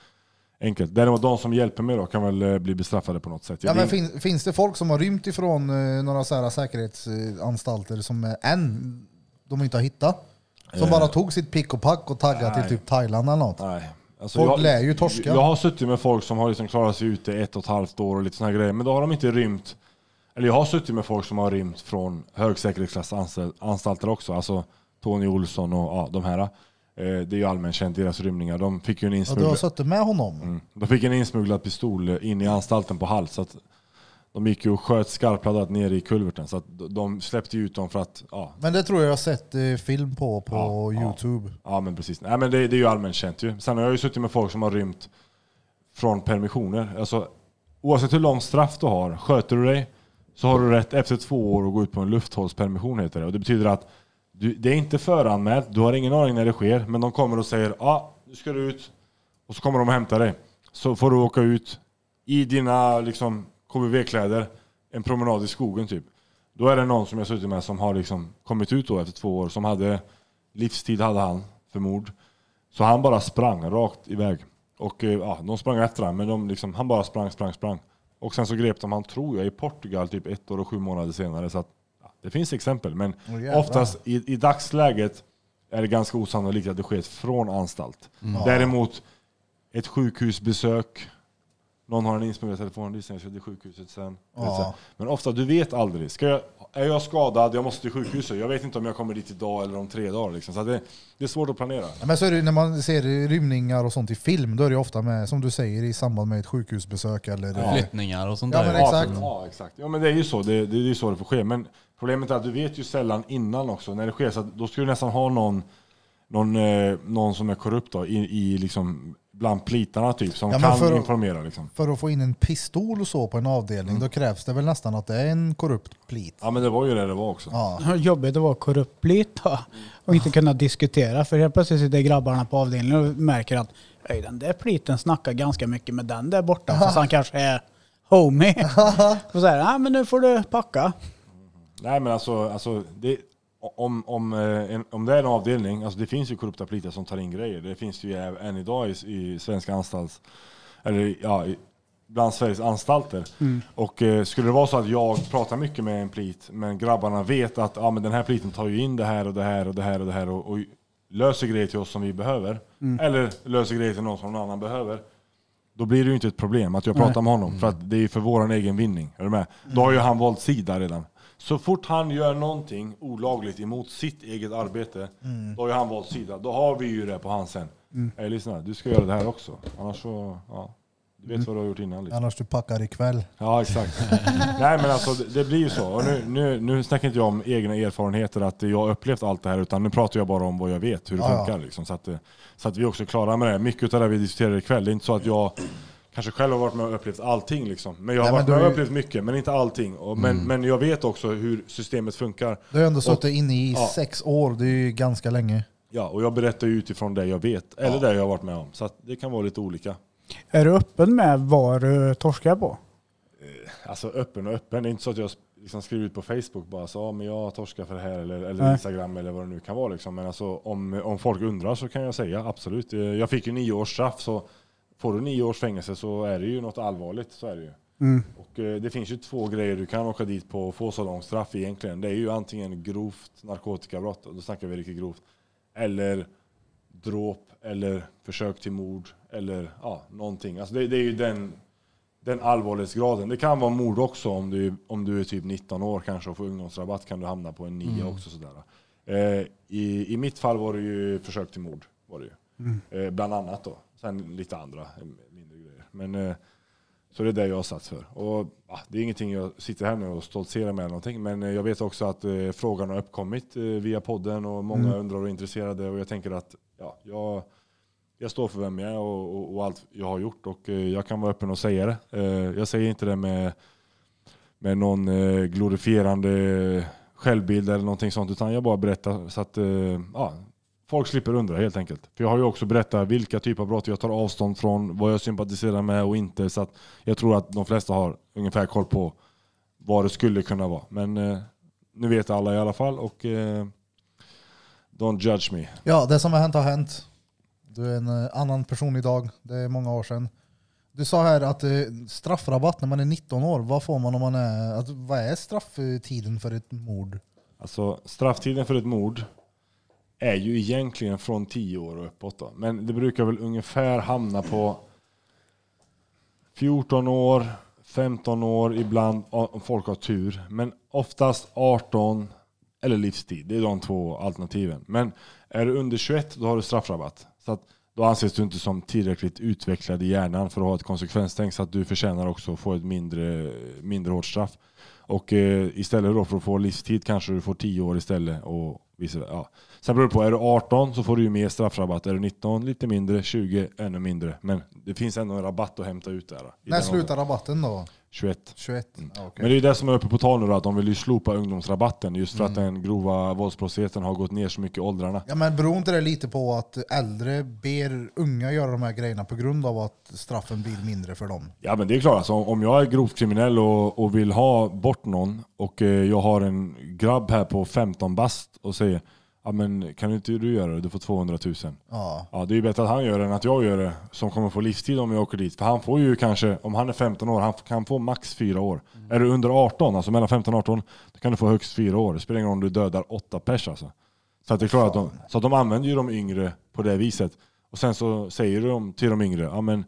enkelt. Däremot de som hjälper mig då kan väl eh, bli bestraffade på något sätt. Ja, Det- men fin, finns det folk som har rymt ifrån eh, några så här säkerhetsanstalter som än de inte har hittat? Som bara tog sitt pick och pack och taggade till Nej. typ Thailand eller något? Nej. Alltså, Folk jag, lär ju torska. Jag har suttit med folk som har liksom klarat sig ute ett och ett halvt år och lite såna grejer, men då har de inte rymt. Eller jag har suttit med folk som har rymt från högsäkerhetsklassanstalter också, alltså Tony Olsson och ja, de här. Eh, Det är ju allmänt känt, deras rymningar. De fick ju en Ja, du har insmugglad, suttit med honom? mm, de fick en insmugglad pistol in i anstalten på hals. Så att de gick ju och sköt skarpladdat ner i kulverten, så att de släppte ju ut dem för att ja, Men det tror jag jag har sett eh, film på på Ja, ja. Youtube. Ja men precis. Nej, men det, det är ju allmänt känt ju. Sen har jag ju suttit med folk som har rymt från permissioner. Alltså, oavsett hur långt straff du har, sköter du dig så har du rätt efter två år att gå ut på en lufthållspermission heter det. Och det betyder att du, det är inte föranmält, du har ingen aning när det sker, men de kommer och säger ja, ah, nu ska du ut. Och så kommer de och hämtar dig. Så får du åka ut i dina liksom, KBV-kläder, en promenad i skogen typ. Då är det någon som jag suttit med som har liksom kommit ut då efter två år, som hade livstid hade han för mord. Så han bara sprang rakt iväg. Och eh, ja, de sprang efter honom, men de liksom, han bara sprang, sprang, sprang. Och sen så grep de han, tror jag, i Portugal typ ett år och sju månader senare. Så att, ja, det finns exempel, men jävlar. oftast i, i dagsläget är det ganska osannolikt att det sker från anstalt. Däremot ett sjukhusbesök, någon har en insmugglad telefon, lyssna jag ska till sjukhuset sen. Ja. Men ofta, du vet aldrig. Ska jag, är jag skadad, jag måste till sjukhuset. Jag vet inte om jag kommer dit idag eller om tre dagar. Liksom. Så det, det är svårt att planera. Ja, Men så är det, när man ser rymningar och sånt i film, då är det ofta med, som du säger, i samband med ett sjukhusbesök eller... Flyttningar och sånt Ja, där. men exakt. Ja, exakt. Ja, men det är ju så. Det, det är så det får ske. Men problemet är att du vet ju sällan innan också när det sker. Så att då ska du nästan ha någon, någon, eh, någon som är korrupt då, i, i liksom, bland plitarna typ, som Ja, kan för- informera. Liksom. För att få in en pistol och så på en avdelning, då krävs det väl nästan att det är en korrupt plit? Ja, men det var ju det det var också. Ja. Jobbigt att vara korrupt blit då. Och inte kunna diskutera. För helt plötsligt sitter grabbarna på avdelningen och märker att "Oj, den där pliten snackar ganska mycket med den där borta. Fast han kanske är homie. Och så här, nej men nu får du packa. Nej men alltså, alltså det, om, om, eh, en, om det är en avdelning, alltså det finns ju korrupta plitar som tar in grejer. Det finns ju än idag i, i svenska anstalts... Eller ja, i, bland Sveriges anstalter. Och eh, skulle det vara så att jag pratar mycket med en plit, men grabbarna vet att ja, men den här pliten tar ju in det här och det här och det här och det här och, och löser grejer till oss som vi behöver. Eller löser grejer till någon som någon annan behöver. då blir det ju inte ett problem att jag pratar med honom. För att det är ju för vår egen vinning. Är du med? Då har ju han valt sida redan. Så fort han gör någonting olagligt emot sitt eget arbete, då har ju han valt sida. Då har vi ju det på hans sen. Ey, lyssna, du ska göra det här också. Annars så, ja. Du vet vad du har gjort innan. Liksom. Annars du packar ikväll. Ja, exakt. Nej men alltså det, det blir ju så. Och nu, nu, nu snackar inte jag om egna erfarenheter, att jag har upplevt allt det här, utan nu pratar jag bara om vad jag vet, hur det Ja, ja. funkar. Liksom, så, att, eh, så att vi också är klara med det. Mycket av det vi diskuterar ikväll, det är inte så att jag kanske själv har varit med och upplevt allting. Liksom. Men jag har Nej, varit med och ju- upplevt mycket, men inte allting. Och, men, men jag vet också hur systemet funkar. Du har ändå suttit inne i Ja. sex år, det är ju ganska länge. Ja, och jag berättar ju utifrån det jag vet, eller det jag har varit med om. Så att det kan vara lite olika. Är du öppen med vad du torskar på? Alltså öppen och öppen. Det är inte så att jag liksom skriver ut på Facebook bara så, ja, men jag torskar för det här eller, eller. Instagram eller vad det nu kan vara. Liksom. Men alltså, om, om folk undrar så kan jag säga absolut. Eh, Jag fick ju nio års straff så får du nio års fängelse så är det ju något allvarligt. Så är det ju. Mm. Och eh, det finns ju två grejer du kan åka dit på och få så långt straff egentligen. Det är ju antingen grovt narkotikabrott, och då snackar vi riktigt grovt, eller dråp eller försök till mord eller ja, någonting. Alltså det, det är ju den, den allvarlighetsgraden. Det kan vara mord också om du, om du är typ 19 år kanske och får ungdomsrabatt kan du hamna på en 9 också. Sådär. Eh, i, I mitt fall var det ju försök till mord. Var det ju. Eh, bland annat då. Sen lite andra eh, mindre grejer. Men, eh, så det är det jag har satt för. Och, ja, det är ingenting jag sitter här nu och stoltserar med eller någonting. Men eh, jag vet också att eh, frågan har uppkommit eh, via podden och många undrar och är intresserade. Och jag tänker att ja, jag, jag står för vem jag är och, och, och allt jag har gjort. Och eh, jag kan vara öppen och säga det. Jag säger inte det med, med någon glorifierande självbild eller någonting sånt. Utan jag bara berättar så att ja, folk slipper undra helt enkelt. För jag har ju också berättat vilka typer av brott jag tar avstånd från, vad jag sympatiserar med och inte. Så jag tror att de flesta har ungefär koll på vad det skulle kunna vara. Men eh, nu vet alla i alla fall och eh, don't judge me. Ja, det som har hänt har hänt. Du är en eh, annan person idag, det är många år sedan. Du sa här att eh, straffrabatt när man är 19 år, vad får man om man är... Att, vad är strafftiden för ett mord? Alltså strafftiden för ett mord är ju egentligen från 10 år och uppåt. Då. Men det brukar väl ungefär hamna på 14 år, 15 år ibland om folk har tur. Men oftast 18 eller livstid. Det är de två alternativen. Men är du under 21 då har du straffrabatt. Så att då anses du inte som tillräckligt utvecklad i hjärnan för att ha ett konsekvenstänk så att du förtjänar också att få ett mindre, mindre hårt straff. Och eh, istället då för att få livstid kanske du får 10 år istället. Och vice ja. Sen beror det på, är du 18 så får du ju mer straffrabatt. Är du 19 lite mindre, 20 ännu mindre. Men det finns ändå en rabatt att hämta ut där. När slutar rabatten då? åldern. 21. 21? Ja, okej. Men det är det som är uppe på tal nu då, att de vill ju slopa ungdomsrabatten just för att den grova våldsbrottsligheten har gått ner så mycket i åldrarna. Ja, men beror inte det lite på att äldre ber unga göra de här grejerna på grund av att straffen blir mindre för dem? Ja men det är klart, alltså, om jag är grovt kriminell och, och vill ha bort någon och eh, jag har en grabb här på 15 bast och säger Ja men kan inte du göra det? Du får 200 000. Ja. Ja, det är ju bättre att han gör det än att jag gör det som kommer få livstid om jag åker dit. För han får ju kanske, om han är 15 år, han kan få max 4 år. Är du under 18, alltså mellan 15 och 18, då kan du få högst 4 år. Det spelar ingen roll om du dödar 8 pers alltså. Så att det är klart att de, så att de använder ju de yngre på det viset. Och sen så säger de till de yngre, ja men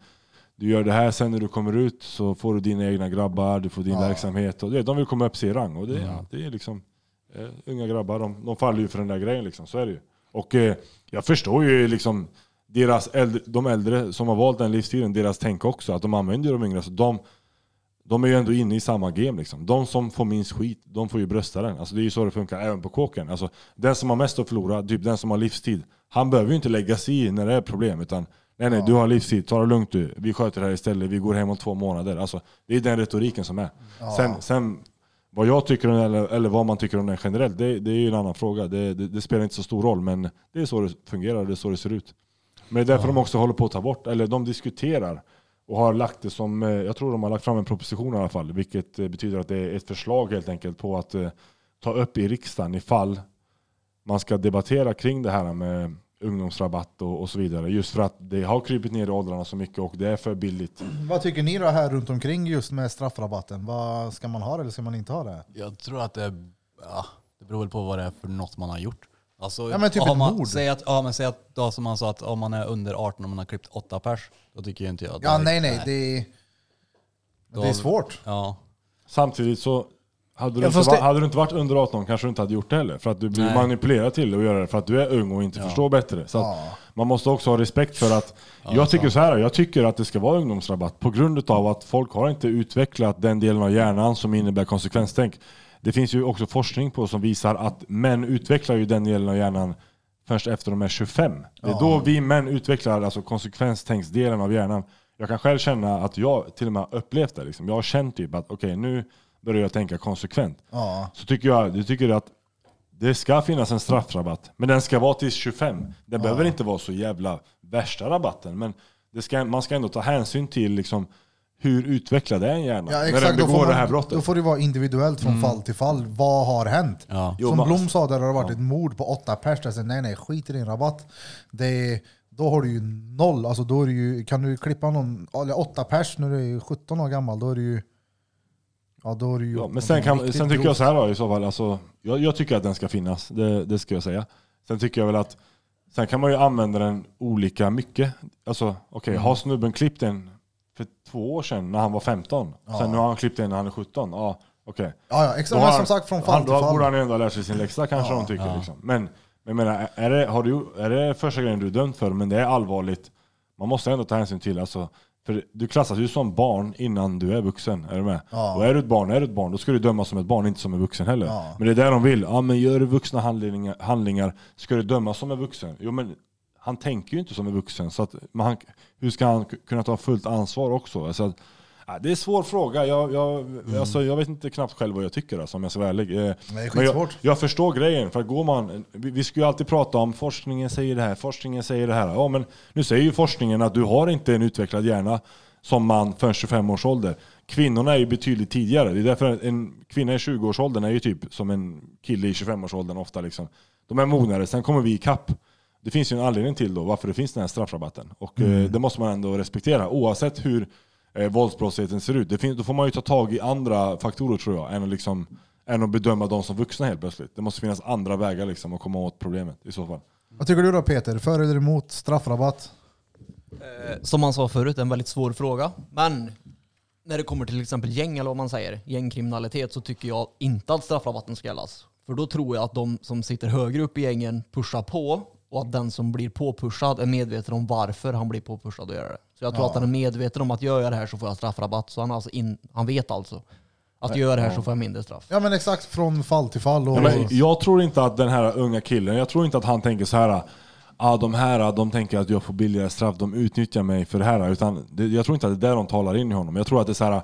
du gör det här sen när du kommer ut så får du dina egna grabbar, du får din verksamhet. Och det, de vill komma upp sig i rang. Och det, ja, det är liksom, eh, unga grabbar, de, de faller ju för den där grejen liksom. Så är det ju. Och eh, jag förstår ju liksom deras äldre, de äldre som har valt den livsstilen, deras tänk också. Att de använder de yngre. Så de, de är ju ändå inne i samma game. Liksom. De som får minst skit, de får ju brösta den. Alltså, det är ju så det funkar även på kåken. Alltså, den som har mest att förlora, typ den som har livstid, han behöver ju inte lägga sig i när det är problem. Utan nej, nej, du har livstid, ta det lugnt du. Vi sköter det här istället, vi går hem om två månader. Alltså, det är den retoriken som är. Sen, sen vad jag tycker eller, eller vad man tycker om den generellt, det, det är ju en annan fråga. Det, det, det spelar inte så stor roll, men det är så det fungerar, det är så det ser ut. Men det är därför de också håller på att ta bort, eller de diskuterar och har lagt det som, eh, jag tror de har lagt fram en proposition i alla fall, vilket eh, betyder att det är ett förslag helt enkelt på att eh, ta upp i riksdagen ifall man ska debattera kring det här med ungdomsrabatt och, och så vidare. Just för att det har krypit ner i åldrarna så mycket och det är för billigt. Vad tycker ni då här runt omkring just med straffrabatten? Vad Ska man ha det eller ska man inte ha det? Jag tror att det, ja, det beror väl på vad det är för något man har gjort. Alltså, Ja, men typ ett man, mord. Säg att, ja men säg att då som han sa att om man är under 18 och man har klippt åtta pers, då tycker ju inte jag Ja, direkt- nej, nej. Det, Då- det är svårt. Ja. Samtidigt så hade du, Ja, inte, det- hade du inte varit under 18 kanske du inte hade gjort det heller. För att du blir Nej. manipulerad till att göra det för att du är ung och inte förstår bättre. Så Ja. man måste också ha respekt för att, jag tycker så här, jag tycker att det ska vara ungdomsrabatt på grund av att folk har inte utvecklat den delen av hjärnan som innebär konsekvenstänk. Det finns ju också forskning på som visar att män utvecklar ju den delen av hjärnan först efter de är 25. Det är då vi män utvecklar alltså konsekvenstänksdelen av hjärnan. Jag kan själv känna att jag till och med har upplevt det. Liksom. Jag har känt typ att okej, nu börjar jag tänka konsekvent. Ja. Så tycker jag, jag tycker att det ska finnas en straffrabatt. Men den ska vara till 25. Det behöver inte vara så jävla värsta rabatten. Men det ska, man ska ändå ta hänsyn till liksom, hur utvecklad är en hjärna Ja, när den exakt. Begår får, det här brottet. då får det vara individuellt från fall till fall. Vad har hänt? Ja. Jo, Som man- Blom sa, där det har varit ett mord på åtta pers. Nej, nej, skit i din rabatt. Det är, då har du ju noll. Alltså, då är det ju, kan du klippa någon, åtta pers när du är 17 år gammal, då är det ju... Ja, då är det ju Ja, men sen, kan, sen tycker jag så här då, i så fall, alltså, jag, jag tycker att den ska finnas, det, det ska jag säga. Sen tycker jag väl att Sen kan man ju använda den olika mycket. Alltså okej, Mm. har snubben klippt den för två år sedan när han var 15? Sen nu har han klippt den när han är 17? Ja, okej. Ja, ja, exakt. Då Men har som han- sagt, från han- fall till Då fall. borde han ju ändå ha lärt sig sin läxa kanske de tycker. Liksom. Men, men jag menar, är det, har du, är det första grejen du är dömd för, men det är allvarligt, man måste ändå ta hänsyn till, alltså, för du klassas ju som barn innan du är vuxen. Är du med? Ja. Och är du ett barn, är du ett barn, då ska du dömas som ett barn, inte som en vuxen heller. Ja. Men det är det de vill. Ja, men gör du vuxna handlingar, handlingar ska du dömas som en vuxen. Jo, men han tänker ju inte som en vuxen. Så att, men han, hur ska han kunna ta fullt ansvar också? Alltså, att, ja, det är en svår fråga. Jag, jag, alltså, jag vet inte knappt själv vad jag tycker alltså, om jag ska vara ärlig. Eh, men jag, jag förstår grejen. För går man, vi, vi ska ju alltid prata om forskningen säger det här, forskningen säger det här. Ja, men nu säger ju forskningen att du har inte en utvecklad hjärna som man förrän 25 års ålder. Kvinnorna är ju betydligt tidigare. Det är därför en kvinna i 20-årsåldern är ju typ som en kille i 25-årsåldern ofta. Liksom. De är mognare, sen kommer vi i kapp. Det finns ju en anledning till då varför det finns den här straffrabatten. Och eh, det måste man ändå respektera oavsett hur eh, våldsbrottsligheten ser ut. Det finns, då får man ju ta tag i andra faktorer tror jag, än att, liksom, än att bedöma dem som vuxna helt plötsligt. Det måste finnas andra vägar liksom, att komma åt problemet i så fall. Vad tycker du då Peter? För eller emot straffrabatt? Eh, Som man sa förut, en väldigt svår fråga. Men när det kommer till exempel gäng eller vad man säger, gängkriminalitet, så tycker jag inte att straffrabatten ska gällas. För då tror jag att de som sitter högre upp i gängen pushar på och att den som blir påpushad är medveten om varför han blir påpushad att göra det. Så jag tror att han är medveten om att gör jag det här så får jag straffrabatt. Så han, är alltså in, han vet alltså att gör jag det här så får jag mindre straff. Ja men exakt, från fall till fall. Och, Ja, men jag tror inte att den här unga killen, jag tror inte att han tänker så här. Ah, de här de tänker att jag får billigare straff, de utnyttjar mig för det här. Utan det, jag tror inte att det är det de talar in i honom. Jag tror att det är så här.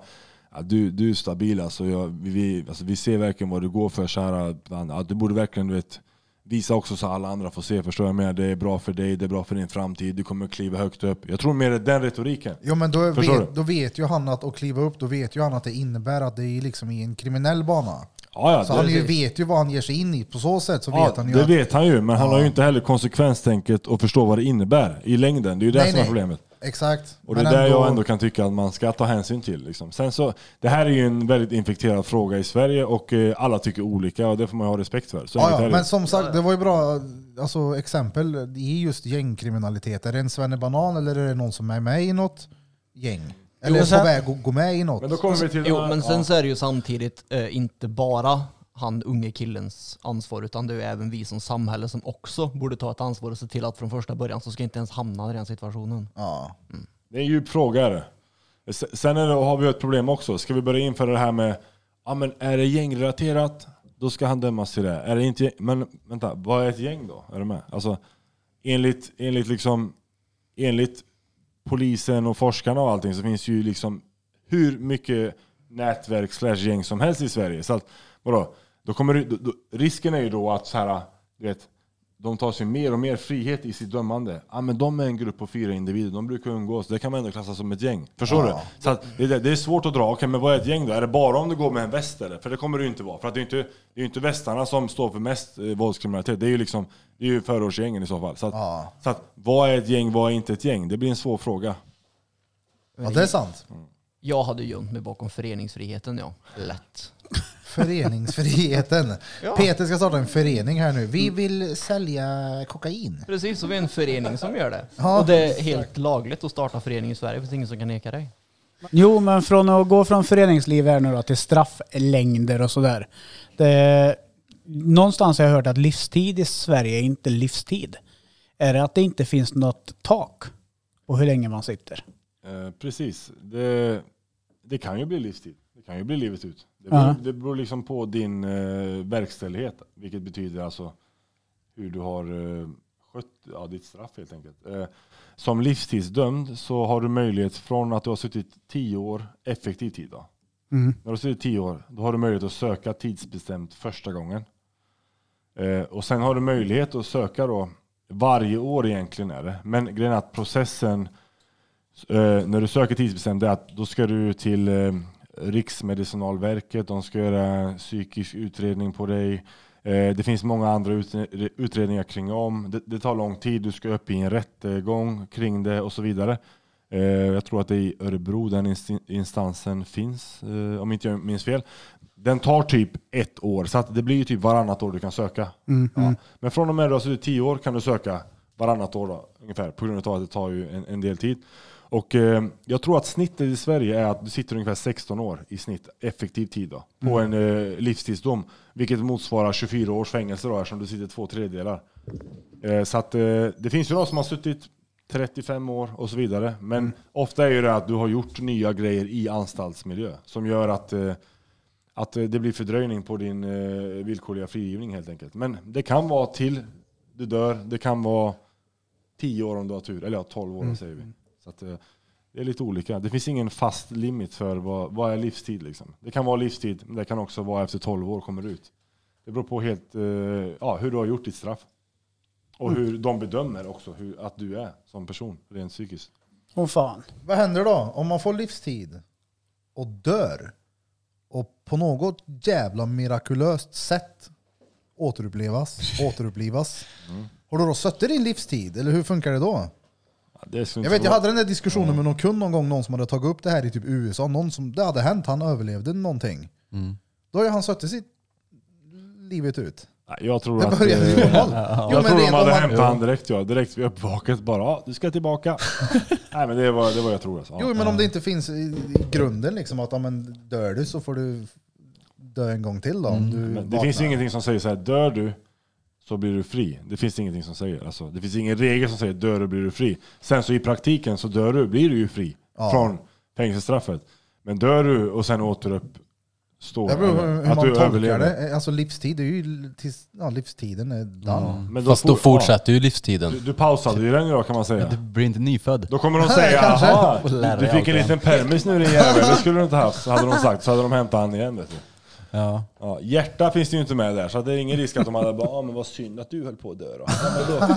ah, du, du är stabil alltså, jag, vi, alltså, vi ser verkligen vad du går för. Så här, ah, du borde verkligen du vet, visa också så alla andra får se. Förstår jag med? Det är bra för dig, det är bra för din framtid, du kommer kliva högt upp. Jag tror mer det är den retoriken. Jo men då Förstår vet, då vet ju han att, att kliva upp, då vet ju han att det innebär att det är liksom i en kriminell bana. Ja, ja, Så det, han ju vet ju vad han ger sig in i. På så sätt så ja, vet han ju det att... vet han ju, men han har ju inte heller konsekvenstänket och förstå vad det innebär i längden. Det är ju det Nej, som är problemet. Exakt. Och det är där jag ändå kan tycka att man ska ta hänsyn till. Liksom. Sen så, det här är ju en väldigt infekterad fråga i Sverige och eh, alla tycker olika och det får man ha respekt för. Så Ja, ja, det. men som sagt, det var ju bra alltså, exempel i just gängkriminalitet. Är det en svennebanan eller är det någon som är med i något gäng? Eller Jo, är sen- på väg att gå med i något? Men då kommer vi till... Jo, men sen ja. så är det ju samtidigt eh, inte bara han unge killens ansvar, utan det är ju även vi som samhälle som också borde ta ett ansvar och se till att från första början så ska inte ens hamna i den situationen. Ja. Det är en djup fråga. är det. Sen är det, har vi ett problem också. Ska vi börja införa det här med, ja men är det gängrelaterat, då ska han dömas till det. Är det inte, men vänta, vad är ett gäng då? Är du med? Alltså, enligt, enligt, liksom, enligt polisen och forskarna och allting så finns ju liksom hur mycket nätverk slash gäng som helst i Sverige. Så att, vadå? Då kommer då, då, risken är ju då att så här, du vet, de tar sig mer och mer frihet i sitt dömande. Ja, men de är en grupp på fyra individer, de brukar umgås. Det kan man ändå klassa som ett gäng. Förstår Ja. du? Så att det, är- det är svårt att dra. Okej, men vad är ett gäng då? Är det bara om du går med en väst eller? För det kommer det ju inte vara. För att det är ju inte, det är ju inte västarna som står för mest eh, våldskriminalitet. Det är ju liksom det är ju förortsgängen i så fall. Så att, Ja. så att, vad är ett gäng, vad är inte ett gäng? Det blir en svår fråga. ja, det är sant. Jag hade gömt mig bakom föreningsfriheten, ja. Lätt. Föreningsfriheten. Ja. Peter ska starta en förening här nu. Vi vill sälja kokain. Precis, så vi är en förening som gör det. Ja, och det är helt lagligt att starta förening i Sverige, det finns ingen som kan neka dig. Jo, men från att gå från föreningsliv här nu då till strafflängder och sådär. Det, någonstans har jag hört att livstid i Sverige är inte livstid. Är det att det inte finns något tak på hur länge man sitter? Eh, precis. Det, det kan ju bli livstid. Det kan ju bli livet ut. Det beror, det beror liksom på din eh, verkställighet. Vilket betyder alltså hur du har eh, skött ja, ditt straff helt enkelt. Eh, som livstidsdömd så har du möjlighet från att du har suttit 10 år effektiv tid. Då. Mm. När du har suttit 10 år, då har du möjlighet att söka tidsbestämt första gången. Eh, och sen har du möjlighet att söka då varje år egentligen är det. Men grejen är att processen eh, när du söker tidsbestämt är att då ska du till eh, Riksmedicinalverket, de ska göra en psykisk utredning på dig. Eh, det finns många andra ut, utredningar kring om. Det, det tar lång tid, du ska upp i en rättegång kring det och så vidare. Eh, jag tror att det är i Örebro den inst- instansen finns, eh, om inte jag minns fel. Den tar typ ett år, så att det blir typ varannat år du kan söka. Mm. Ja. Men från och med då, så är det tio år kan du söka varannat år då, ungefär, på grund av att det tar ju en, en del tid. Och eh, jag tror att snittet i Sverige är att du sitter ungefär 16 år i snitt, effektiv tid då, på en eh, livstidsdom. Vilket motsvarar 24 års fängelse då, eftersom du sitter två tredjedelar. Eh, så att eh, det finns ju de som har suttit 35 år och så vidare. Men ofta är ju det att du har gjort nya grejer i anstaltsmiljö som gör att, eh, att eh, det blir fördröjning på din eh, villkorliga frigivning helt enkelt. Men det kan vara till du dör, det kan vara 10 år om du har tur, eller ja 12 år säger vi. Så att, eh, det är lite olika. Det finns ingen fast limit för vad, vad är livstid. Liksom. Det kan vara livstid, men det kan också vara efter 12 år kommer ut. Det beror på helt, eh, ja, hur du har gjort ditt straff. Och hur de bedömer också hur, att du är som person, rent psykiskt. Åh fan. Vad händer då om man får livstid och dör och på något jävla mirakulöst sätt återupplevas, återupplivas? Har du då suttit din livstid eller hur funkar det då? Jag vet, jag hade den där diskussionen med någon kund någon gång, någon som hade tagit upp det här i typ USA, någon som, det hade hänt, han överlevde någonting. Mm. Då har ju han suttit sitt livet ut. Nej, Jag tror Det att... började eh, ju noll. Jo, Jag men tror det- de hade om man- hämtat han direkt ja. Direkt vid uppvaket bara ja, du ska tillbaka. Nej men det var det var jag tror alltså. Jo men om det inte finns i, i grunden liksom att ja, men dör du så får du dö en gång till då. Om du Men det vaknar. finns ingenting som säger så här, dör du så blir du fri. Det finns ingenting som säger. Alltså, det finns ingen regel som säger dör du blir du fri. Sen så i praktiken så dör du, blir du ju fri Ja. från fängelsestraffet. Men dör du och sen återuppstår, Det beror på hur att man du tolkar överlever. det. Alltså livstid är ju tills ja, livstiden är done. Men Fast då for- fortsätter ju livstiden. du, du pausade ju den idag kan man säga. Du blir inte nyfödd. Då kommer de säga jaha, du fick en igen." liten permis nu din jävel, det skulle du inte haft. Så hade de sagt, så hade de hämtat han igen vet du. Ja. Ja, hjärta finns det ju inte med där, så det är ingen risk att de hade bara ah, men vad synd att du höll på att dö då. Ja, då.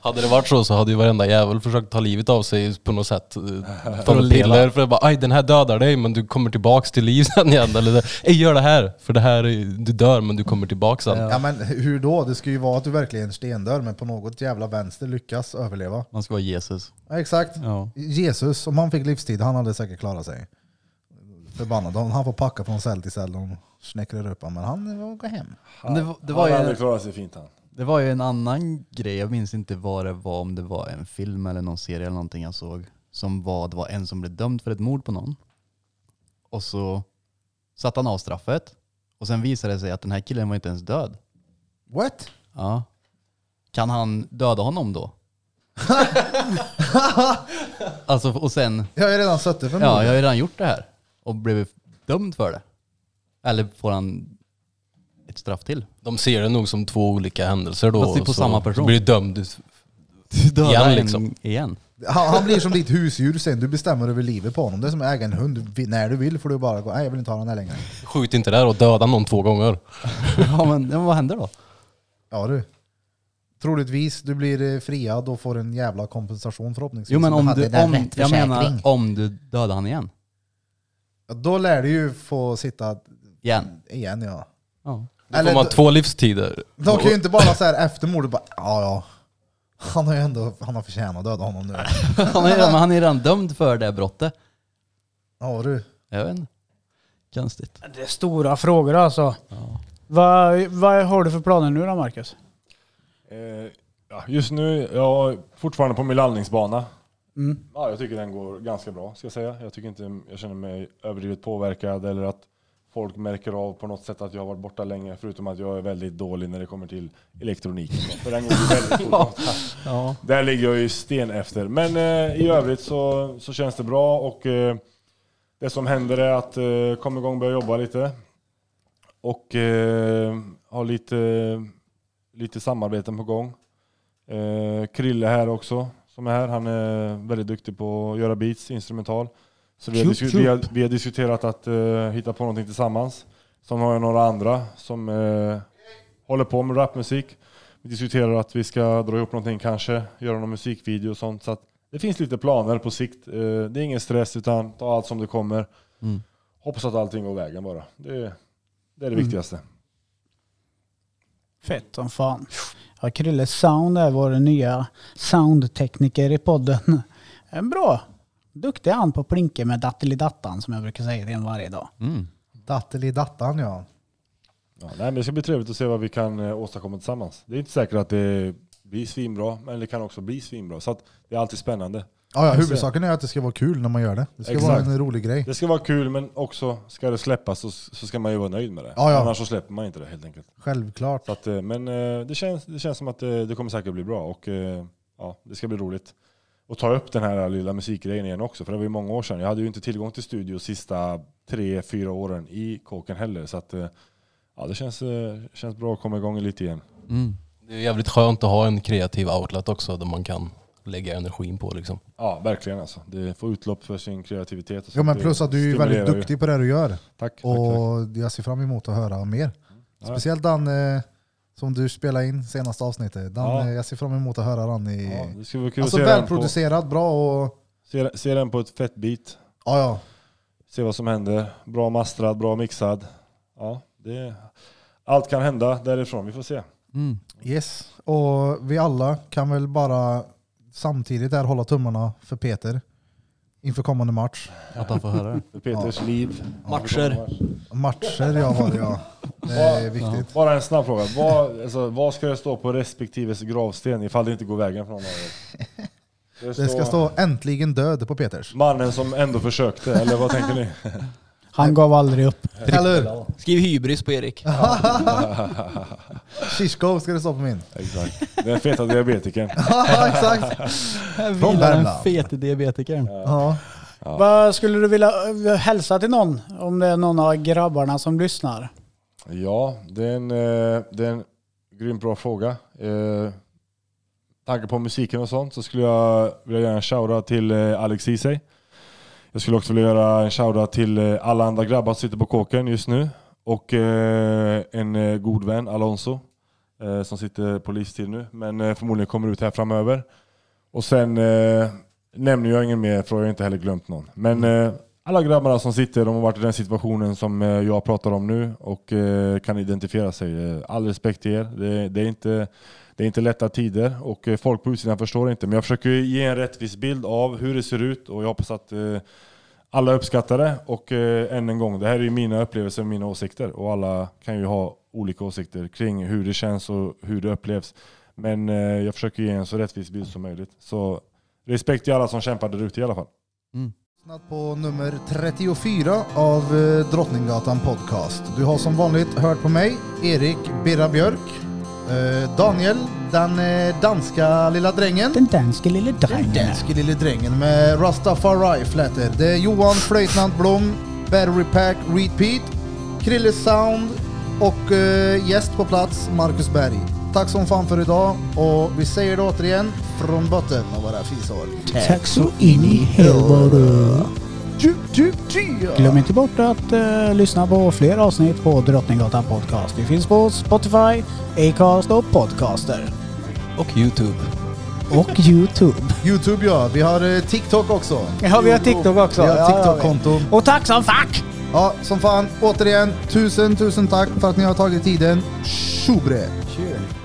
Hade det varit så så hade ju varenda jävel försökt ta livet av sig på något sätt. eh, leva. piller, för att bara aj den här dödar dig men du kommer tillbaks till liv sen igen. Eller ej gör det här, för det här, är- du dör men du kommer tillbaks sen. Ja men hur då? Det ska ju vara att du verkligen stendör men på något jävla vänster lyckas överleva. Man ska vara Jesus. Ja, exakt. Ja. Jesus, om han fick livstid, han hade säkert klarat sig. Förbannad. Han han får packa från cell till cell snäckrar upp honom, men han går hem. Men det, var- det, Han var hade ju, klarat sig fint han. det var ju en annan grej, jag minns inte vad det var, om det var en film eller någon serie eller någonting jag såg. Som var, det var en som blev dömd för ett mord på någon. Och så satte han av straffet. Och sen visade det sig att den här killen var inte ens död. What? Ja. Kan han döda honom då? alltså, och sen, Jag har ju redan suttit för ja, mordet. jag har ju redan gjort det här. Och blivit dömd för det. Eller får han ett straff till? De ser det nog som två olika händelser då. Fast det är på så samma person. blir du dömd. Igen, en liksom. igen. Han, han blir som ditt husdjur sen, du bestämmer över livet på honom. Det är som att äga en hund, när du vill får du bara gå, nej jag vill inte ha den här längre. Skjut inte där och döda någon två gånger. ja, men, ja, men vad händer då? Ja du. Troligtvis, du blir eh, friad och får en jävla kompensation förhoppningsvis. Jo men om hade du, den om, rätt jag menar om du dödar han igen. Ja, Då lär du ju få sitta Igen. igen ja. Ja. Då får man två livstider. De kan ju inte bara så här efter mordet bara, ja ja. Han har ju ändå, han har förtjänat att döda honom nu. Han är, redan- men han är redan dömd för det brottet. Ja du. Jag vet inte. Konstigt. Det är stora frågor alltså. Vad, vad har du för planer nu då Marcus? Eh, ja, just nu, jag är fortfarande på min landningsbana. Mm. Ja, jag tycker den går ganska bra, ska jag säga. Jag tycker inte jag känner mig överdrivet påverkad eller att folk märker av på något sätt att jag har varit borta länge. Förutom att jag är väldigt dålig när det kommer till elektroniken. För den går ju väldigt fort. Ja. Där ligger jag ju sten efter. Men eh, i övrigt så, så känns det bra och eh, det som händer är att eh, komma igång och börja jobba lite. Och eh, ha lite, lite samarbeten på gång. Eh, Krille här också, som är här. Han är väldigt duktig på att göra beats, instrumental. Så vi har, Tjup, tjup. vi har, vi har diskuterat att eh, hitta på någonting tillsammans. Sen har jag några andra som eh, håller på med rapmusik. Vi diskuterar att vi ska dra ihop någonting kanske, göra någon musikvideo och sånt. Så att det finns lite planer på sikt. Eh, det är ingen stress utan ta allt som det kommer. Mm. Hoppas att allting går vägen bara. Det, det är det Mm. viktigaste. Fett som fan. Ja, Krille Sound är vår nya soundtekniker i podden. En bra. Duktig han på att plinka med dattelidattan som jag brukar säga till en varje dag. Mm. Dattelidattan ja. Ja, nej, men det ska bli trevligt att se vad vi kan eh, åstadkomma tillsammans. Det är inte säkert att det blir svinbra, men det kan också bli svinbra. Så att det är alltid spännande. Ja, ja, huvudsaken är att det ska vara kul när man gör det. Det ska Exakt. vara en rolig grej. Det ska vara kul, men också ska det släppas så, så ska man ju vara nöjd med det. Ja, ja. Annars så släpper man inte det helt enkelt. Självklart. Så att, eh, men eh, det känns, det känns som att det, det kommer säkert bli bra och ja, det ska bli roligt. Och ta upp den här lilla musikgrejen igen också, för det var ju många år sedan. Jag hade ju inte tillgång till studio sista tre, fyra åren i kåken heller. Så att, eh, ja, det känns, eh, känns bra att komma igång lite igen. Mm. Det är jävligt skönt att ha en kreativ outlet också där man kan lägga energin på liksom. Ja, verkligen alltså. Det får utlopp för sin kreativitet. Och Ja, men plus att du är väldigt duktig på det du gör. Tack. tack, tack. Och jag ser fram emot att höra mer. Speciellt den eh, som du spelade in senaste avsnittet. Den, Ja. eh, Jag ser fram emot att höra den i... Ja, det ska vara kul alltså att se den, på, välproducerad, bra och... se, se den på ett fett beat. Ja, ja. Se vad som händer. Bra mastrad, bra mixad. Ja, det, allt kan hända därifrån. Vi får se. Mm. Yes. Och vi alla kan väl bara samtidigt där hålla tummarna för Peter inför kommande match. Att han får höra det. Peters liv. Matcher. Matcher jag har ja. Det är viktigt. Bara en snabb fråga. Vad, alltså, vad ska det stå på respektive gravsten ifall det inte går vägen för någon av er? Det ska stå äntligen död på Peters. Mannen som ändå försökte, eller vad tänker ni? Han gav aldrig upp. Eller hur? Skriv hybris på Erik. Shishko ska det stå på min. Exakt. Den feta diabetikern. Ja, exakt. Från den Värmland. fete diabetikern. Ja. Vad skulle du vilja eh, hälsa till någon? Om det är någon av grabbarna som lyssnar. Ja, det är en, eh, det är en grymt bra fråga. Eh, tanke på musiken och sånt så skulle jag vilja göra en shoutout till eh, Alex Ceesay. Jag skulle också vilja göra en shoutout till eh, alla andra grabbar som sitter på kåken just nu. Och eh, en eh, god vän, Alonso, som sitter på livstid nu, men förmodligen kommer ut här framöver. Och sen nämner jag ingen mer för jag har inte heller glömt någon. Men eh, alla grabbarna som sitter, de har varit i den situationen som jag pratar om nu och kan identifiera sig. All respekt till er. Det, det, är inte, det är inte lätta tider och eh, folk på utsidan förstår inte. Men jag försöker ge en rättvis bild av hur det ser ut och jag hoppas att eh, alla uppskattar det. Och eh, än en gång, det här är ju mina upplevelser och mina åsikter. Och alla kan ju ha olika åsikter kring hur det känns och hur det upplevs. Men jag försöker ge en så rättvis bild som möjligt. Så respekt till alla som kämpar där ute i alla fall. Lyssnat på nummer 34 av Drottninggatan Podcast. Du har som vanligt hört på mig, Erik Birra Björk, Daniel, den eh, danska lilla drängen, Den danske lille den drängen. danske lilla drängen med Rastafari flätor. Det är Johan Flöjtnant Blom, Battery Pack Repeat, Krille Sound och eh, gäst på plats, Marcus Berg. Tack som fan för idag och vi säger det återigen från botten av våra fishål. Tack så in i helvete. Tju, tju, tju. Glöm inte bort att eh, lyssna på fler avsnitt på Drottninggatan Podcast. Vi finns på Spotify, Acast och Podcaster. Och Youtube. Och Youtube. Youtube ja, vi har eh, TikTok också. Ja, vi har TikTok också. Vi har TikTok-konton. Och tack som fuck! Ja, som fan. Återigen, tusen, tusen tack för att ni har tagit tiden. Tjobre! Kul.